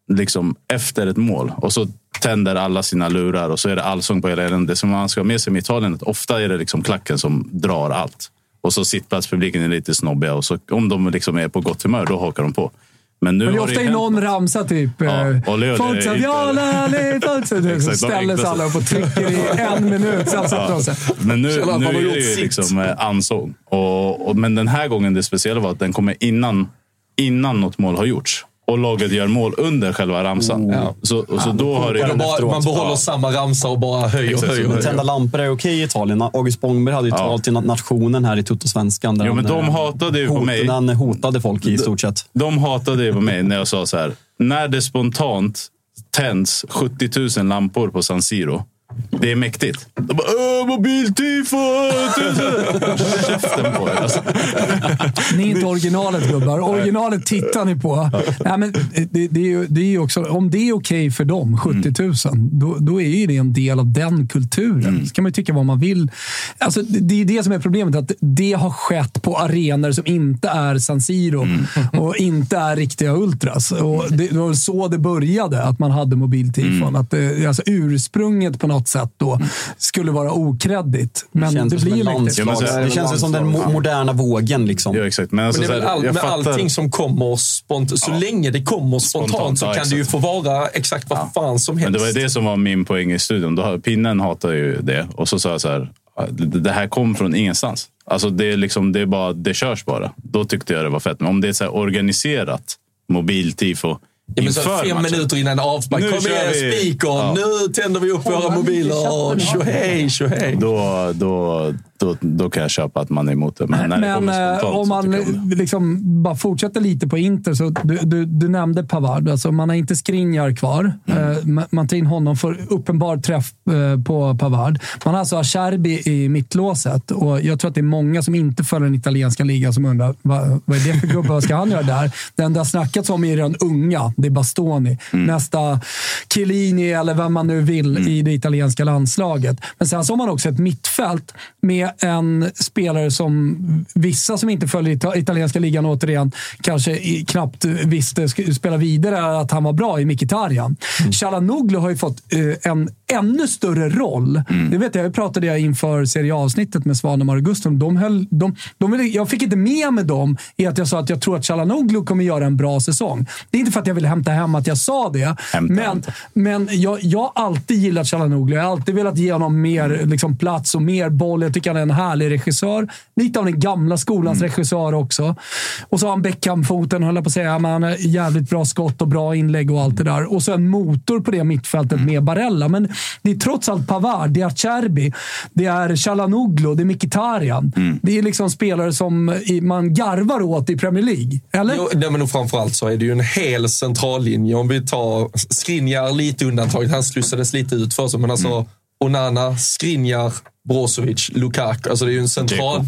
liksom efter ett mål och så tänder alla sina lurar och så är det allsång på hela eländet. Det som man ska ha med sig med Italien att ofta är det liksom klacken som drar allt. Och så sittplatspubliken är lite snobbiga och så, om de liksom är på gott humör, då hakar de på. Men nu Men det är ofta i någon ramsa typ. Ja, Forza Viale, Forza. Ställer sig alla upp och trycker i en minut. Sen sätter de sig. <laughs> Men nu, att nu är det ju sitt. liksom eh, ansång. Och, och, men den här gången det speciella var att den kommer innan, innan något mål har gjorts. Och laget gör mål under själva ramsan. Ja. Så, och så då har det... Bara, man behåller Ja. samma ramsa och bara höjer och höjer. och Tända lampor är okej i Italien. August Spångberg hade ju Ja. talat till nationen här i Tuttosvenskan. Jo, men han, de eh, hatade ju på mig. Han hotade folk i stort sett. De hatade ju på mig när jag sa så här. När det spontant tänds 70 000 lampor på San Siro. Det är mäktigt. De bara Åh, mobiltifo! <laughs> Käften på er. Alltså. Ni är inte originalet gubbar. Originalet tittar ni på. Nej, men det, det, är ju, det är ju också, om det är okej för dem, 70 000, då, då är ju det en del av den kulturen. Så kan man ju tycka vad man vill. Alltså, det är det som är problemet. att Det har skett på arenor som inte är San Siro <laughs> och inte är riktiga ultras. Och det, det var så det började, att man hade mobiltifon. Att det, alltså, ursprunget på något sätt då skulle vara okreddigt. Men det, känns ju blir mäktigt. landslags- det känns ju som den mo- moderna vågen. Liksom. Ja, exakt. Men, alltså, Men det är all, med fattar- allting som kommer spontant. Så länge det kommer spontant, Spontant, så ja, kan det ju exakt. få vara exakt vad fan som helst. Men det var det som var min poäng i studion. Då, pinnen hatar ju det. Och så sa jag så här. Det det här kom från ingenstans. Alltså det, är liksom, det, är bara, det körs bara. Då tyckte jag det var fett. Men om det är så här organiserat mobiltifo Ja, men så fem matchen. minuter innan avspark. Nu Kom igen, vi. speakern! Ja. Nu tänder vi upp våra mobiler. Tjohej, tjohej. Då, då, då, då kan jag köpa att man är emot det. Men när det Men kommer eh, spontant om man det. liksom bara fortsätter lite på Inter. Så du, du, du nämnde Pavard. Alltså man har inte Skriniar kvar. Mm. Eh, ma- man tar in honom för uppenbar träff eh, på Pavard. Man har alltså Acerbi i mittlåset. Och jag tror att det är många som inte följer den italienska ligan som undrar vad, vad är det för gubbe? Vad ska han göra där? Den det har snackats om är den unga. Det är Bastoni. Mm. Nästa Chiellini eller vem man nu vill i det italienska landslaget. Men sen så har man också ett mittfält med en spelare som vissa som inte följer ita- italienska ligan återigen kanske knappt visste spela vidare att han var bra i Mkhitaryan. Chalanoglu har ju fått eh, en ännu större roll. Det vet jag, jag pratade jag inför Serie A-avsnittet med Svanemar och Gustav. De höll, de, de jag fick inte med mig dem i att jag sa att jag tror att Chalanoglu kommer göra en bra säsong. Det är inte för att jag ville hämta hem att jag sa det, Hämta, men, hämta. men jag, jag har alltid gillat Chalanoglu. Jag har alltid velat ge honom mer liksom, plats och mer boll. Jag tycker han är en härlig regissör. Lite av den gamla skolans regissör också. Och så har han Beckham-foten, höll jag på att säga. Men han har jävligt bra skott och bra inlägg och allt det där. Och så en motor på det mittfältet med Barella. Men det är trots allt Pavard, det är Acerbi, det är Chalanoglu, det är Mkhitaryan. Det är liksom spelare som man garvar åt i Premier League. Eller? Jo, nej, men framförallt så är det ju en hel centrallinje. Om vi tar Skriniar lite undantaget. Han slussades lite ut för sig, men alltså Onana, Skriniar, Brozovic, Lukaku. Alltså det är ju en central...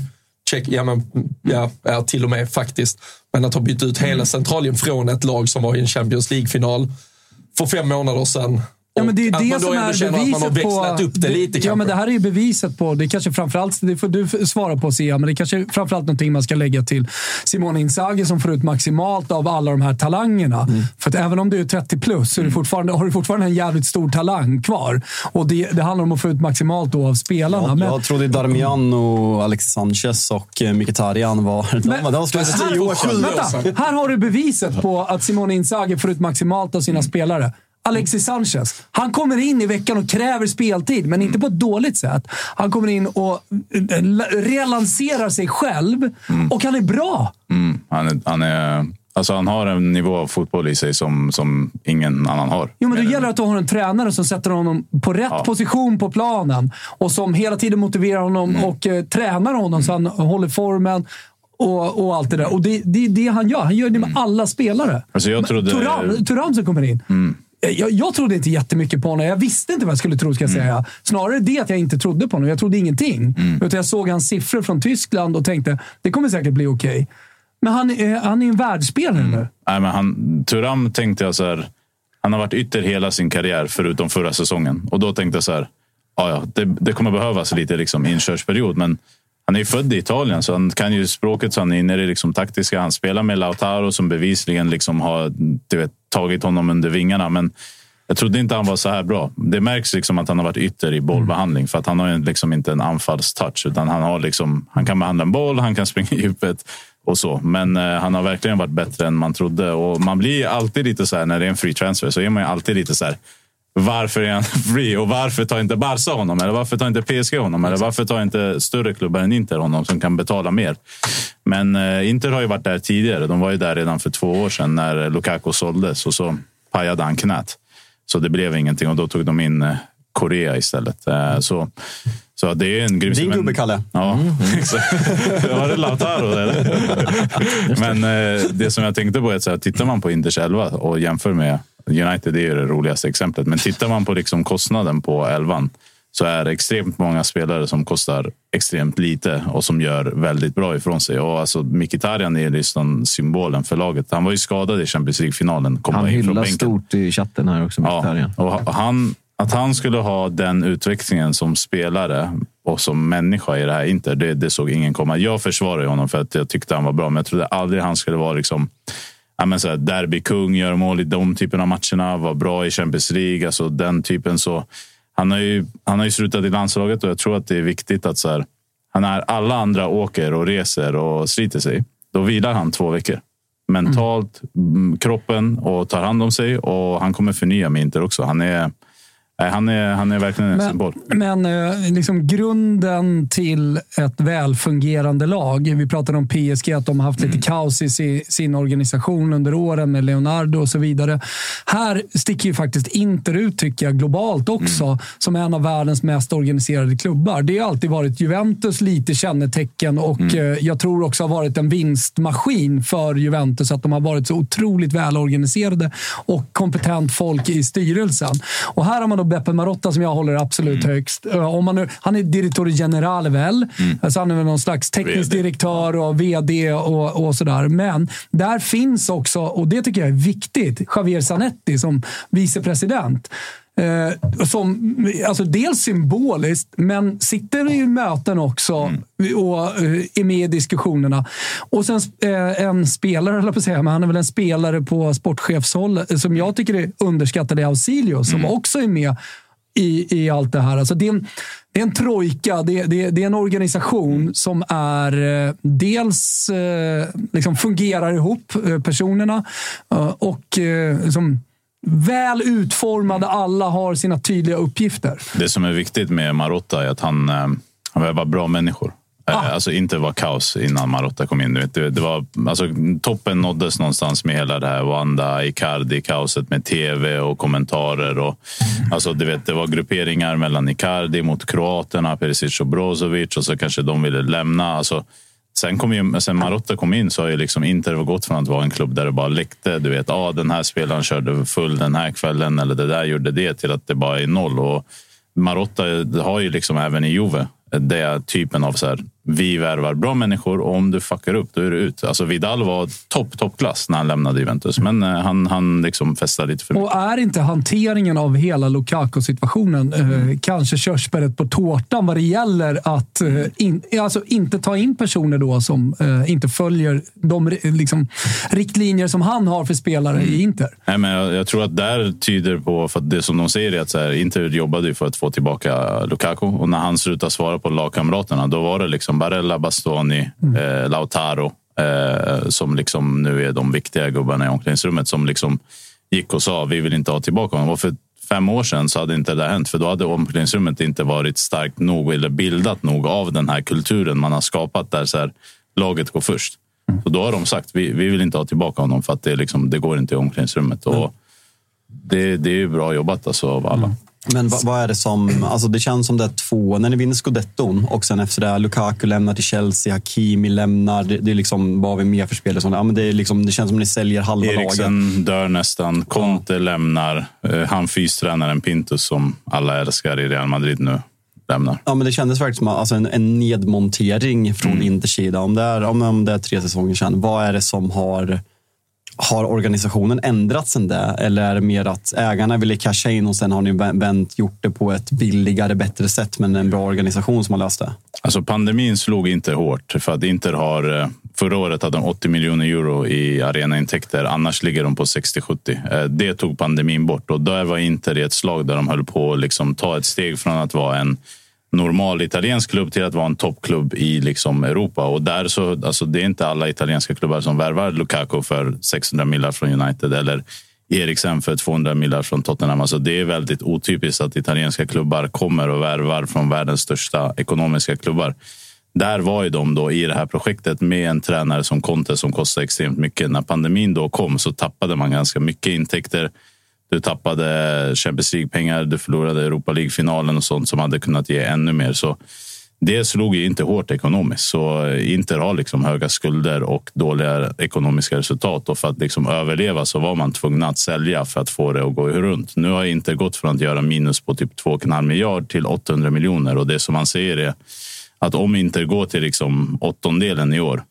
Check, ja, men, ja, ja, till och med faktiskt. Men att ha bytt ut hela centrallinjen från ett lag som var i en Champions League-final för fem månader sedan. Ja, men det är att det som är beviset på... upp det lite Ja, kanske. men det här är ju beviset på... Det är kanske framförallt, det får du svara på Sia, men det är kanske framförallt någonting man ska lägga till Simone Inzaghi som får ut maximalt av alla de här talangerna. Mm. För att även om du är 30 plus så är du fortfarande, har du fortfarande en jävligt stor talang kvar. Och det, det handlar om att få ut maximalt då av spelarna. Ja, men, jag trodde Darmian och Alexis Sanchez och eh, Mkhitaryan var... <laughs> Men- de var slut för tio år sedan. Vänta, här har du beviset på att Simone Inzaghi får ut maximalt av sina spelare. Alexis Sanchez. Han kommer in i veckan och kräver speltid, men inte på ett dåligt sätt. Han kommer in och eh, relanserar sig själv och han är bra. Mm, han, är, han, är, alltså han har en nivå av fotboll i sig som, som ingen annan har. Jo, men det gäller att du har en tränare som sätter honom på rätt Ja. position på planen och som hela tiden motiverar honom Mm. och eh, tränar honom så han håller formen. Och, och allt det där. Och det, det är det han gör. Han gör det med alla spelare. Alltså jag trodde... Turam, Turam som kommer in. Eh, Jag, jag trodde inte jättemycket på honom. Jag visste inte vad jag skulle tro, ska jag säga. Snarare det att jag inte trodde på honom. Jag trodde ingenting. Utan jag såg hans siffror från Tyskland och tänkte det kommer säkert bli okej. Men han är, han är en världsspelare nu. Nej, men han, Turam tänkte jag så här. Han har varit ytter hela sin karriär förutom förra säsongen. Och då tänkte jag så här. Ja, ja, det, det kommer behövas lite liksom, inkörsperiod. Men han är ju född i Italien, så han kan ju språket. Så han är inne i det liksom, taktiska. Han spelar med Lautaro som bevisligen liksom har du vet, tagit honom under vingarna. Men jag trodde inte han var så här bra. Det märks liksom att han har varit ytter i bollbehandling. För att han har liksom inte en anfallstouch. Utan han, har liksom, han kan behandla en boll, han kan springa i djupet och så. Men eh, han har verkligen varit bättre än man trodde. Och man blir alltid lite så här när det är en free transfer så är man ju alltid lite så här. Varför är han <laughs> free och varför tar inte Barca honom? Eller varför tar inte PSG honom? Eller varför tar inte större klubbar än Inter honom som kan betala mer? Men eh, Inter har ju varit där tidigare. De var ju där redan för två år sedan när Lukaku såldes och så pajade han knät. Så det blev ingenting och då tog de in eh, Korea istället. Eh, så, så det är en grym... Din gubbe, Kalle. Ja, <laughs> exakt. Var det Lautaro? Eller? <laughs> Men det som jag tänkte på är att så här, tittar man på Inters 11 och jämför med United, är ju det roligaste exemplet. Men tittar man på liksom kostnaden på 11 så är det extremt många spelare som kostar extremt lite och som gör väldigt bra ifrån sig. Och alltså, Mkhitaryan är liksom symbolen för laget. Han var ju skadad i Champions League-finalen. Han hyllas stort i chatten här också, Mkhitaryan. Ja, och han, att han skulle ha den utvecklingen som spelare och som människa i det här Inter, det, det såg ingen komma. Jag försvarar honom för att jag tyckte han var bra, men jag trodde aldrig han skulle vara liksom ja, men så här, derbykung, gör mål i de typen av matcherna, var bra i Champions League, alltså den typen. så han har ju, han har ju slutat i landslaget och jag tror att det är viktigt att så här, han när alla andra åker och reser och sliter sig, då vilar han två veckor. Mentalt, mm. kroppen och tar hand om sig och han kommer förnya med Inter också. Han är, han är, han är verkligen en men, symbol. Men eh, liksom grunden till ett välfungerande lag. Vi pratade om PSG, att de har haft lite Mm. kaos i sin, sin organisation under åren med Leonardo och så vidare. Här sticker ju faktiskt Inter ut, tycker jag, globalt också, Mm. som en av världens mest organiserade klubbar. Det har alltid varit Juventus lite kännetecken och Mm. eh, jag tror också har varit en vinstmaskin för Juventus. Att de har varit så otroligt välorganiserade och kompetent folk i styrelsen. Och här har man då Beppe Marotta som jag håller absolut Mm. högst. Om man nu, han är direktor generale väl? Alltså han är väl någon slags teknisk VD. direktör och vd och, och sådär. Men där finns också, och det tycker jag är viktigt, Javier Zanetti som vicepresident. Eh, som, alltså dels symboliskt, men sitter i möten också och eh, är med i diskussionerna. Och sen eh, en spelare, jag på säga, men han är väl en spelare på sportchefshåll eh, som jag tycker är underskattad, är Ausilio, som också är med i, i allt det här. Alltså det, är en, det är en trojka, det, det, det är en organisation som är eh, dels eh, liksom fungerar ihop, personerna, och som väl utformade. Alla har sina tydliga uppgifter. Det som är viktigt med Marotta är att han, eh, han vill vara bra människor. Eh, Alltså inte var kaos innan Marotta kom in. Det, det var, alltså, toppen nåddes någonstans med hela det här Wanda, Icardi-kaoset med tv och kommentarer. Och, alltså, du vet, det var grupperingar mellan Icardi mot kroaterna, Perisic och Brozovic och så kanske de ville lämna. Alltså, Sen, kom ju, sen Marotta kom in så har ju liksom Inter gått från att vara en klubb där det bara läckte. Du vet, ah, den här spelaren körde full den här kvällen eller det där gjorde det till att det bara är noll. Och Marotta har ju liksom även i Juve eh, den typen av så här, vi värvar bra människor och om du fuckar upp då är du ut. Alltså Vidal var topp, toppklass när han lämnade Juventus, men eh, han, han liksom festade lite för mycket. Och är inte hanteringen av hela Lukaku-situationen eh, kanske körsbäret på tårtan vad det gäller att eh, in, alltså inte ta in personer då som eh, inte följer de liksom, riktlinjer som han har för spelare i Inter? Nej, men jag, jag tror att där tyder på, för att det som de säger är att här, Inter jobbade ju för att få tillbaka Lukaku och när han slutade svara på lagkamraterna, då var det liksom Barella, Bastoni, eh, Lautaro eh, som liksom nu är de viktiga gubbarna i omklädningsrummet som liksom gick och sa vi vill inte ha tillbaka honom. Och för fem år sedan så hade inte det där hänt, för då hade omklädningsrummet inte varit starkt nog eller bildat nog av den här kulturen man har skapat där så här, laget går först. Så då har de sagt vi, vi vill inte ha tillbaka honom för att det, liksom, det går inte i omklädningsrummet. Och det, det är bra jobbat alltså, av alla. Men vad, vad är det som... Alltså det känns som det är två... När ni vinner scudetton och sen efter det Lukaku lämnar till Chelsea, Hakimi lämnar. Det, det är liksom, vad har vi mer för spelare? Ja, men det, är liksom, det känns som ni säljer halva laget. Eriksen dör nästan. Conte lämnar. Eh, Han fystränaren Pintus som alla älskar i Real Madrid nu lämnar. Ja, men det kändes verkligen som alltså en, en nedmontering från Mm. Inters sida. Om det, är, om, om det är tre säsonger sedan, vad är det som har, har organisationen ändrats sen det? Eller är det mer att ägarna ville casha in och sen har ni vänt, gjort det på ett billigare, bättre sätt, men en bra organisation som har löst det? Alltså pandemin slog inte hårt för att Inter har eh, förra året hade de 80 miljoner euro i arenaintäkter. Annars ligger de på 60-70. Eh, det tog pandemin bort och där var Inter i ett slag där de höll på att liksom ta ett steg från att vara en normal italiensk klubb till att vara en toppklubb i liksom Europa. Och där så, alltså det är inte alla italienska klubbar som värvar Lukaku för 600 millar från United eller Eriksen för 200 millar från Tottenham. Alltså det är väldigt otypiskt att italienska klubbar kommer och värvar från världens största ekonomiska klubbar. Där var ju de då i det här projektet med en tränare som Conte som kostade extremt mycket. När pandemin då kom så tappade man ganska mycket intäkter. Du tappade Champions League-pengar, du förlorade Europa League-finalen och sånt som hade kunnat ge ännu mer. Så det slog ju inte hårt ekonomiskt. Så Inter har liksom höga skulder och dåliga ekonomiska resultat. Och för att liksom överleva så var man tvungen att sälja för att få det att gå runt. Nu har Inter gått från att göra minus på typ 2,5 miljard till 800 miljoner. Och det som man säger är att om Inter går till liksom åttondelen i år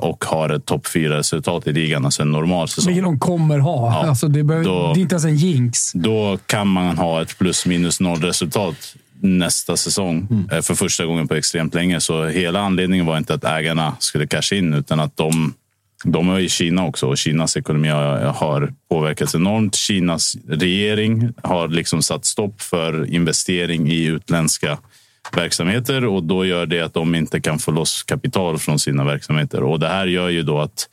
och har ett topp fyra resultat i ligan, alltså en normal säsong. Vilket de kommer ha. Ja, alltså, det, behöver, då- det är inte ens en jinx. Då kan man ha ett plus minus noll resultat nästa säsong eh, för första gången på extremt länge. Så hela anledningen var inte att ägarna skulle casha in utan att de de är i Kina också och Kinas ekonomi har, har påverkats enormt. Kinas regering har liksom satt stopp för investering i utländska verksamheter och då gör det att de inte kan få loss kapital från sina verksamheter. Och det här gör ju då att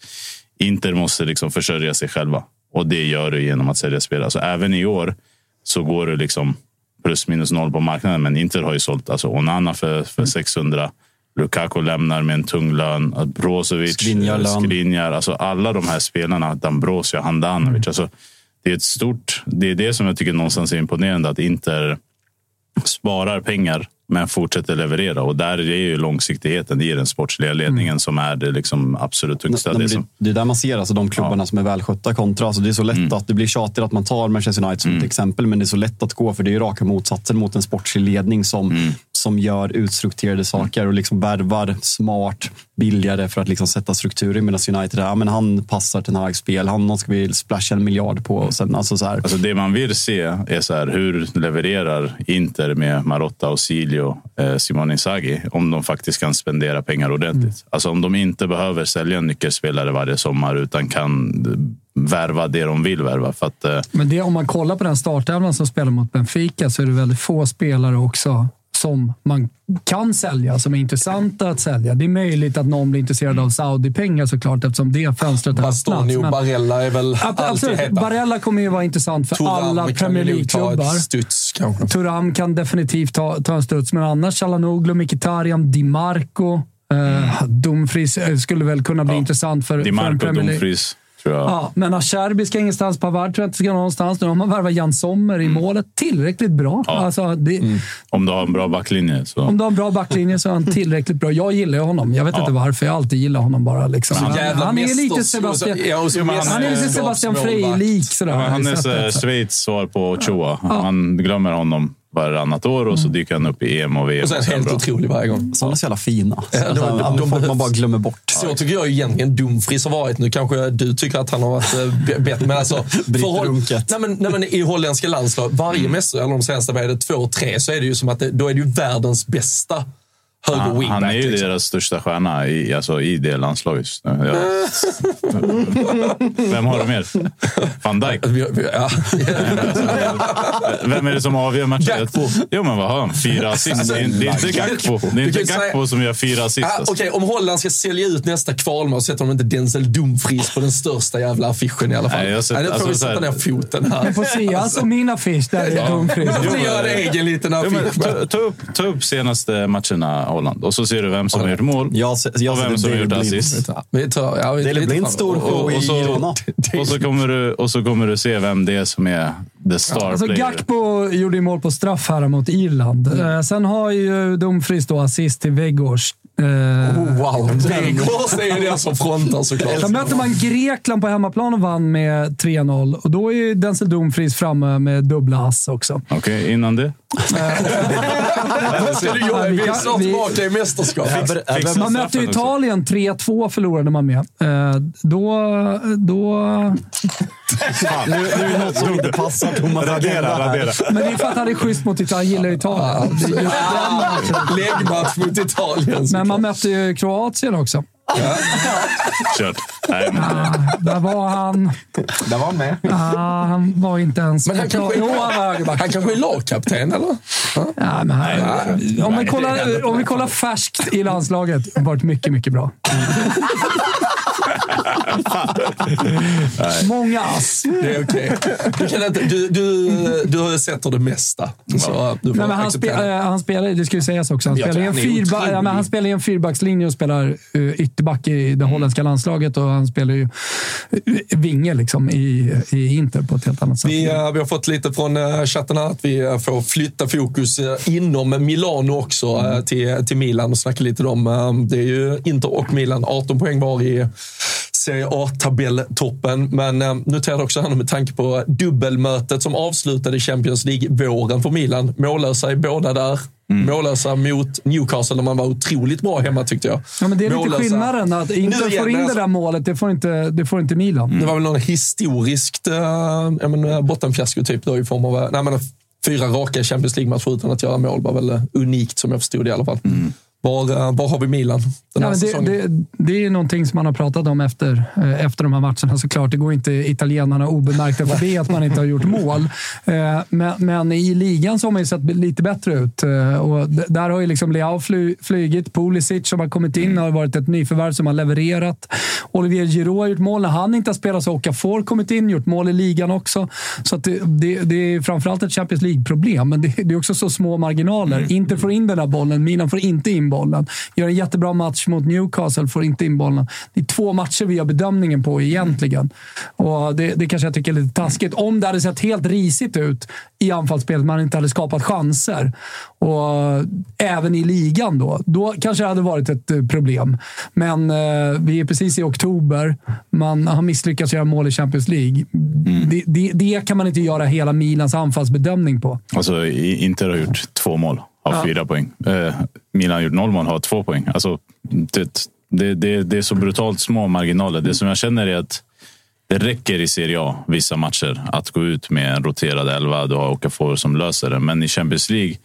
Inter måste liksom försörja sig själva och det gör du genom att sälja spelare. Så även i år så går det liksom plus minus noll på marknaden. Men Inter har ju sålt alltså Onana för, för 600. Lukaku lämnar med en tung lön. Brozovic, Skriniar. Alltså alla de här spelarna, Dambrosio, Handanovic. Alltså, det är ett stort... Det är det som jag tycker någonstans är imponerande. Att Inter sparar pengar men fortsätter leverera. Och där är ju långsiktigheten i den sportsliga ledningen som är det liksom absolut men Det som, det är där man ser alltså, de klubbarna som är välskötta kontra. Alltså, det är så lätt Mm. att det blir tjatigt att man tar Manchester United som ett exempel, men det är så lätt att gå för det är raka motsatsen mot en sportslig ledning som, Mm. Som gör utstrukturerade saker och liksom värvar smart, billigare för att liksom sätta strukturer. Medan United, ja, men han passar till Hags spel. Han ska vi splasha en miljard på. Och sen, alltså så här. Alltså det man vill se är så här, hur levererar Inter med Marotta och Silio, eh, Simone Inzaghi om de faktiskt kan spendera pengar ordentligt. Alltså om de inte behöver sälja nyckelspelare varje sommar utan kan värva det de vill värva. För att, eh, Men det, om man kollar på den startelvan som spelar mot Benfica så är det väldigt få spelare också som man kan sälja, som är intressanta att sälja. Det är möjligt att någon blir intresserad av Saudi-pengar såklart eftersom det fönstret har öppnats. Bastoni och Barella är väl Ab- alltid heta. Barella kommer ju vara intressant för Thuram alla Premier League-klubbar. studs. Turam kan definitivt ta, ta en studs, men annars Chalanoglu, Mkhitaryan, Di Marco. Eh, Dumfries eh, skulle väl kunna bli intressant för, Di för en Marco, Premier League. Dumfries, tror jag. Ja, men Acerbi ska ingenstans. Pavard tror jag inte ska någonstans. Nu har man värvat Jan Sommer i målet. Tillräckligt bra. Mm. Ja. Alltså, det, Om du har en bra backlinje. Så. Om du har en bra backlinje så är han tillräckligt bra. Jag gillar ju honom. Jag vet Ja. inte varför. Jag alltid gillar honom bara. Liksom. Så Han, han är lite Sebastian, Ja, så han han är lite. Sebastian Frey-lik. han är. Schweiz svar på Ochoa. Man glömmer honom varannat år och så dyker han upp i EM och VM. Och sen och sen helt bra. otrolig varje gång. Sådana är så jävla fina. Ja, de- alltså, de- de folk man bara glömmer bort. Så tycker jag egentligen Dumfries har varit. Nu kanske du tycker att han har varit eh, bättre, men alltså... <laughs> Brittrunket. nej, men, nej, men I holländska landslag, varje mästare, eller de senaste, vad är det, två, tre, så är det ju som att det, då är det ju världens bästa höger Han, wingback. han är ju liksom. deras största stjärna i, alltså, i det landslaget. <laughs> Vem har du mer? Van Dijk? Ja. <laughs> Vem är det som avgör matchen? Gakpo. Jo, men vad har han? Fyra assist. Det är, det är inte Gakpo, det är Du inte kan säga- Gakpo som gör fyra assist. Ah, alltså. Okej, om Holland ska sälja ut nästa kvalmatch sätter de inte Denzel Dumfries på den största jävla affischen i alla fall. Nej, jag sett- Nej, nu får alltså, vi sätta ner foten här. Ni får se alltså min affisch där är Dumfries. Nu får ni göra en egen liten affisch. ta, ta, upp, ta upp senaste matcherna, Holland, och så ser du vem som har gjort mål Jag, ser- jag och vem som har gjort assist. Vi tar, ja, vi- Blind stor show och, i så, Girona. och, så kommer du, och så kommer du se vem det är som är the star Alltså, player. Gakpo gjorde ju mål på straff här mot Irland. Eh, sen har ju Dumfries då assist till Weghorst. Eh, Oh, wow, <laughs> Weghorst är ju den som frontar såklart. Sen möter man Grekland på hemmaplan och vann med 3-0. Och då är ju Denzel Dumfries framme med dubbla ass också. Okej, innan det? Vi är snart tillbaka i mästerskap. Man mötte Italien. 3-2 förlorade man med. Eh, Då... då Nu, nu är det något som inte passar Thomas agenda här. men det är för att han är schysst mot Italien. Jag gillar Italien. Den matchen. Läggmatch mot Italien. Men man mötte ju Kroatien också. Kört. Nej, men, Där var han... Där var han med. Ah, han var inte ens... Men han kanske, Jo, han var högerback. han kanske är lagkapten, eller? Ja, men han, om, vi kollar, om vi kollar färskt i landslaget, varit mycket, mycket bra. Många ass. Det är okej. Du, kan inte, du, du, du sätter det mesta. Så du får Nej, men han, det. eh, han spelar, det ska ju sägas också, han spelar han fyrba, ja, men han spelar i en fyrbackslinje och spelar uh, ytterback i det holländska landslaget och han spelar ju uh, vinge liksom, i, i Inter på ett helt annat sätt. Vi, eh, vi har fått lite från eh, chatten här att vi eh, får flytta fokus eh, inom Milano också eh, till, till Milan och snacka lite om. eh, Det är ju Inter och Milan, 18 poäng var i Serie A-tabelltoppen. Men eh, noterade också här med tanke på dubbelmötet som avslutade Champions League-våren för Milan. Mållösa i båda där. Mållösa mot Newcastle där man var otroligt bra hemma tyckte jag. Ja, men det är lite Mållösa. skillnaden. Att Inter får in men det alltså- där målet, det får inte, det får inte Milan. Det var väl någon historiskt äh, jag menar, bottenfiasko typ då i form av äh, nej, men, fyra raka Champions League-matcher utan att göra mål var väl unikt som jag förstod det i alla fall. Var, äh, var har vi Milan den här Ja, säsongen? det, det, det är någonting som man har pratat om efter, eh, efter de här matcherna såklart. Det går inte italienarna obemärkta förbi att man inte har gjort mål. Eh, Men, men i ligan så har man ju sett lite bättre ut. Eh, Och där har ju liksom Leao fly, flygit. Pulisic som har kommit in har varit ett nyförvärv som har levererat. Olivier Giroud har gjort mål. När han inte har spelat så Okafor kommit in, gjort mål i ligan också. Så det, det, det är framförallt ett Champions League-problem, men det, det är också så små marginaler. Inter får in den där bollen, Milan får inte in bollen. Gör en jättebra match mot Newcastle, får inte in bollen. Det är två matcher vi gör bedömningen på egentligen. Och det, det kanske jag tycker är lite taskigt. Om det hade sett helt risigt ut i anfallsspelet, man inte hade skapat chanser. Och även i ligan då. Då kanske det hade varit ett eh, problem. Men eh, vi är precis i oktober. Man har misslyckats göra mål i Champions League. Det, det, det kan man inte göra hela Milans anfallsbedömning på. alltså, Inter har gjort två mål, har Ja. fyra poäng. Eh, Milan har gjort noll mål, har två poäng. Alltså, det, det, det, det är så brutalt små marginaler. Det som jag känner är att det räcker i Serie A, vissa matcher, att gå ut med en roterad elva. Du har Okafor som löser det. Men i Champions League,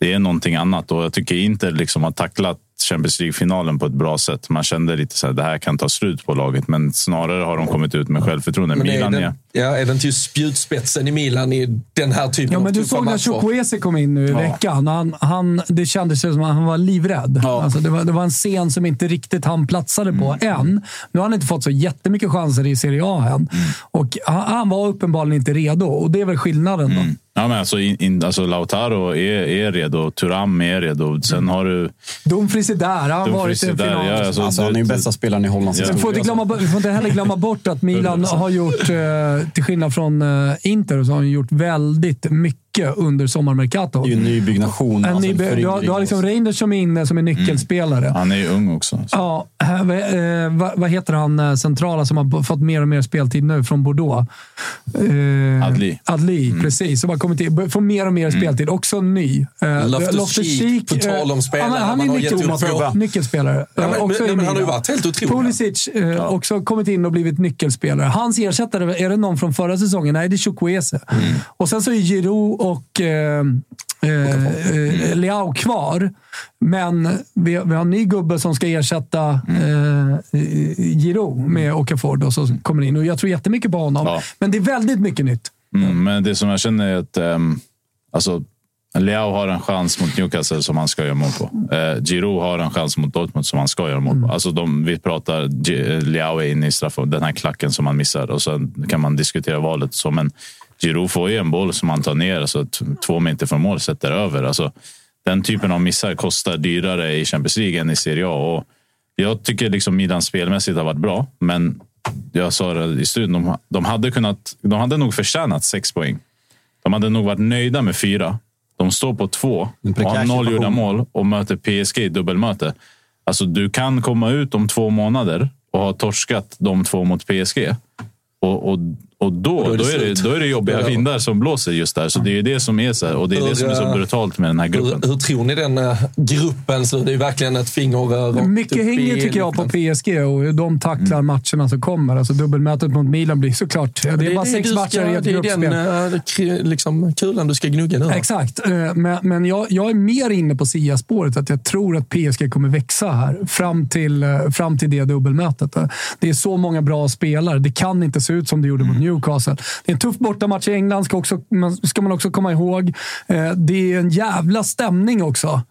det är någonting annat. Och jag tycker Inter liksom har tacklat Champions League-finalen på ett bra sätt. Man kände lite så här, det här kan ta slut på laget. Men snarare har de kommit ut med självförtroende. Men är Milan den. Ja, är den till spjutspetsen i Milan i den här typen Ja, av men du tuffa såg när matcher? Chukwueze kom in nu i Ja. veckan. Han, han, det kändes som att han var livrädd. Alltså det, var, det var en scen som inte riktigt han platsade på Mm. än. Nu har han inte fått så jättemycket chanser i Serie A än. Mm. Och han, han var uppenbarligen inte redo och det är väl skillnaden då. Ja, men alltså, in, in, alltså Lautaro är, är redo, Turam är redo. Sen har du... Dumfries är där. Han har varit i en final. ja, alltså, Alltså, han är ju det- bästa spelaren i Hollands Ja. Vi får, inte glömma, vi får inte heller glömma bort att Milan har gjort, eh, till skillnad från eh, Inter, så har han gjort väldigt mycket under sommarmercato. Det är ju en nybyggnation. En alltså, ny, du, har, du har liksom Reinders som är inne som är nyckelspelare. Han är ju ung också. Ja, eh, vad, eh, vad, heter han eh, centrala som har fått mer och mer speltid nu från Bordeaux? Eh, Adli. Adli, precis. Som har kommit in, får mer och mer speltid. Också ny. Eh, Loftus-Cheek, på tal om eh, spelare han, han man är har gett upp nyckel, på. nyckelspelare. Ja, men- Eh, också men- men han har ju varit helt otrolig. Pulisic eh, också kommit in och blivit nyckelspelare. Hans ersättare, är det någon från förra säsongen? Nej, det är Chukwueze. Mm. Och sen så är Giroud och eh, eh, eh, Leao kvar. Men vi, vi har en ny gubbe som ska ersätta Mm. eh, Giroud med Okafor då, som kommer in. Och jag tror jättemycket på honom. Ja. Men det är väldigt mycket nytt. Mm, men det som jag känner är att um, alltså, Leao har en chans mot Newcastle som han ska göra mål på. Uh, Giroud har en chans mot Dortmund som han ska göra mål på. Alltså de, vi pratar, G- Leao är inne i straff den här klacken som han missar och sen kan man diskutera valet. Så, men Giroud får ju en boll som han tar ner alltså, t- två meter från mål sätter över. Alltså, den typen av missar kostar dyrare i Champions League än i Serie A. Och jag tycker liksom Milan spelmässigt har varit bra, men jag sa det i studion, de, de, hade kunnat, de hade nog förtjänat sex poäng. De hade nog varit nöjda med fyra. De står på två och har noll gjorda mål och möter PSG i dubbelmöte. Alltså, du kan komma ut om två månader och ha torskat de två mot PSG. Och, och, Och då, Då är det då, är det, då är det jobbiga <laughs> Ja. vindar som blåser just där. Så det är ju det som är så här, och det är Hur, det som är så eh, brutalt med den här gruppen. Hur, hur tror ni den eh, gruppen ut? Det är verkligen ett finger rakt Mycket hänger tycker jag på. PSG och de tacklar matcherna som kommer. Alltså dubbelmötet mot Milan blir såklart... Det är bara sex du ska- matcher i ett Det är den gruppspel. eh, liksom, kulan du ska gnugga nu. Exakt, men, men jag, jag är mer inne på Sia-spåret. Att jag tror att PSG kommer växa här fram till, fram till det dubbelmötet. Det är så många bra spelare. Det kan inte se ut som det gjorde mot Newcastle. Det är en tuff bortamatch i England, ska, också, man- ska man också komma ihåg. Eh, det är en jävla stämning också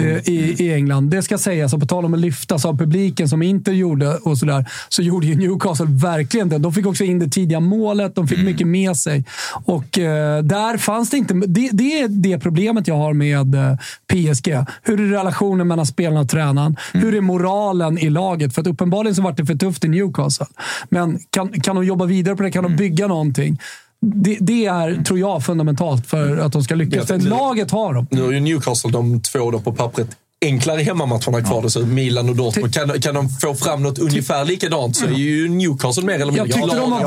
eh, I, I England. Det ska sägas. Och på tal om att lyftas av publiken som Inter gjorde och sådär, så gjorde ju Newcastle verkligen det. De fick också in det tidiga målet. De fick mycket med sig. Och eh, där fanns det inte... Det, det är det problemet jag har med eh, PSG. Hur är relationen mellan spelarna och tränaren? Hur är moralen i laget? För att uppenbarligen så var det för tufft i Newcastle. Men kan, kan de jobba vidare på det? Kan de bygga någonting? Det, det är, tror jag, fundamentalt för att de ska lyckas. Jag För laget har de. Nu har ju Newcastle de två då på pappret enklare hemmamatcherna kvar. Ja. Så Milan och Dortmund. Kan, kan de få fram något ungefär likadant så är ju Newcastle mer eller mindre Jag tyckte, de var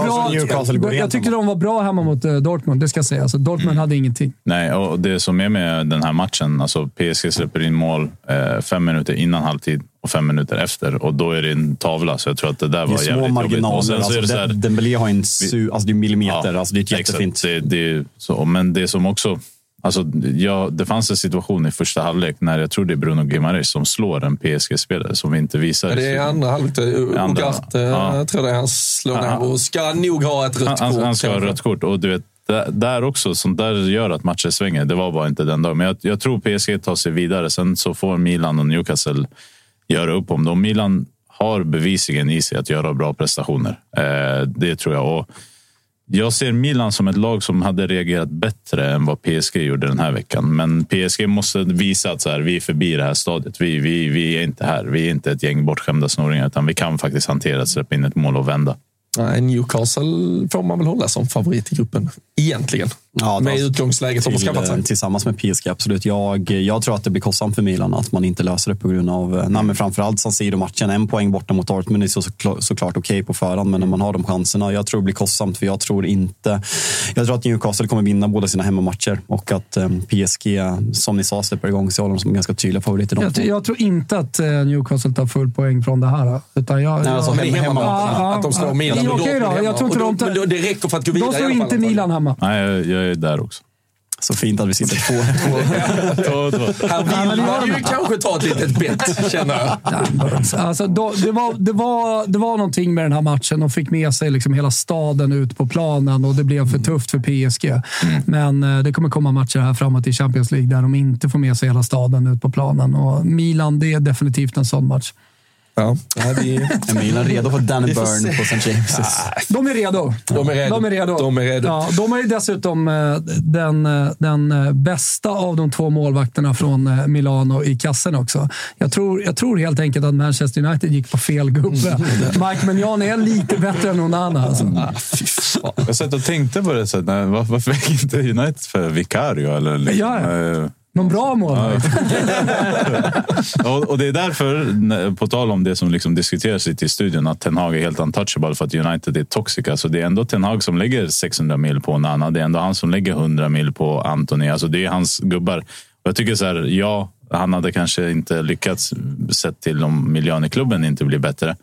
bra, jag tyckte de var bra hemma mot eh, Dortmund, det ska sägas. Alltså, Dortmund hade ingenting. Nej, och det som är med den här matchen, alltså PSG släpper in mål eh, fem minuter innan halvtid och fem minuter efter och då är det en tavla. Så jag tror att det där Det var är små jävligt jobbigt. Och marginaler. Alltså, är det så här, Dem- Dembélé har en su, alltså det är millimeter. alltså det är ett jättefint. Det, det, är så, men det som också... Alltså, ja, det fanns en situation i första halvlek när jag tror det är Bruno Gimares som slår en PSG-spelare som vi inte visar. Ja, det är andra halvlek. Andra, Ugarte, ja. jag tror det är han slår Ja, ner han- och ska nog ha ett rött han, han, kort. han ska ha rött kort. Och du vet, där, där också, sånt där gör att matcher svänger. Det var bara inte den dagen. Men jag, jag tror PSG tar sig vidare. Sen så får Milan och Newcastle göra upp om det. Och Milan har bevisligen i sig att göra bra prestationer. Eh, det tror jag. Och jag ser Milan som ett lag som hade reagerat bättre än vad PSG gjorde den här veckan. Men PSG måste visa att så här, vi är förbi det här stadiet. Vi, vi, vi är inte här. Vi är inte ett gäng bortskämda snoringar, utan vi kan faktiskt hantera att släppa in ett mål och vända. Newcastle får man väl hålla som favorit i gruppen. Egentligen. Ja, Med alltså, utgångsläget som har skaffat sig. till, tillsammans med PSG, absolut. Jag, jag tror att det blir kostsamt för Milan att man inte löser det på grund av, eh, nej, men framförallt San Siro-matchen. En poäng borta mot Dortmund är så, så, såklart okej på förhand, men när man har de chanserna. Jag tror det blir kostsamt, för jag tror inte... Jag tror att Newcastle kommer vinna båda sina hemmamatcher och att eh, PSG, som ni sa, släpper igång sig. Jag håller dem som ganska tydliga favoriter. Jag, två. jag tror inte att eh, Newcastle tar full poäng från det här. Utan jag, Nej, alltså, jag, hemmamatcherna, Ja, ja, att de slår ja. Milan Ja, och okej då, jag tror inte de då- tar- men då- Det räcker för att gå vidare alla fall, inte. Milan hemma. Nej, jag, är där också. Så fint att vi sitter två. <laughs> Två, två. Här vill man ju kanske ta ett litet bett, känner jag. <laughs> Alltså, då, det, var, det, var, det var någonting med den här matchen. De fick med sig liksom hela staden ut på planen och det blev för tufft för PSG. Men eh, det kommer komma matcher här framåt i Champions League där de inte får med sig hela staden ut på planen. Och Milan, det är definitivt en sån match. Ja, vi, Är Milan redo för Danny Byrne se. på St. James'? De är redo. De är redo. De är redo. De är redo. Ja, de har ju dessutom eh, den, eh, den eh, bästa av de två målvakterna från Milano i kassen också. Jag tror, jag tror helt enkelt att Manchester United gick på fel gubbe. <laughs> Mike Mignon är lite bättre än Onana. Alltså. Jag satt och tänkte på det. Så nej, var- varför fick inte United för Vicario? Eller, liksom, Ja, någon bra målvakt. och, och det är därför, på tal om det som liksom diskuteras lite i studion, att Ten Hag är helt untouchable för att United är toxic. Så det är ändå Ten Hag som lägger 600 mil på Nana. Det är ändå han som lägger 100 mil på Anthony. Alltså det är hans gubbar. Och jag tycker så här, ja, han hade kanske inte lyckats sett till om miljön i klubben inte blir bättre.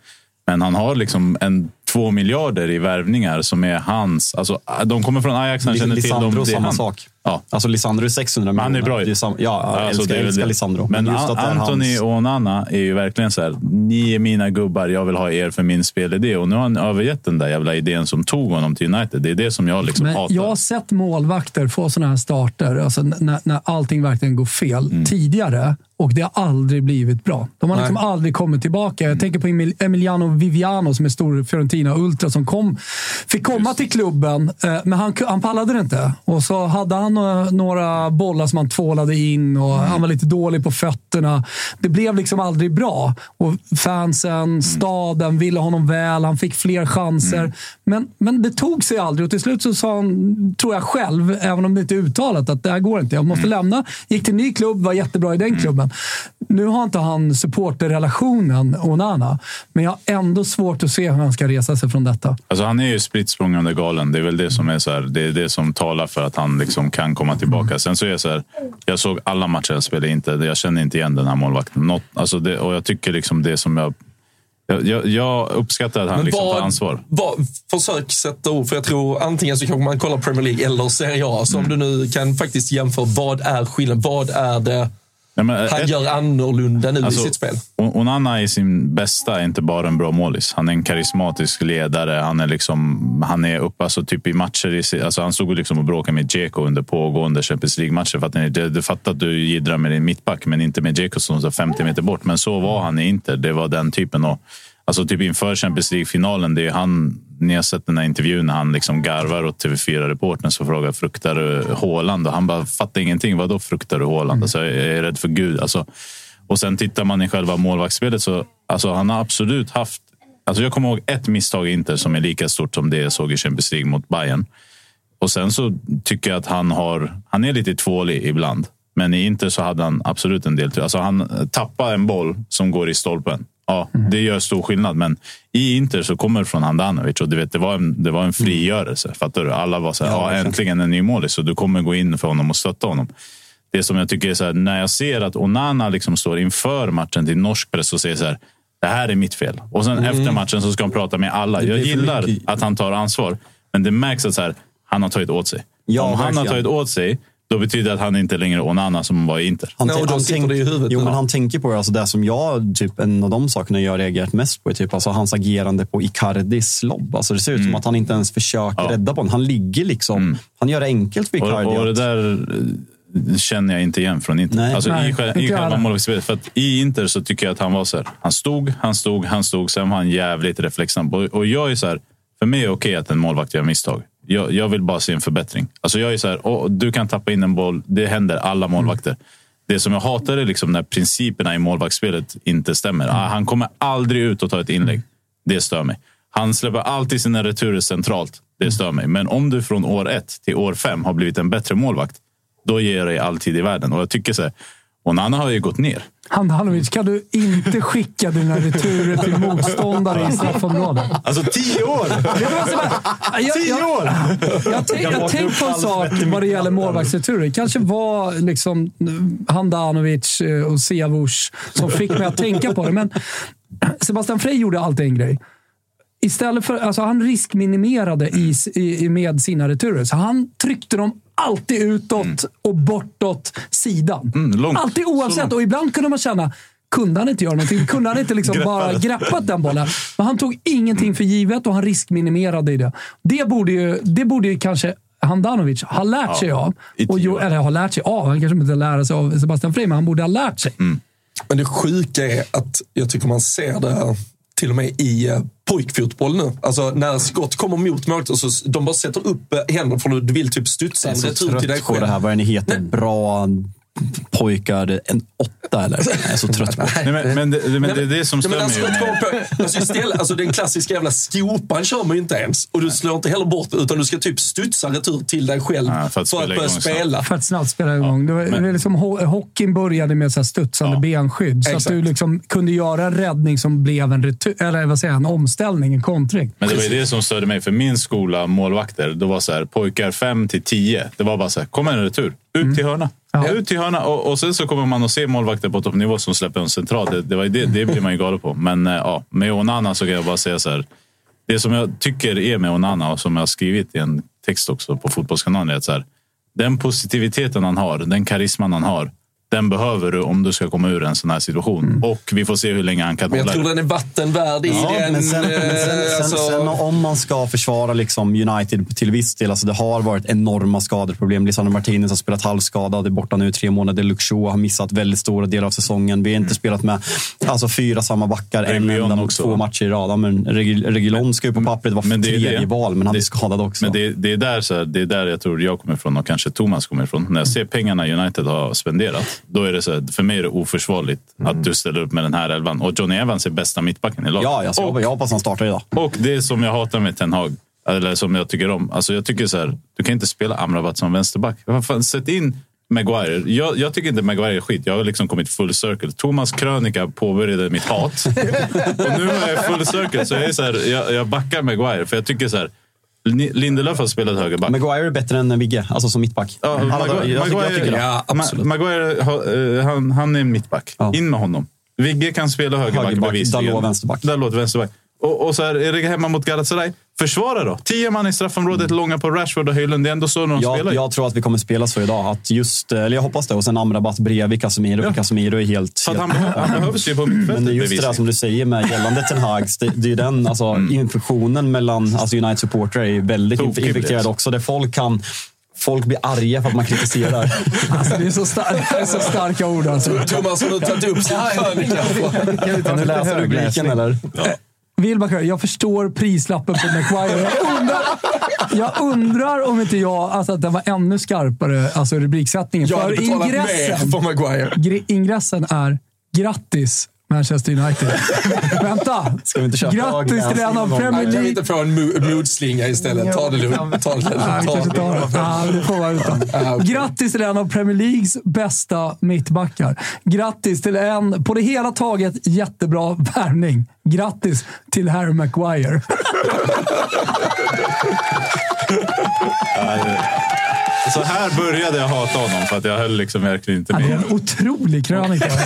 Men han har liksom en två miljarder i värvningar som är hans. Alltså, de kommer från Ajax, han känner till dem. Lisandro, det samma han. sak. Ja. Alltså Lisandro är 600 Men han är miljoner. bra ju. Det är ja, jag Alltså, älskar, det är väl älskar. Lisandro. Men just att Anthony hans- och Onana är ju verkligen så här. Ni är mina gubbar, jag vill ha er för min spelidé. Och nu har han övergett den där jävla idén som tog honom till United. Det är det som jag liksom Men hatar. jag har sett målvakter få sådana här starter, alltså när, när allting verkligen går fel, Mm. tidigare. Och det har aldrig blivit bra. De har Nej. liksom aldrig kommit tillbaka. Jag tänker på Emil- Emiliano Viviano som är stor Fiorentina-ultra som kom, fick komma till klubben, eh, men han, han pallade det inte. Och så hade han eh, några bollar som han tvålade in och Mm. han var lite dålig på fötterna. Det blev liksom aldrig bra. Och fansen, Mm. staden ville honom väl. Han fick fler chanser. Men, men det tog sig aldrig och till slut så sa han, tror jag själv, även om det inte är uttalat, att det här går inte. Jag måste lämna. Gick till en ny klubb, var jättebra i den klubben. Nu har inte han supporterrelationen Onana, men jag har ändå svårt att se hur han ska resa sig från detta. Alltså han är ju spritt galen. Det är väl det som är så här, det är det som talar för att han liksom kan komma tillbaka. Sen så är jag så här, jag såg alla matcher jag spelade inte. Jag känner inte igen den här målvakten. Något, alltså det, och jag tycker liksom det som jag jag, jag, uppskattar att han liksom tar ansvar. Vad, försök sätta ord, för jag tror antingen så kanske man kollar Premier League eller Serie A. Så Mm. om du nu kan faktiskt jämföra, vad är skillnaden? Vad är det Nej, men, han ett- gör annorlunda nu Alltså, i sitt spel? Onana i sin bästa är inte bara en bra målis. Han är en karismatisk ledare. Han är liksom, han är uppe alltså, typ i matcher. I, alltså, han stod liksom och bråkade med Dzeko under pågående Champions League-matcher. För att ni- du, du fattar att du jiddrar med din mittback, men inte med Dzeko som står 50 meter bort. Men så var han i Inter. Det var den typen av... Alltså typ inför Champions League-finalen, det är han, ni har sett den här intervjun när han liksom garvar åt TV4-reportern som frågar fruktar du Haaland? Och han bara fattar ingenting. Vadå fruktar du Haaland? Alltså, jag är rädd för Gud. Alltså, och sen tittar man i själva målvaktsspelet så alltså, han har absolut haft... Alltså, jag kommer ihåg ett misstag i Inter som är lika stort som det jag såg i Champions League mot Bayern. Och sen så tycker jag att han har... Han är lite tvålig ibland. Men i Inter så hade han absolut en del tur. Alltså han tappar en boll som går i stolpen. Ja, det gör stor skillnad. Men i Inter så kommer det från Handanovic och du vet, det var en, det var en frigörelse. Fattar du? Alla var så här, ja, äntligen en ny målis. Så du kommer gå in för honom och stötta honom. Det som jag tycker är så här, när jag ser att Onana liksom står inför matchen till norsk press och säger så här, det här är mitt fel. Och sen Mm. efter matchen så ska han prata med alla. Jag gillar att han tar ansvar. Men det märks att så här, han har tagit åt sig. Ja, Om han har tagit åt sig, då betyder det att han inte längre är Onana som var i Inter. Han, Nej, och han tänk- det i huvudet Jo, men han tänker på det. Alltså det som jag, typ, en av de sakerna jag reagerat mest på är typ, alltså, hans agerande på Icardis lobb. Alltså, det ser ut som att han inte ens försöker Ja. rädda på den. Han ligger liksom. Han gör det enkelt för Icardi. Och, och det där eh, känner jag inte igen från Inter. Nej. alltså, Nej, I, i själva målvaktsspelet. För att I Inter så tycker jag att han var så här. Han stod, han stod, han stod. Sen var han jävligt reflexsnabb. Och, och jag är så här. För mig är det okej att en målvakt gör misstag. Jag, jag vill bara se en förbättring. Alltså jag är så här, åh, du kan tappa in en boll. Det händer alla målvakter. Det som jag hatar är liksom när principerna i målvaktsspelet inte stämmer. Ah, han kommer aldrig ut och ta ett inlägg. Det stör mig. Han släpper alltid sina returer centralt. Det stör mig. Men om du från år ett till år fem har blivit en bättre målvakt, då ger jag dig all tid i världen. Och jag tycker så här, Onana har ju gått ner. Handanovic, kan du inte skicka dina returer till <laughs> motståndare i straffområdet? Alltså tio år! Jag- Tio jag- år! Jag, tänk, jag tänkte på en sak vad det gäller målvaktsreturer. kanske var liksom Handanovic eh, och Siavush som fick mig att tänka på det. Men <clears throat> Sebastian Frey gjorde alltid en grej. Istället för, alltså han riskminimerade i, i, med sina returer. Så han tryckte dem alltid utåt och bortåt sidan. Mm. Alltid oavsett. Och ibland kunde man känna, kunde han inte göra någonting? Kunde han inte liksom bara greppat den bollen? Men han tog ingenting för givet och han riskminimerade i det. Det borde ju, det borde ju kanske Handanovic ha lärt sig av. Och jo, eller ha lärt sig av. Han kanske inte lära sig av Sebastian Frey, men han borde ha lärt sig. Mm. Men det sjuka är att jag tycker man ser det till och med i eh, pojkfotboll nu. Alltså när skott kommer mot målet och så de bara sätter upp eh, händerna för du vill typ studsa Jag en är så retur till dig trött på det här. Vad är ni heter? Bra pojkar. En åtta eller? <laughs> Jag är så trött på. Nej, men, men, det, men det är det som men stämmer när ju. Med, alltså istället, alltså den klassiska jävla skopan kör man ju inte ens. Och du slår inte heller bort utan du ska typ studsa retur till dig själv Ja, för att spela börja igång snabbt. spela. För att snabbt spela igång. Det var, det var liksom, ho- hockeyn började med så här studsande Ja. benskydd. Så Exakt. att du liksom kunde göra en räddning som blev en, retur, eller vad säger en omställning, en kontring. men det var ju det som störde mig. För min skola, målvakter, det var så här, pojkar 5 till 10. Det var bara så här, kom en retur. Ut till hörna. Ja. Ut till hörna. Och, och sen så kommer man att se målvakter på toppnivå som släpper en central. Det, det, var det, det blir man ju galen på. Men eh, ja, med Onana så kan jag bara säga så här. Det som jag tycker är med Onana och som jag har skrivit i en text också på Fotbollskanalen är att så här, den positiviteten han har, den karisman han har, den behöver du om du ska komma ur en sån här situation. Och vi får se hur länge han kan Men jag hålla tror det. den är vattenvärd i Ja, den. men sen, men sen, eh, sen, alltså- sen om man ska försvara liksom United till viss del. Alltså det har varit enorma skadeproblem. Lisandro Martinez har spelat halvskadad, är borta nu i tre månader. Shaw har missat väldigt stora delar av säsongen. Vi har inte spelat med alltså, fyra samma backar en enda också. två matcher i rad. Men Reg- Reguilon ska ju på pappret vara tredje det. val, men han är skadad också. Men det, det, är där, så här, det är där jag tror jag kommer ifrån och kanske Thomas kommer ifrån. När jag ser pengarna United har spenderat, då är det så här, för mig är det oförsvarligt att du ställer upp med den här elvan. Och Johnny Evans är bästa mittbacken i laget. ja, alltså, och, jag, hoppas han startar idag. och det som jag hatar med Ten Hag, eller som jag tycker om. Alltså jag tycker så här, du kan inte spela Amrabat som vänsterback. Fan, sätt in Maguire. Jag, jag tycker inte Maguire är skit. Jag har liksom kommit full circle. Thomas krönika påbörjade mitt hat. <laughs> och nu är jag full circle. Så jag, är så här, jag, jag backar Maguire. För jag tycker så här. Lindelöf har spelat högerback. Maguire är bättre än Vigge, alltså som mittback. Ja, dagar. Maguire, jag, tycker, jag tycker. Ja, absolut. Ma- Maguire eh, han, han är en mittback. Ja. In med honom. Vigge kan spela högerback, Högerback, bevisligen. Dalot vänsterback. Dalot vänsterback. Och, och så här, är det hemma mot Galatasaray? Försvara då! Tio man i straffområdet, långa på Rashford och Höjlund. Det är ändå så de spelar. Jag, ju. jag tror att vi kommer spela så idag. Att just, eller jag hoppas det. Och sen Amrabat bredvid Casemiro. Ja. Casemiro är helt... Han, helt han behövs ju på men mittfältet det är just det där som du säger med gällande Ten Hags. Det, det är den alltså, Mm. infektionen mellan alltså United-supportrar är väldigt Tokigt. infekterad också. Där folk kan... Folk blir arga för att man kritiserar. <laughs> Alltså, det, är så star- det är så starka ord alltså. Thomas har tagit upp sin krönika. Kan du läsa rubriken eller? Wilbacher, jag förstår prislappen på Maguire. Jag undrar, jag undrar om inte jag, alltså att den var ännu skarpare, alltså rubriksättningen. Jag hade betalat mer ingressen, för Maguire. gr- ingressen är grattis Manchester United. <laughs> Vänta! Ska vi inte köra Grattis till en av Premier Kan vi League... inte få en mo- blodslinga istället? Ta det lugnt. Ta det lugnt. Ja, vi Ta kanske det tar det. lugnt. Ja, det får vara utan. Ja, okej. Grattis till en av Premier Leagues bästa mittbackar. Grattis till en, på det hela taget, jättebra värvning. Grattis till Harry Maguire. Så här började jag hata honom för att jag höll liksom verkligen inte Ja, det är med. en otrolig krönika. <laughs>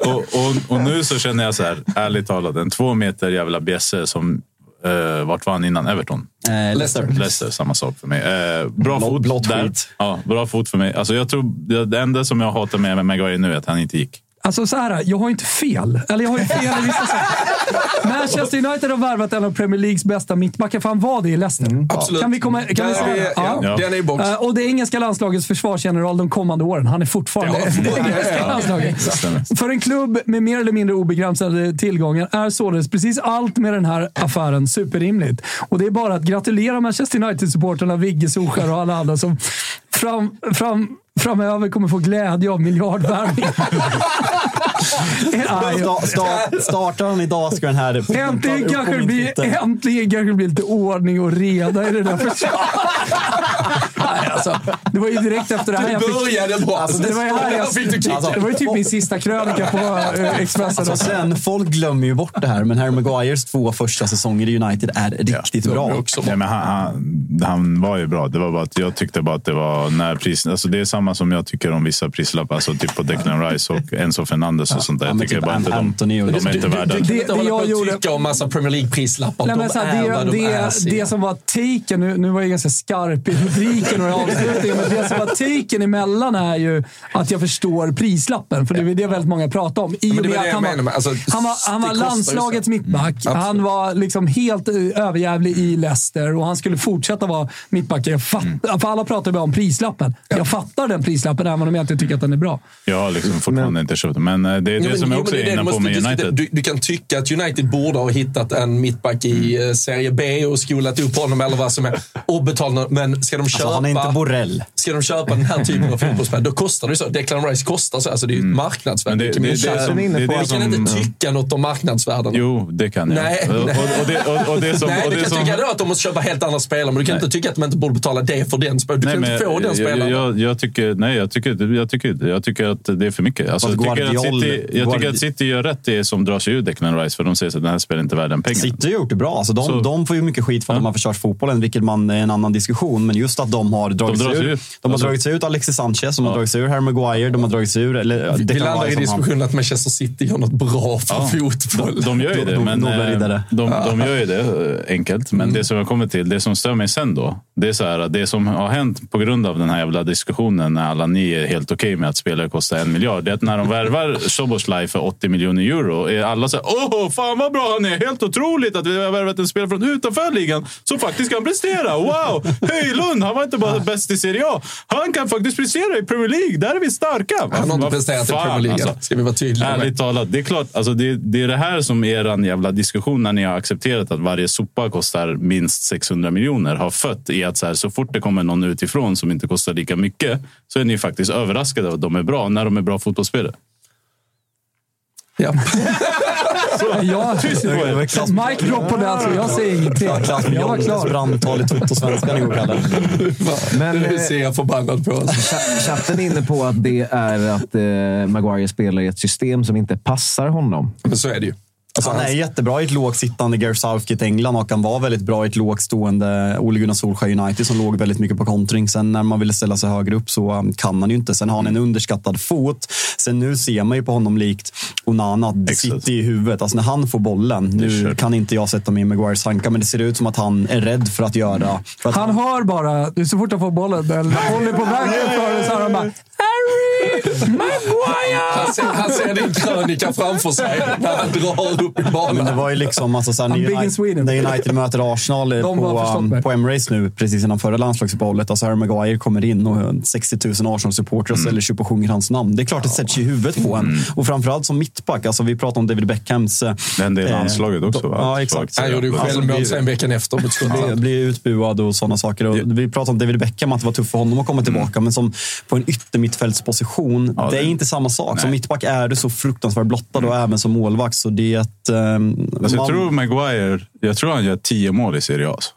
Och, och, och nu så känner jag så här, ärligt talat, en två meter jävla bjässe som Uh, vart var han innan Everton? Eh, Leicester. Leicester, samma sak för mig. Eh, bra Blå- fot blått där. Ja, bra fot för mig. Alltså, jag tror, det, enda som jag hatar med Maguire nu är att han inte gick. Alltså så här, jag har inte fel. Eller jag har ju fel i vissa saker. Manchester United har värvat en av Premier Leagues bästa mittbackar, för han var det i Leicester. absolut. Kan vi, komma, kan vi säga det? ja, Ja. Den är i box. Eh, Och det engelska landslagets försvarsgeneral de kommande åren. Han är fortfarande Ja, det <laughs> engelska landslaget. För en klubb med mer eller mindre obegränsade tillgångar är således precis allt med den här affären superrimligt. Och det är bara att gratulera Manchester United-supporterna, Vigge, Solskjaer och alla andra som fram, fram, framöver kommer få glädje av miljardvärvning. Ja, ja. Sta, sta, startar han idag ska den här... Äntligen på kanske, det blir, äntligen kanske det blir lite ordning och reda i det där. <laughs> Nej, alltså, det var ju direkt efter det här Det jag fick... började bra. Alltså, det, var ju här jag, kick. det var ju typ min sista krönika på eh, Expressen. Alltså sen, folk glömmer ju bort det här, men Harry Maguires två första säsonger i United är riktigt bra. Nej, men han, han, han var ju bra. Det var bara att jag tyckte bara att det var när pris, alltså det är samma som jag tycker om vissa prislappar. Alltså typ på Declan Rice och Enzo Fernandes och sånt där. Ja, Jag tycker typ bara inte de, de är inte Du, värda du det. inte Det- hålla det på jag gjorde- tycka om massa Premier League-prislappar. De är vad de är. det, som var taken, nu, nu var jag ganska skarp i rubriken och i avslutningen, men det som var taken emellan är ju att jag förstår prislappen. För det är det väldigt många pratar om. I och med att han, var, alltså, han var, han var landslagets mittback. absolut. han var liksom helt eh, överjävlig i Leicester och han skulle fortsätta vara mittback. Jag fattar, För alla pratar bara om prislappen. Jag fattar den prislappen även om jag inte tycker att den är bra. Jag har liksom fortfarande inte köpt det. Men eh, det är det men- som jag jo, också men är inne du på med. United. Du, du kan tycka att United borde ha hittat en mittback i eh, Serie B och skolat upp honom eller vad som är. Och betalat, men ska de köpa... Alltså, han är inte Borrell. Ska de köpa den här typen av fotbollsspelare, då kostar det ju så. Declan Rice kostar så. Alltså det är ju ett marknadsvärde. Men det- det- det som- det det Du kan inte tycka något om marknadsvärdena. Jo, det kan jag. Nej, och, och, nej. och, det, och, och det som... Nej, och du kan som, tycka då att de måste köpa helt andra spelare, men du kan Nej. inte tycka att de inte borde betala det för den spelaren. Du Nej, kan men inte få den spelaren. jag, jag, jag tycker, nej, jag tycker, jag, tycker, jag tycker att det är för mycket. Alltså, jag, tycker att City, jag tycker att City gör rätt det som drar sig ur Declan Rice, för de säger att den här spelar inte värd den pengen. City har gjort det bra. Alltså de, Så- de får ju mycket skit för att de har förstört fotbollen, vilket man är en annan diskussion. Men just att de har dragit drar sig ur. ur. De har Alltså- dragit sig ut Alexis Sanchez, de har dragit sig ur Harry Maguire, de har dragit sig ur... Eller, Vi landar i diskussionen att Manchester City gör något bra för Ja. fotboll. De gör ju det, men, eh, de, de gör ju det eh, enkelt. Men Mm. det som jag kommer till, det som stör mig sen då, det är så här, det som har hänt på grund av den här jävla diskussionen när alla ni är helt okej med att spelare kostar en miljard. Det är att när de värvar Soboslaj för 80 miljoner euro är alla så här, åh, fan vad bra han är! Helt otroligt att vi har värvat en spelare från utanför ligan som faktiskt kan prestera. Wow! Höjlund, han var inte bara bäst i Serie A. Han kan faktiskt prestera i Premier League. Där är vi starka. Han har inte Vad presterat i Premier League, alltså. ska vi vara tydliga med. Ärligt talat, det är klart. Alltså det, det är det här som er jävla diskussion när ni har accepterat att varje sopa kostar minst 600 miljoner har fött i att så, här, så fort det kommer någon utifrån som inte kostar lika mycket så är ni faktiskt överraskade av att de är bra när de är bra fotbollsspelare. Ja. <laughs> Jag, Mike drop på den, så jag säger ingenting. Jag var klar. brandtal i Toto-svenskan igår, Kalle. Men Nu eh, ser jag förbannad på oss. cha- chatten är inne på att det är att eh, Maguire spelar i ett system som inte passar honom. Men så är det ju. Alltså, han är jättebra i ett lågt sittande Gareth Southgate England och han var väldigt bra i ett lågt stående Ole Gunnar Solskjaer United som låg väldigt mycket på kontring. Sen när man ville ställa sig högre upp så um, kan han ju inte. Sen har han en underskattad fot. Sen nu ser man ju på honom likt Onana, att det sitter i huvudet. Alltså när han får bollen, nu kan inte jag sätta mig i Maguires tankar, men det ser ut som att han är rädd för att göra... För att Han hör bara, det är så fort han får bollen, eller håller på väg för det, så han bara Harry Maguire! Han ser, han ser din krönika framför sig när han drar upp i Men det banan. var ju liksom, alltså, såhär, United, när United möter Arsenal <laughs> eh, på, um, på Emirates nu, precis innan förra landslagsuppehållet. Alltså Harry Maguire kommer in och 60 000 Arsenal-supportrar ställer sig upp och sjunger hans namn. Det är klart det sätter sig i huvudet på en. Och framförallt som mittback. Alltså, vi pratar om David Beckhams... eh, Det hände i eh, landslaget också. va? Ja, exakt. Han gjorde ju Alltså, självmål blir- sen veckan efter mot blir, Skottland. blir utbuad och sådana saker. Och vi pratade om David Beckham, att det var tufft för honom att komma tillbaka. Men som på en yttermittfältsposition, Ja, det är det- inte samma sak. Som Nej. mittback är du så fruktansvärt blottad och även som målvakt. Så det ett, ehm, Alltså, jag man tror Maguire, jag tror han gör 10 mål i Serie A. alltså.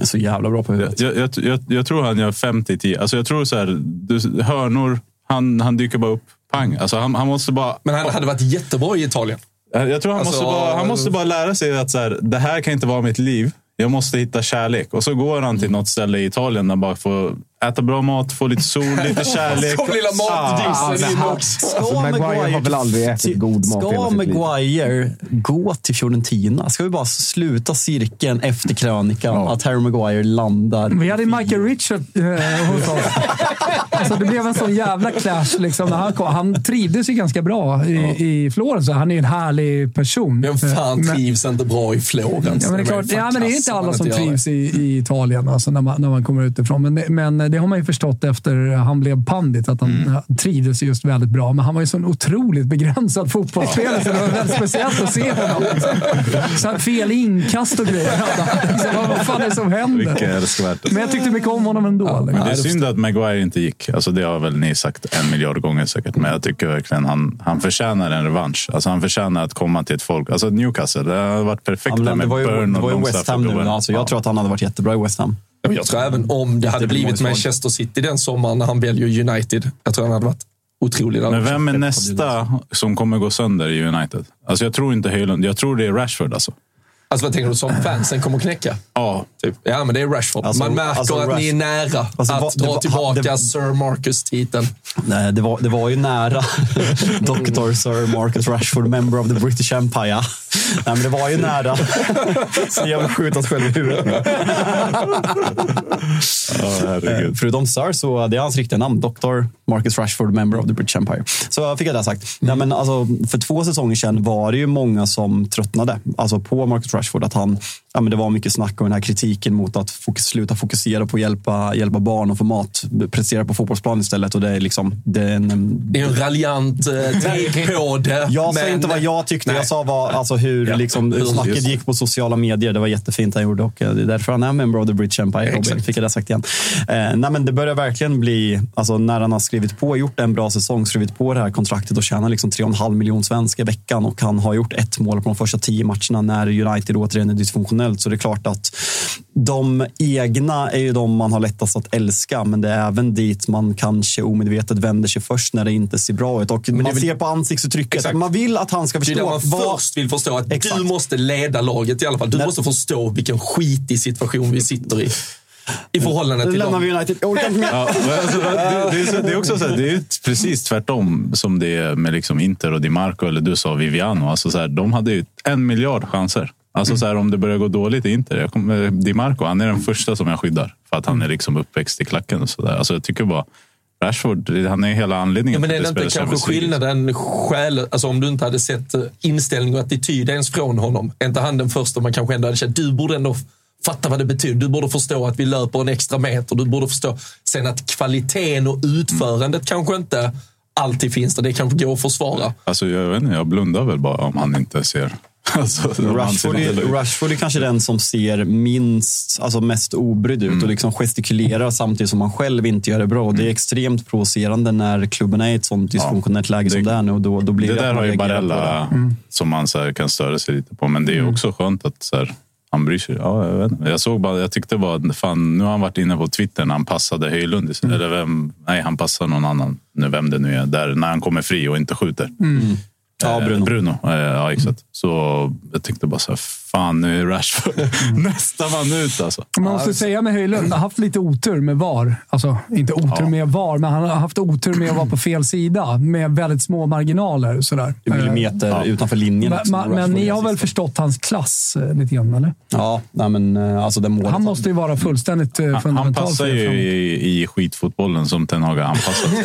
är så jävla bra på huvudet. Jag, jag, jag, jag tror han gör 50-10. Alltså jag tror så här, du, hörnor, han, han dyker bara upp. Pang. Alltså han, han måste bara... Men han hade varit jättebra i Italien. Jag tror han, Alltså- måste, bara, han måste bara lära sig att så här, det här kan inte vara mitt liv. Jag måste hitta kärlek. Och så går han till något ställe i Italien där han bara får äta bra mat, få lite sol, lite <laughs> kärlek. Kom lilla matdissen in också. Alltså, Maguire har väl aldrig ätit god mat Ska. Maguire gå till Fiorentina? Ska vi bara sluta cirkeln efter krönikan? Att Harry Maguire landar... Vi hade Michael Richard eh, hos oss. Alltså, det blev en sån jävla clash. Liksom, när han, kom. han trivdes ju ganska bra i, i Florens. Han är en härlig person. Vem fan Men- trivs inte bra i Florens? Ja, men det, är klart, ja, men det är inte alla som trivs i, i Italien alltså, när, man, när man kommer utifrån. Men, men det har man ju förstått efter han blev pandit, att han Mm. trivdes just väldigt bra. Men han var ju så otroligt begränsad fotbollsspelare, så det var väldigt speciellt att se honom. Liksom. Så här fel inkast och grejer. Liksom, vad fan är det som händer? Men jag tyckte mycket om honom ändå. liksom. Men det är synd att Maguire inte gick. Alltså det har väl ni sagt en miljard gånger säkert. Men jag tycker verkligen han, han förtjänar en revansch. Alltså han förtjänar att komma till ett folk. Alltså Newcastle, det har varit perfekt Ja, där med det var ju, Burn det var ju West Ham nu. Alltså, jag Ja. tror att han hade varit jättebra i West Ham. Jag tror även om det hade blivit. Manchester City den sommaren när han väljer United. Jag tror han hade varit otrolig. Men vem är nästa som kommer gå sönder i United? Alltså jag tror inte Höjlund. Jag tror det är Rashford alltså. Alltså vad tänker du som fansen kommer knäcka? Ja, Typ. Ja, men det är Rashford. Alltså, Man märker alltså, att Rash- ni är nära Alltså, att dra var- tillbaka det- Sir Marcus-titeln. Nej, det var, det var ju nära. <laughs> Dr. Sir Marcus Rashford, member of the British Empire. Nej, men det var ju nära. Så jag vill skjuta oss själv i huvudet. ja herregud. Förutom Sir så det är hans riktiga namn. Dr. Marcus Rashford, member of the British Empire. Så fick jag det sagt. Nej, men alltså, för två säsonger sedan var det ju många som tröttnade alltså på Marcus Rashford. Att han, ja, men det var mycket snack om den här kritiken mot att fokus, sluta fokusera på att hjälpa, hjälpa barn och få mat. Prestera på fotbollsplan istället. Och det är liksom, det är en, Det är en raljant eh, <laughs> take på det. jag sa men- inte vad jag tyckte. Nej. Jag sa vad, alltså hur, Ja, liksom, hur just snacket det. gick på sociala medier. Det var jättefint han gjorde och eh, det är därför han är member of the British Empire. Robin. Exakt. Fick jag det sagt igen. Eh, nej, men det börjar verkligen bli, alltså, när han har skrivit på, gjort en bra säsong, skrivit på det här kontraktet och tjänar liksom 3,5 miljoner svenska i veckan och han har gjort ett mål på de första tio matcherna när United återigen är dysfunktionellt. Så det är klart att de egna är ju de man har lättast att älska, men det är även dit man kanske omedvetet vänder sig först när det inte ser bra ut. Och man väl- ser på ansiktsuttrycket. Exakt. Man vill att han ska Det är förstå man vad- först vill förstå att Exakt. du måste leda laget i alla fall. Du Nej. måste förstå vilken skitig situation vi sitter i. I förhållande till lämnar dem. vi United. Jag orkar inte mer. Ja, alltså, det, det, är det är också så här, det är precis tvärtom som det är med liksom Inter och Di Marco eller du sa Viviano. Alltså så här, de hade ju en miljard chanser. Alltså så här, om det börjar gå dåligt i Inter. Jag kommer, Di Marco, han är den första som jag skyddar. För att han är liksom uppväxt i klacken. Och så där. Alltså, jag tycker bara, Rashford, han är hela anledningen Ja, men är det vi inte kanske skillnaden själ, alltså om du inte hade sett inställning och attityd ens från honom? Är inte han den första man kanske ändå hade känt, du borde ändå fatta vad det betyder. Du borde förstå att vi löper en extra meter. Du borde förstå sen att kvaliteten och utförandet kanske inte alltid finns där. Det kanske går att försvara. Alltså, jag, vet inte, jag blundar väl bara om han inte ser <laughs> Alltså, Rashford, vansinnigt. är, Rashford är kanske den som ser minst, alltså mest obrydd ut Mm. och liksom gestikulerar samtidigt som han själv inte gör det bra. Och Det är extremt provocerande när klubben är i ett sånt dysfunktionellt läge som det är nu. Och då, då blir det det där man har ju Barella. Mm. som man så här, kan störa sig lite på. Men det är ju också skönt att så här, han bryr sig. Ja, jag, vet inte. jag såg bara, jag tyckte bara, fan, nu har han varit inne på Twitter när han passade Höjlund. Mm. Eller vem, nej, han passar någon annan, nu, vem det nu är, där, när han kommer fri och inte skjuter. Mm. Ja, Eh, Bruno. Bruno, eh, ja exakt. Så jag tänkte bara så här, fan nu är Rashford <laughs> nästa man ut alltså. Man måste säga med Höjlund, han har haft lite otur med VAR. Alltså, inte otur med VAR, men han har haft otur med att vara på fel sida med väldigt små marginaler. Sådär. Millimeter Eh, utanför linjen. Men, också, men, ni har väl sist. förstått hans klass eh, lite grann, eller? Ja, nej, men eh, alltså det målet. Han måste ju vara fullständigt Han, han fundamental passar för er ju i, i skitfotbollen som Ten Hag har anpassat. <laughs>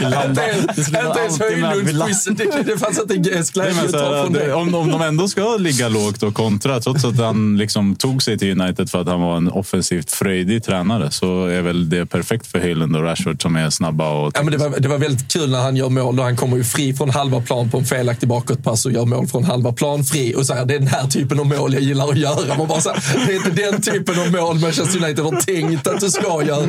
Inte ens Höjlunds quiz. Det, fanns inte glädje men att ta från det- det. om, om de ändå ska ligga lågt och kontra, trots att han liksom tog sig till United för att han var en offensivt fröjdig tränare, så är väl det perfekt för Haaland och Rashford som är snabba och Ja, men det, var, det var väldigt kul när han gör mål. Då han kommer ju fri från halva plan på en felaktig bakåtpass och gör mål från halva plan fri. Och så här, det är den här typen av mål jag gillar att göra. Man bara så här, det är inte den typen av mål Manchester United har tänkt att du ska göra.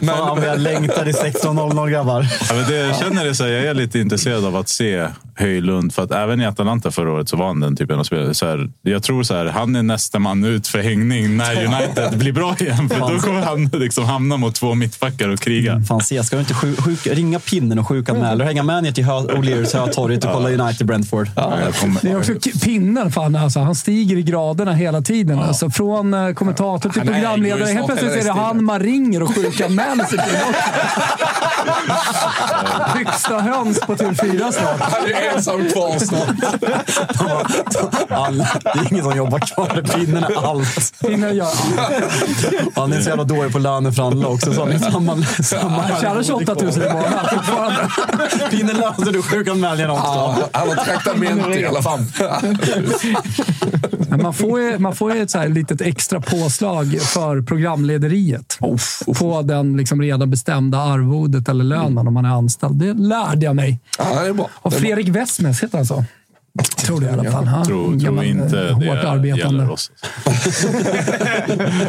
Men, Fan, jag längtar i 16.00 grabbar. Ja, men det, jag känner det så här, jag är lite intresserad av att se Höjlund. För att även i Atalanta förra året så var han den typen av spelare. Så här, jag tror så här, han är nästa man ut för hängning när United blir bra igen. För då kommer han liksom hamna mot två mittbackar och kriga. Fan, se, ska du inte sjuk, sjuk, ringa pinnen och sjukanmäla och hänga med ner till O'Learys Hötorget och kolla United-Brentford? Jag kommer- Det är också pinnen, fan, alltså, han stiger i graderna hela tiden. Alltså, från eh, kommentator till programledare. Helt plötsligt är det han man ringer och sjukanmäler sig <laughs> till. Högsta höns på TV4 snart. han är ensam kvar snart. <laughs> Alla, det är ingen som jobbar kvar. Pinnen är allt. Pinnen gör Han är så jävla dålig på löneförhandla också. Så han är samma, samma Han tjänar 28 000 i månaden fortfarande. Pinnen löser du sjukanmälningen också. Ja, han har traktamente i alla fall. Men man får ju, man får ju ett så här litet extra påslag för programlederiet. På den liksom redan bestämda arvodet eller lönen om man är anställd. Det lärde jag mig. Ja, det är bra. Och Fredrik Westmes heter han så? Tror det i alla fall. Han, Tror, tror inte eh, det hårt arbetande. gäller oss. <laughs>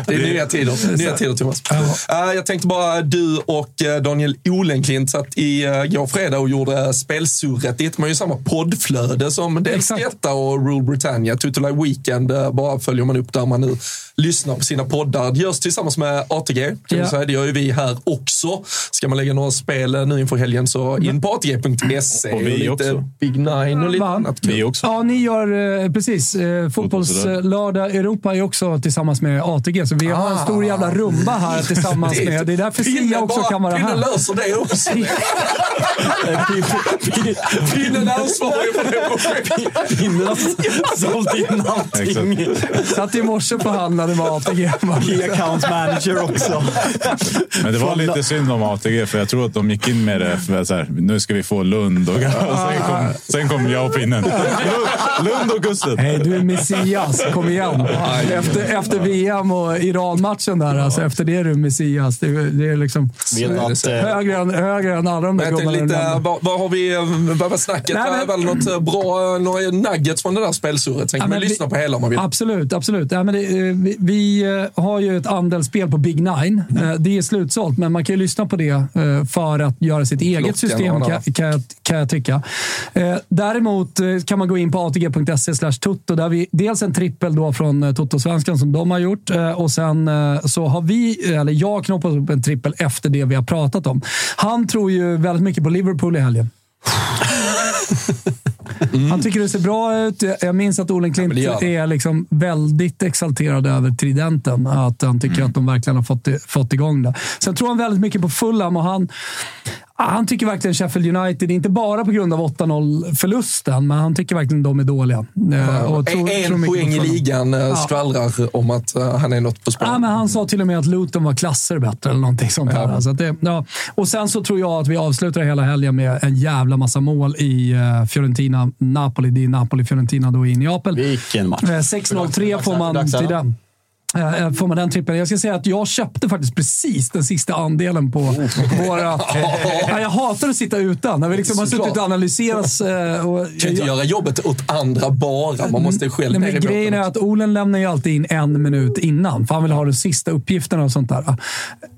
Det är nya tider, nya tider Thomas. Eh, jag tänkte bara, du och eh, Daniel Olenklint satt i uh, går fredag och gjorde spelsurret. Det man ju samma poddflöde som dels detta och Rule Britannia. Tutolaj Weekend bara följer man upp där man nu lyssnar på sina poddar. Det görs tillsammans med ATG. Kan Ja. säga. Det gör ju vi här också. Ska man lägga några spel nu inför helgen så in på atg.se. Och vi lite också. Big Nine och lite Va? annat kul. Också. Ja, ni gör eh, precis. Eh, Fotbollslördag Europa är också tillsammans med ATG, så vi har en stor jävla rumba här tillsammans <laughs> med. Det är därför Pinne Sia också kan vara Pinne här. löser det också. <laughs> Pinnen är ansvarig för det projektet. Pinnen har sålt in allting. Satt i morse och förhandlade med ATG. Key account manager också. Men det var lite synd om ATG, för jag tror att de gick in med det för att så här, nu ska vi få Lund och, och <laughs> sen, kom, sen kom jag och pinnen. Lund, och Gusten. Hej, du är Messias. Kom igen. Efter, efter VM och Iran-matchen där, alltså, efter det är du Messias. Det, är- det är liksom Vet att, eh, högre än, högre än alla de där gubbarna. lite, vad, vad har vi, eh, vad var snacket? Nej, men- väl något eh, bra, eh, några nuggets från det där spelsurret? Sen kan man lyssna på hela om man vill. Absolut, absolut. Ja, men det, eh, vi, vi eh, har ju ett andelsspel på Big Nine. Mm. Eh, Det är slutsålt, men man kan ju lyssna på det eh, för att göra sitt eget Klockan system, kan, kan, jag- kan jag tycka. Eh, Däremot eh, kan man gå in på atg.se slash tutto. Där vi dels en trippel då från eh, Toto-svenskan som de har gjort eh, och sen eh, så har vi, eller jag knoppat upp en trippel efter det vi har pratat om. Han tror ju väldigt mycket på Liverpool i helgen. Han tycker det ser bra ut. Jag minns att Olen Klint Mm. Ja, är liksom väldigt exalterad över tridenten. Att han tycker Mm. att de verkligen har fått, fått igång det. Sen tror han väldigt mycket på Fulham och han, han tycker verkligen Sheffield United, inte bara på grund av 8-0-förlusten, men han tycker verkligen de är dåliga. Eh, och tror- en tror poäng i ligan eh, Ja. skvallrar om att eh, han är något på spår. Ja, men han sa till och med att Luton var klasser bättre eller någonting sånt där. Ja. Alltså att det, ja. Och sen så tror jag att vi avslutar hela helgen med en jävla massa mål i Fiorentina-Napoli. Det är Napoli-Fiorentina då i Neapel. Vilken match. Eh, 6-0-3 får man till den. Eh, Får man den trippen. Jag ska säga att jag köpte faktiskt precis den sista andelen på våra... <laughs> Ja, jag hatar att sitta utan. När vi liksom har suttit och analyserat. eh, Och kan inte göra jobbet åt andra bara. Man måste själv Nej, ner men i Grejen är att Olen lämnar ju alltid in en minut innan, för han vill ha de sista uppgifterna och sånt där.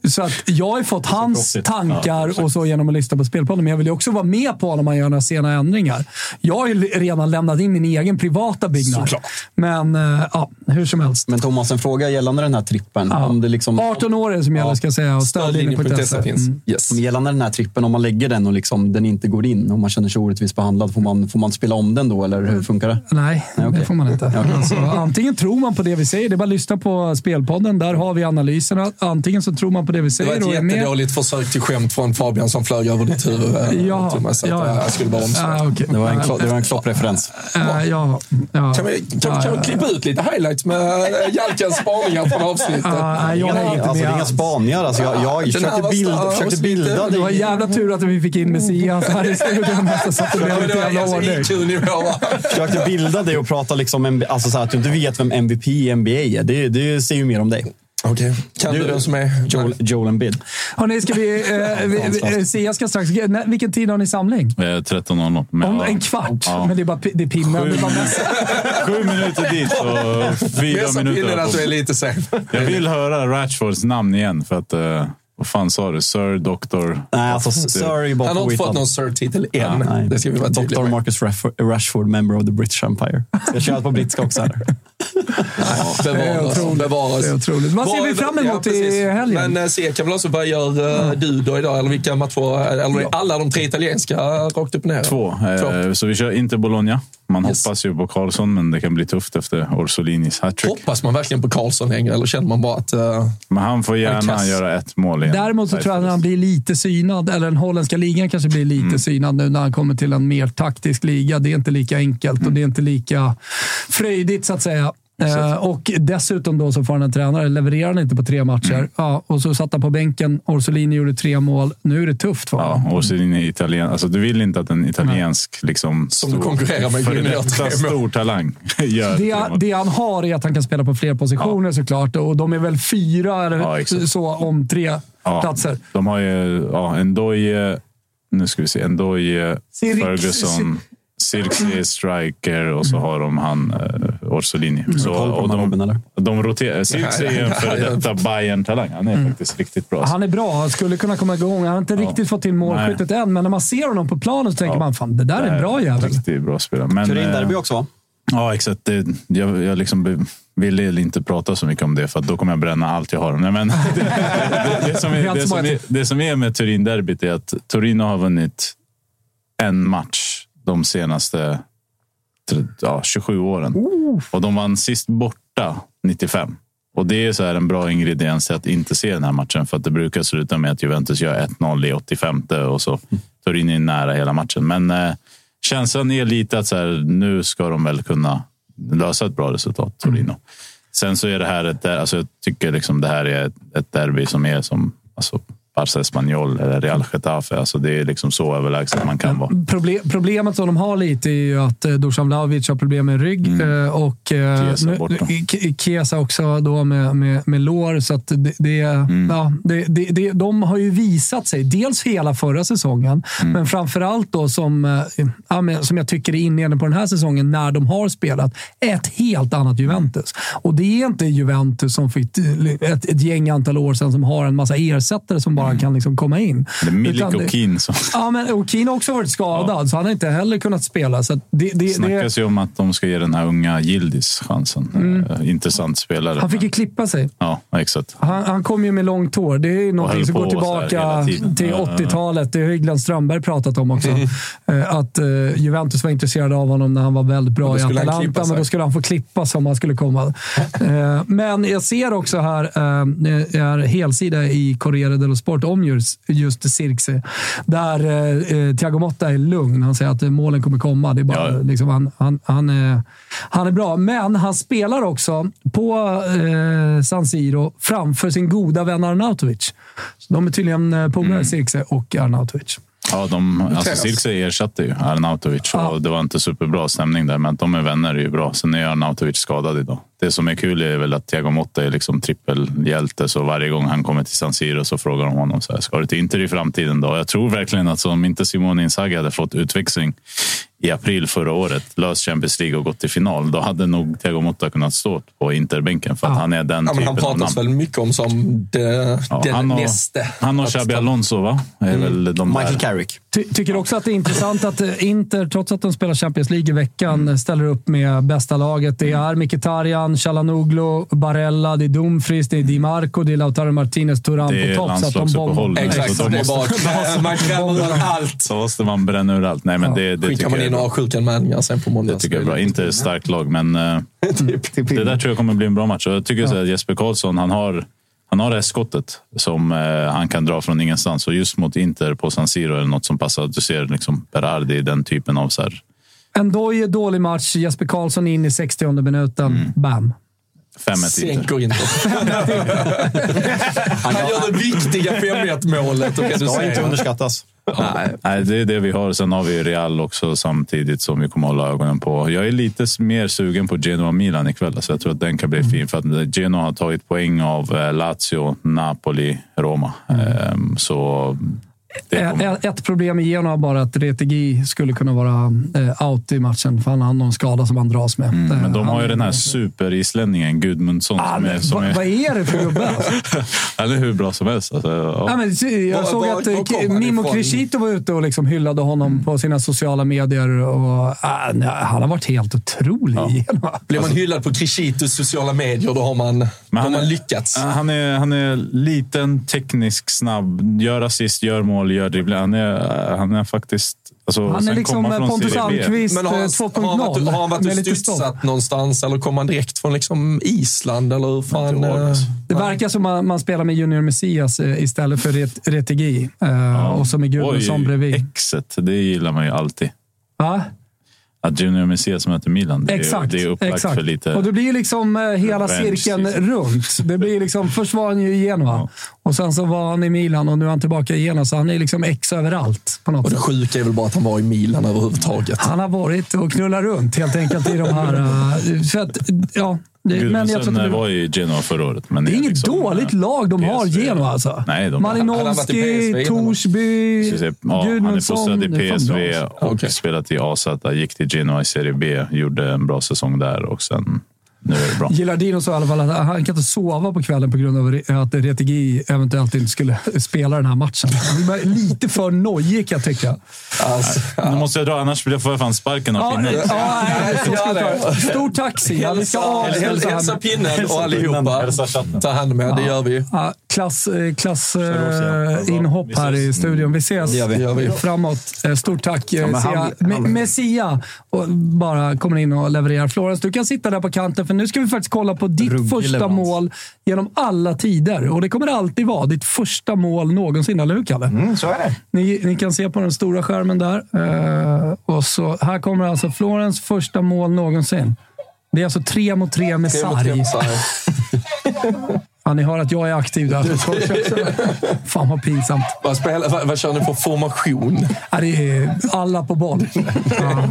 Så att jag har ju fått hans tankar och så genom att lyssna på Spelpodden, men jag vill ju också vara med på när man gör några sena ändringar. Jag har ju redan lämnat in min egen privata byggnad. Såklart. Men eh, ja, hur som helst. Men Thomas, en fråga gällande den här trippen. Om det liksom, 18 år är det som gäller, ska jag säga. Och Stödlinjen.se finns. Mm. Yes. Gällande den här trippen, om man lägger den och liksom den inte går in och man känner sig orättvist behandlad, får man, får man spela om den då eller hur funkar det? Nej, Nej, okej. det får man inte. Alltså, antingen tror man på det vi säger, det är bara att lyssna på Spelpodden. Där har vi analyserna. Antingen så tror man på det vi Det säger var ett och är med. jättedåligt försök till skämt från Fabian som flög över ditt huvud. eh, Ja, Thomas, ja, eh, ja. Jag skulle bara omsvara. Ah. Det var en, klo- det var en. Eh, ja, ja. Kan vi, kan, kan vi klippa ut lite highlights med Jalkens spaningar från avsnittet? Ah, nej, jag inte Alltså, det är inga spaningar. Alltså, jag, jag Den försökte, bild, försökte bilda Det var jävla tur att vi fick in Messias här i studion så att det blev lite jävla alltså ordning. Försökte bilda dig och prata liksom, alltså, så här, att du inte vet vem MVP i NBA är. Det, det säger ju mer om dig. Okej, kan du den som är Joel, Joel Embiid. Hörrni, ska vi... Eh, <laughs> vi, vi Sia ska strax... Vilken tid har ni samling? Eh, 13.00. Men, Om ja. en kvart. Ja. Men det är bara det är pinnen. Det är bara mest. <laughs> Sju minuter dit och fyra minuter. att du är lite sen. Jag vill höra Ratchfords namn igen för att... eh, vad fan sa du? Sir, doktor? Nej, alltså Sir är bara Han har inte fått någon Sir-titel än. Nej. Det ska vi vara med. Marcus Rashford, member of the British Empire. Jag köra på brittiska också? Här? Det är Bevara oss. otroligt. Bevara oss. Det är otroligt. Vad ser vi fram emot Ja, i helgen? Men eh, se kan väl också vad gör eh, du då idag? Eller vilka matcher? Eller alla de tre italienska rakt upp och ner? Två. Eh, Så vi kör inte Bologna. Man Yes. hoppas ju på Karlsson, men det kan bli tufft efter Orsolinis hattrick. Hoppas man verkligen på Karlsson längre eller känner man bara att... eh, Men han får Han är gärna kass. göra ett mål igen. Däremot så tror jag att han blir lite synad, eller den holländska ligan kanske blir lite Mm. synad nu när han kommer till en mer taktisk liga. Det är inte lika enkelt Mm. och det är inte lika fröjdigt så att säga. Eh, och dessutom då så får han en tränare. Levererar han inte på tre matcher Mm. ja, och så satt han på bänken. Orsolini gjorde tre mål. Nu är det tufft för honom. Ja, Orsolini är italien. Alltså, du vill inte att en italiensk liksom, Som du konkurrerar med före stor talang gör Det, det han har är att han kan spela på fler positioner såklart. Och de är väl fyra eller Ja, så om tre Ja, platser. De har ju ja, Ndoye, nu ska vi se, Ndoye, Ferguson, Circe, Striker och så har de han uh, Orsolini. Så, och de de, roterar. Circe är en före detta Bayern-talang. Han är faktiskt riktigt bra. Han är bra. Han skulle kunna komma igång. Han har inte riktigt fått till målskyttet än, men när man ser honom på planen så tänker Ja. man fan, det där är en bra jävel. Riktigt bra spelare. Men, Turin eh, derby också va? Ja, exakt. Det, jag jag liksom ville inte prata så mycket om det, för att då kommer jag bränna allt jag har. Nej, men, <laughs> det, det, det, som <laughs> det, är, det som är med Turin-derbyt är att Torino har vunnit en match de senaste ja, 27 åren. Och de vann sist borta 95. Och det är så här en bra ingrediens i att inte se den här matchen. För att det brukar sluta med att Juventus gör 1-0 i 85 och så Torino är nära hela matchen. Men eh, känslan är lite att så här, nu ska de väl kunna lösa ett bra resultat, Torino. Sen så är det här ett, alltså jag tycker liksom det här är ett, ett derby som är som alltså, Barça Espanyol eller Real Getafe. Alltså det är liksom så överlägset man kan vara. Proble problemet som de har lite är ju att eh, Dusan Vlahovic har problem med rygg eh, och eh, Mm. Chiesa nu- borta. K- Chiesa också då med, med, med lår. Så det, det, Mm. ja, det, det, det, de har ju visat sig, dels hela förra säsongen, Mm. men framförallt då som, eh, ja, men som jag tycker är inledningen på den här säsongen, när de har spelat ett helt annat Juventus. Och det är inte Juventus som fick ett, ett gäng antal år sedan som har en massa ersättare som bara kan liksom komma in. Mm. Det är Milik Utan det- och Keane Ja, men och Keane har också varit skadad, så han har inte heller kunnat spela. Så det, det, det, snackas ju om att de ska ge den här unga Gildis chansen. Eh, intressant spelare. Mm. han fick ju klippa sig. Ja, exakt. Han, han kom ju med långt hår. Det är höll som går tillbaka till Ja, ja, ja. 80-talet. Det har ju Glenn Strömberg pratat om också. Eh, Att eh, Juventus var intresserade av honom när han var väldigt bra i han Atalanta, men då skulle han få klippa sig om han skulle komma. Men jag ser också här, det är helsida i Corriere dello Sport om just, just Circe, där eh, eh, Thiago Motta är lugn. Han säger att eh, målen kommer komma. Det är bara, Ja. liksom, han, han, han, är, han är bra, men han spelar också på eh, San Siro framför sin goda vän Arnautovic. Så de är tydligen eh, polare, Mm. Circe och Arnautovic. Ja, de, alltså. Circe ersatte ju Arnautovic Ja. och det var inte superbra stämning där, men att de är vänner är ju bra. Sen är Arnautovic skadad idag. Det som är kul är väl att Thiago Motta är liksom trippelhjälte. Så varje gång han kommer till San Siro så frågar de honom så här, ska du till Inter i framtiden då? Jag tror verkligen att om inte Simone Inzaghi hade fått utväxling i april förra året, löst Champions League och gått till final, då hade nog Thiago Motta kunnat stå på Interbänken för att han är den Ja, men typen han av pratas namn. väl mycket om som det, Ja, den han och, näste. Han och Xabi Alonso, va? Är väl de där. Carrick. Ty tycker också att det är intressant att eh, Inter, trots att de spelar Champions League i veckan, Mm. ställer upp med bästa laget. Det är Mkhitaryan, Chalanoglu, Barella, det är Dumfries, det är Di Marco, det är Lautaro Martinez, är på topp. så att de bombar- Exakt, Så är måste- bara <laughs> man ur allt. Så måste man bränna ur allt. Nej, men det, det Skickar tycker man in bra. några sjuka anmälningar sen på måndag. Det tycker jag är bra. Inte ett starkt lag, men eh, <laughs> det där tror jag kommer bli en bra match. Jag tycker så att Jesper Karlsson, han har, han har det här skottet som eh, han kan dra från ingenstans. Och just mot Inter på San Siro eller något som passar. Du ser liksom Berardi i den typen av så här En doj, dålig match. Jesper Karlsson in i 60 minuten. Bam. 5-1 Inter. Inte. <laughs> Han gör det viktiga 5-1 målet och Ska inte underskattas. Nej. Nej, det är det vi har. Sen har vi Real också samtidigt som vi kommer hålla ögonen på. Jag är lite mer sugen på Genoa-Milan ikväll. Så jag tror att den kan bli fin. För att Genoa har tagit poäng av eh, Lazio, Napoli, Roma. Ehm, Så. Ett, ett problem i Genoa bara att Retegi skulle kunna vara eh, out i matchen, för han har någon skada som han dras med. Eh, Mm, Men de har ju den här superislänningen, Gudmundsson, Ah, som är, men som vad, är, vad är det för gubbe? Alltså? <laughs> han är hur bra som helst. Alltså, ja. Ja, men, jag Var- såg var- att var eh, Mimo? Crescito var ute och liksom hyllade honom på sina sociala medier. Och, ah, nej, han har varit helt otrolig i Genoa. Blir man hyllad på Crescitos sociala medier, då har man, har han man är- lyckats. Han är, han är liten, teknisk, snabb. Gör assist, gör mål, gör dribbling. Han är, han är faktiskt... Alltså, Han är liksom från Pontus. Almqvist Men har han, eh, har han varit, 2.0. han studsat någonstans eller kom han direkt från liksom Island? Eller fan, eh. Det verkar som att man spelar med Junior Messias eh, istället för Ret- Retegi. Eh, Och så med Gudmundsson bredvid. Exet, det gillar man ju alltid. Va? Att Junior Messias möter Milan, det är, Exakt. det är upplagt exakt. för lite... Och det blir liksom hela cirkeln runt. Det blir liksom, först var han ju i Genoa Ja. Och sen så var han i Milan och nu är han tillbaka i Genoa. Så han är liksom ex överallt på något Och det sätt. sjuka är väl bara att han var i Milan överhuvudtaget. Han har varit och knullat runt helt enkelt i de här... eh, för att, ja, det, men jag Gudmundsson tror att det, var i Genoa förra året. Men det är inget liksom, dåligt eh, lag de har, PSV. Genoa alltså. Nej, de- har Malinowski. Torsby. Ja, han är Gudmundsson. fostrad i PSV alltså. och Okej. spelat i AZ. Gick till Genoa i Serie B, gjorde en bra säsong där och sen nu är det bra. Gilardino sa i alla fall att han kan inte sova på kvällen på grund av att Retegi eventuellt inte skulle <laughs> spela den här matchen. Lite för nojig kan jag tycka. Alltså, Nu måste jag dra, annars blir jag får jag fan sparken av Ja, pinnen. ja, vi ta. Stort tack Sia. Vi ska hälsa, avsluta hälsa här. pinnen och allihopa. Hälsa chatten. Ta hand med, det gör vi. Ja, klass eh, klass eh, inhopp här i studion. Vi ses Det gör vi. Vi. framåt. Eh, Stort tack eh, Sia. Med, Sia och bara kommer in och levererar. Florens, du kan sitta där på kanten för nu ska vi faktiskt kolla på ditt Ruggig första leverans. mål genom alla tider. Och det kommer alltid vara ditt första mål någonsin, eller hur Kalle? Mm, så är det. Ni, ni kan se på den stora skärmen där. Eh, och så, här kommer alltså Florens första mål någonsin. Det är alltså tre mot tre med sarg. <laughs> Ja, ni hör att jag är aktiv där. Fan vad pinsamt. Vad, spelar, vad, vad kör ni för formation? Ja, det är alla på boll. <laughs> Ja.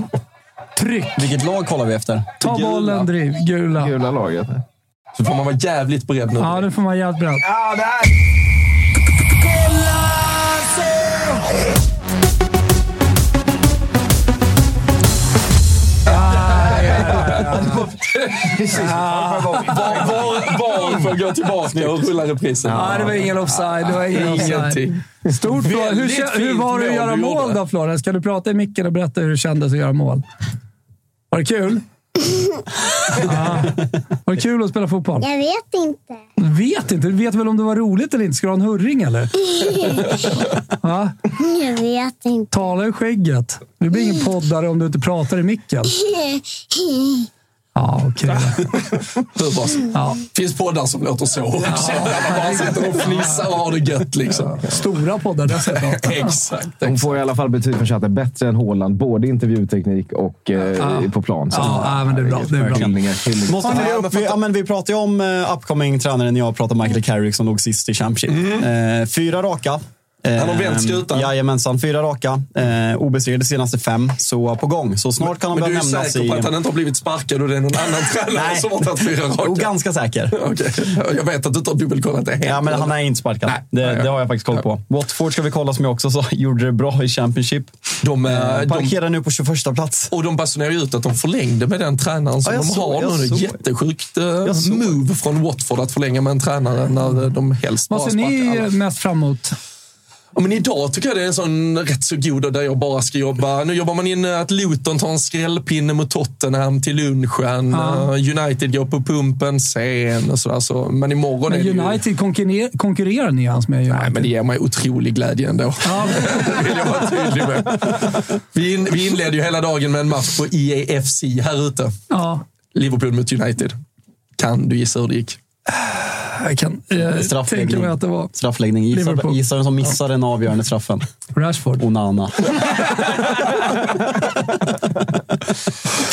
Tryck! Vilket lag kollar vi efter? Ta bollen, driv. Gula. Gula laget. Så får man vara jävligt beredd nu. Ja, det får man jävligt bra. Ja, det här. Var, var, var får gå tillbaka och rulla reprisen? Ja, det var ingen offside. Det var ingen offside. Stort. Hur, hur var det att göra du mål då, Florens? Kan du prata i micken och berätta hur det kändes att göra mål? Var det kul? <laughs> Ja. Var det kul att spela fotboll? Jag vet inte. Du vet inte. Du vet väl om det var roligt eller inte? Ska du ha en hurring eller? <laughs> Ja. Jag vet inte. Tala i skägget. Det blir ingen poddare om du inte pratar i micken. <laughs> Ja, okej. <laughs> Hur bra som- Ja. finns poddar som låter så. Man bara sitter och fnissar och har det gött. Liksom. Stora poddar dessutom. <laughs> Exakt. De får i alla fall betyg från chatten. Bättre än Haaland. Både intervjuteknik och eh, på plan. Så Ja, ja, men det är bra. Det är bra. Hyllningar. Måste följa upp, vi, ja, men vi pratade ju om uh, upcoming tränaren. Jag pratade Michael Carrick som låg sist i Championship. Eh, fyra raka. Han har vänt skutan. Jajamensan, fyra raka. Eh, obesegrade senaste fem, så på gång. Så snart kan han Men du börja är nämnas säker i... på att han inte har blivit sparkad och det är någon annan <laughs> tränare som har tagit fyra raka? Jo, ganska säker. <laughs> Okej. Jag vet att du inte har dubbelkollat det helt. Ja, men han är inte sparkad. Det, Nej, ja. det har jag faktiskt koll på. Watford ska vi kolla, som jag också sa, <laughs> gjorde det bra i Championship. De, eh, Eh, de- Parkerar nu på 21 plats. Och de basunerar ju ut att de förlängde med den tränaren som Ja, de har jag nu. såg. Jättesjukt eh, move från Watford att förlänga med en tränare när eh, de helst bara Vad ser sparkar ni alla. mest fram emot? Ja, men idag tycker jag det är en sån rätt så god där jag bara ska jobba. Nu jobbar man in att Luton tar en skrällpinne mot Tottenham till lunchen. Ja. Eh, United går på pumpen sen och sådär. Så, men imorgon är det ju... Men United konkurrerar, konkurrerar ni ens med United? Nej, men det ger mig otrolig glädje ändå. <laughs> det vill jag vara tydlig med. Vi, in, vi inleder ju hela dagen med en match på EAFC här ute. Ja. Liverpool mot United. Kan du gissa hur det gick? Jag kan eh, tänka mig att det var Straffläggning. Gissa, vem som missar den avgörande straffen. Rashford. Onana.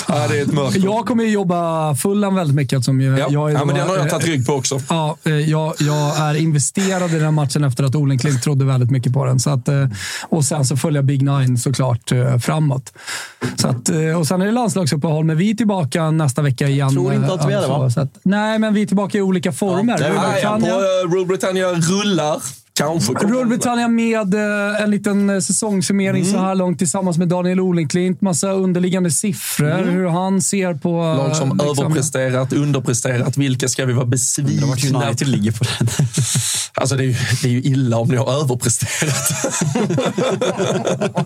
Ja, det är ett mörker. Jag kommer ju jobba Fulham väldigt mycket. Eftersom jag, Ja. jag är Ja, då, men den har jag tagit rygg på också. Ja, eh, jag, jag är investerad i den matchen efter att Olenklint trodde väldigt mycket på den. Så att, eh, och sen så följer jag Big Nine såklart eh, framåt. Så att, och sen är det landslagsuppehåll, men vi är tillbaka nästa vecka igen. Tror inte att vi är det, va? så att, Nej, men vi är tillbaka i olika former. det ja, på Britannia- uh, Rule Britannia rullar. Kanske Rule Britannia med eh, en liten eh, säsongssummering Mm. så här långt tillsammans med Daniel Olenklint. Massa underliggande siffror, hur han ser på... eh, Mm. Lag som liksom- överpresterat, underpresterat. Vilka ska vi vara besvikna vart United ligger på den. <laughs> Alltså det är, ju, det är ju illa om ni har överpresterat.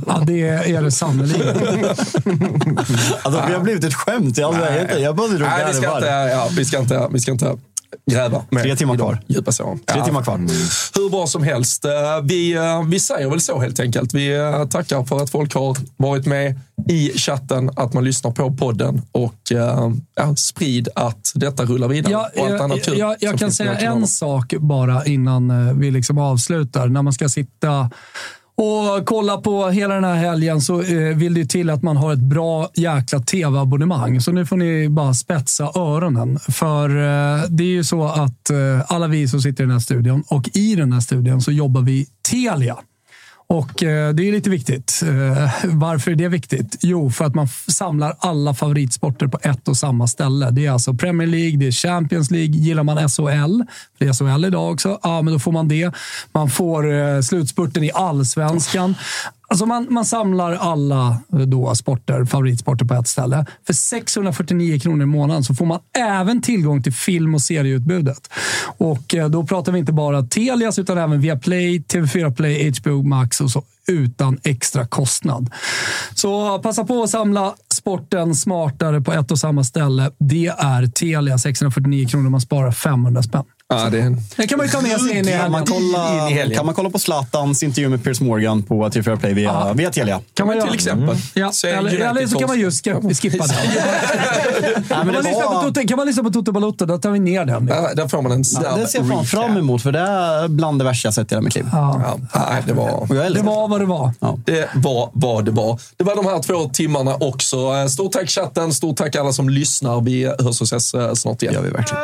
Ja, det är det sannerligen. Alltså, vi har blivit ett skämt. Jag, jag, jag, jag började Nej, vi ska, inte, ja, vi, ska inte, vi ska inte gräva mer Tre timmar kvar. Djupa såren. Tre timmar kvar. Hur bra som helst. Eh, Vi, eh, vi säger väl så helt enkelt. Vi eh, tackar för att folk har varit med i chatten, att man lyssnar på podden och ja, sprid att detta rullar vidare. Ja, och allt jag, annat jag, jag som kan säga en sak bara innan vi liksom avslutar. När man ska sitta och kolla på hela den här helgen så eh, vill det till att man har ett bra jäkla tv-abonnemang. Så nu får ni bara spetsa öronen. För eh, det är ju så att eh, alla vi som sitter i den här studion och i den här studion så jobbar vi Telia. Och eh, det är lite viktigt. Eh, varför är det viktigt? Jo, för att man samlar alla favoritsporter på ett och samma ställe. Det är alltså Premier League, det är Champions League. Gillar man SHL, det är SHL idag också, ja, men då får man det. Man får eh, slutspurten i allsvenskan. Alltså man, man samlar alla eh, då sporter, favoritsporter på ett ställe. För 649 kronor i månaden så får man även tillgång till film och serieutbudet. Och eh, då pratar vi inte bara Telias utan även Viaplay, TV4 Play, HBO Max och så utan extra kostnad. Så passa på att samla sporten smartare på ett och samma ställe. Det är Telia, 649 kronor. Man sparar 500 spänn. Ja, det. Det kan man ju ta med sig in i Kan man, helgen. kolla, in i helgen. kan man kolla på Zlatans intervju med Piers Morgan på TV4 Play via, Ja. via Telia? Kan man till exempel. Ja, Så eller, eller så kan man just skip- skippa den. <laughs> Nej, Kan men man, det, lyssna på var, Toto, kan man lyssna på Toto Balotto, då tar vi ner den. Ja, där får man en snabb ja, det ser jag fram emot, för det är bland det värsta jag sett i hela mitt liv. Ja. Ja, nej, det var... Det var vad det var. Det var vad det var. Det var de här två timmarna också. Eh, Stort tack chatten, stort tack alla som lyssnar. Vi hörs och ses eh, snart igen. det. gör vi verkligen.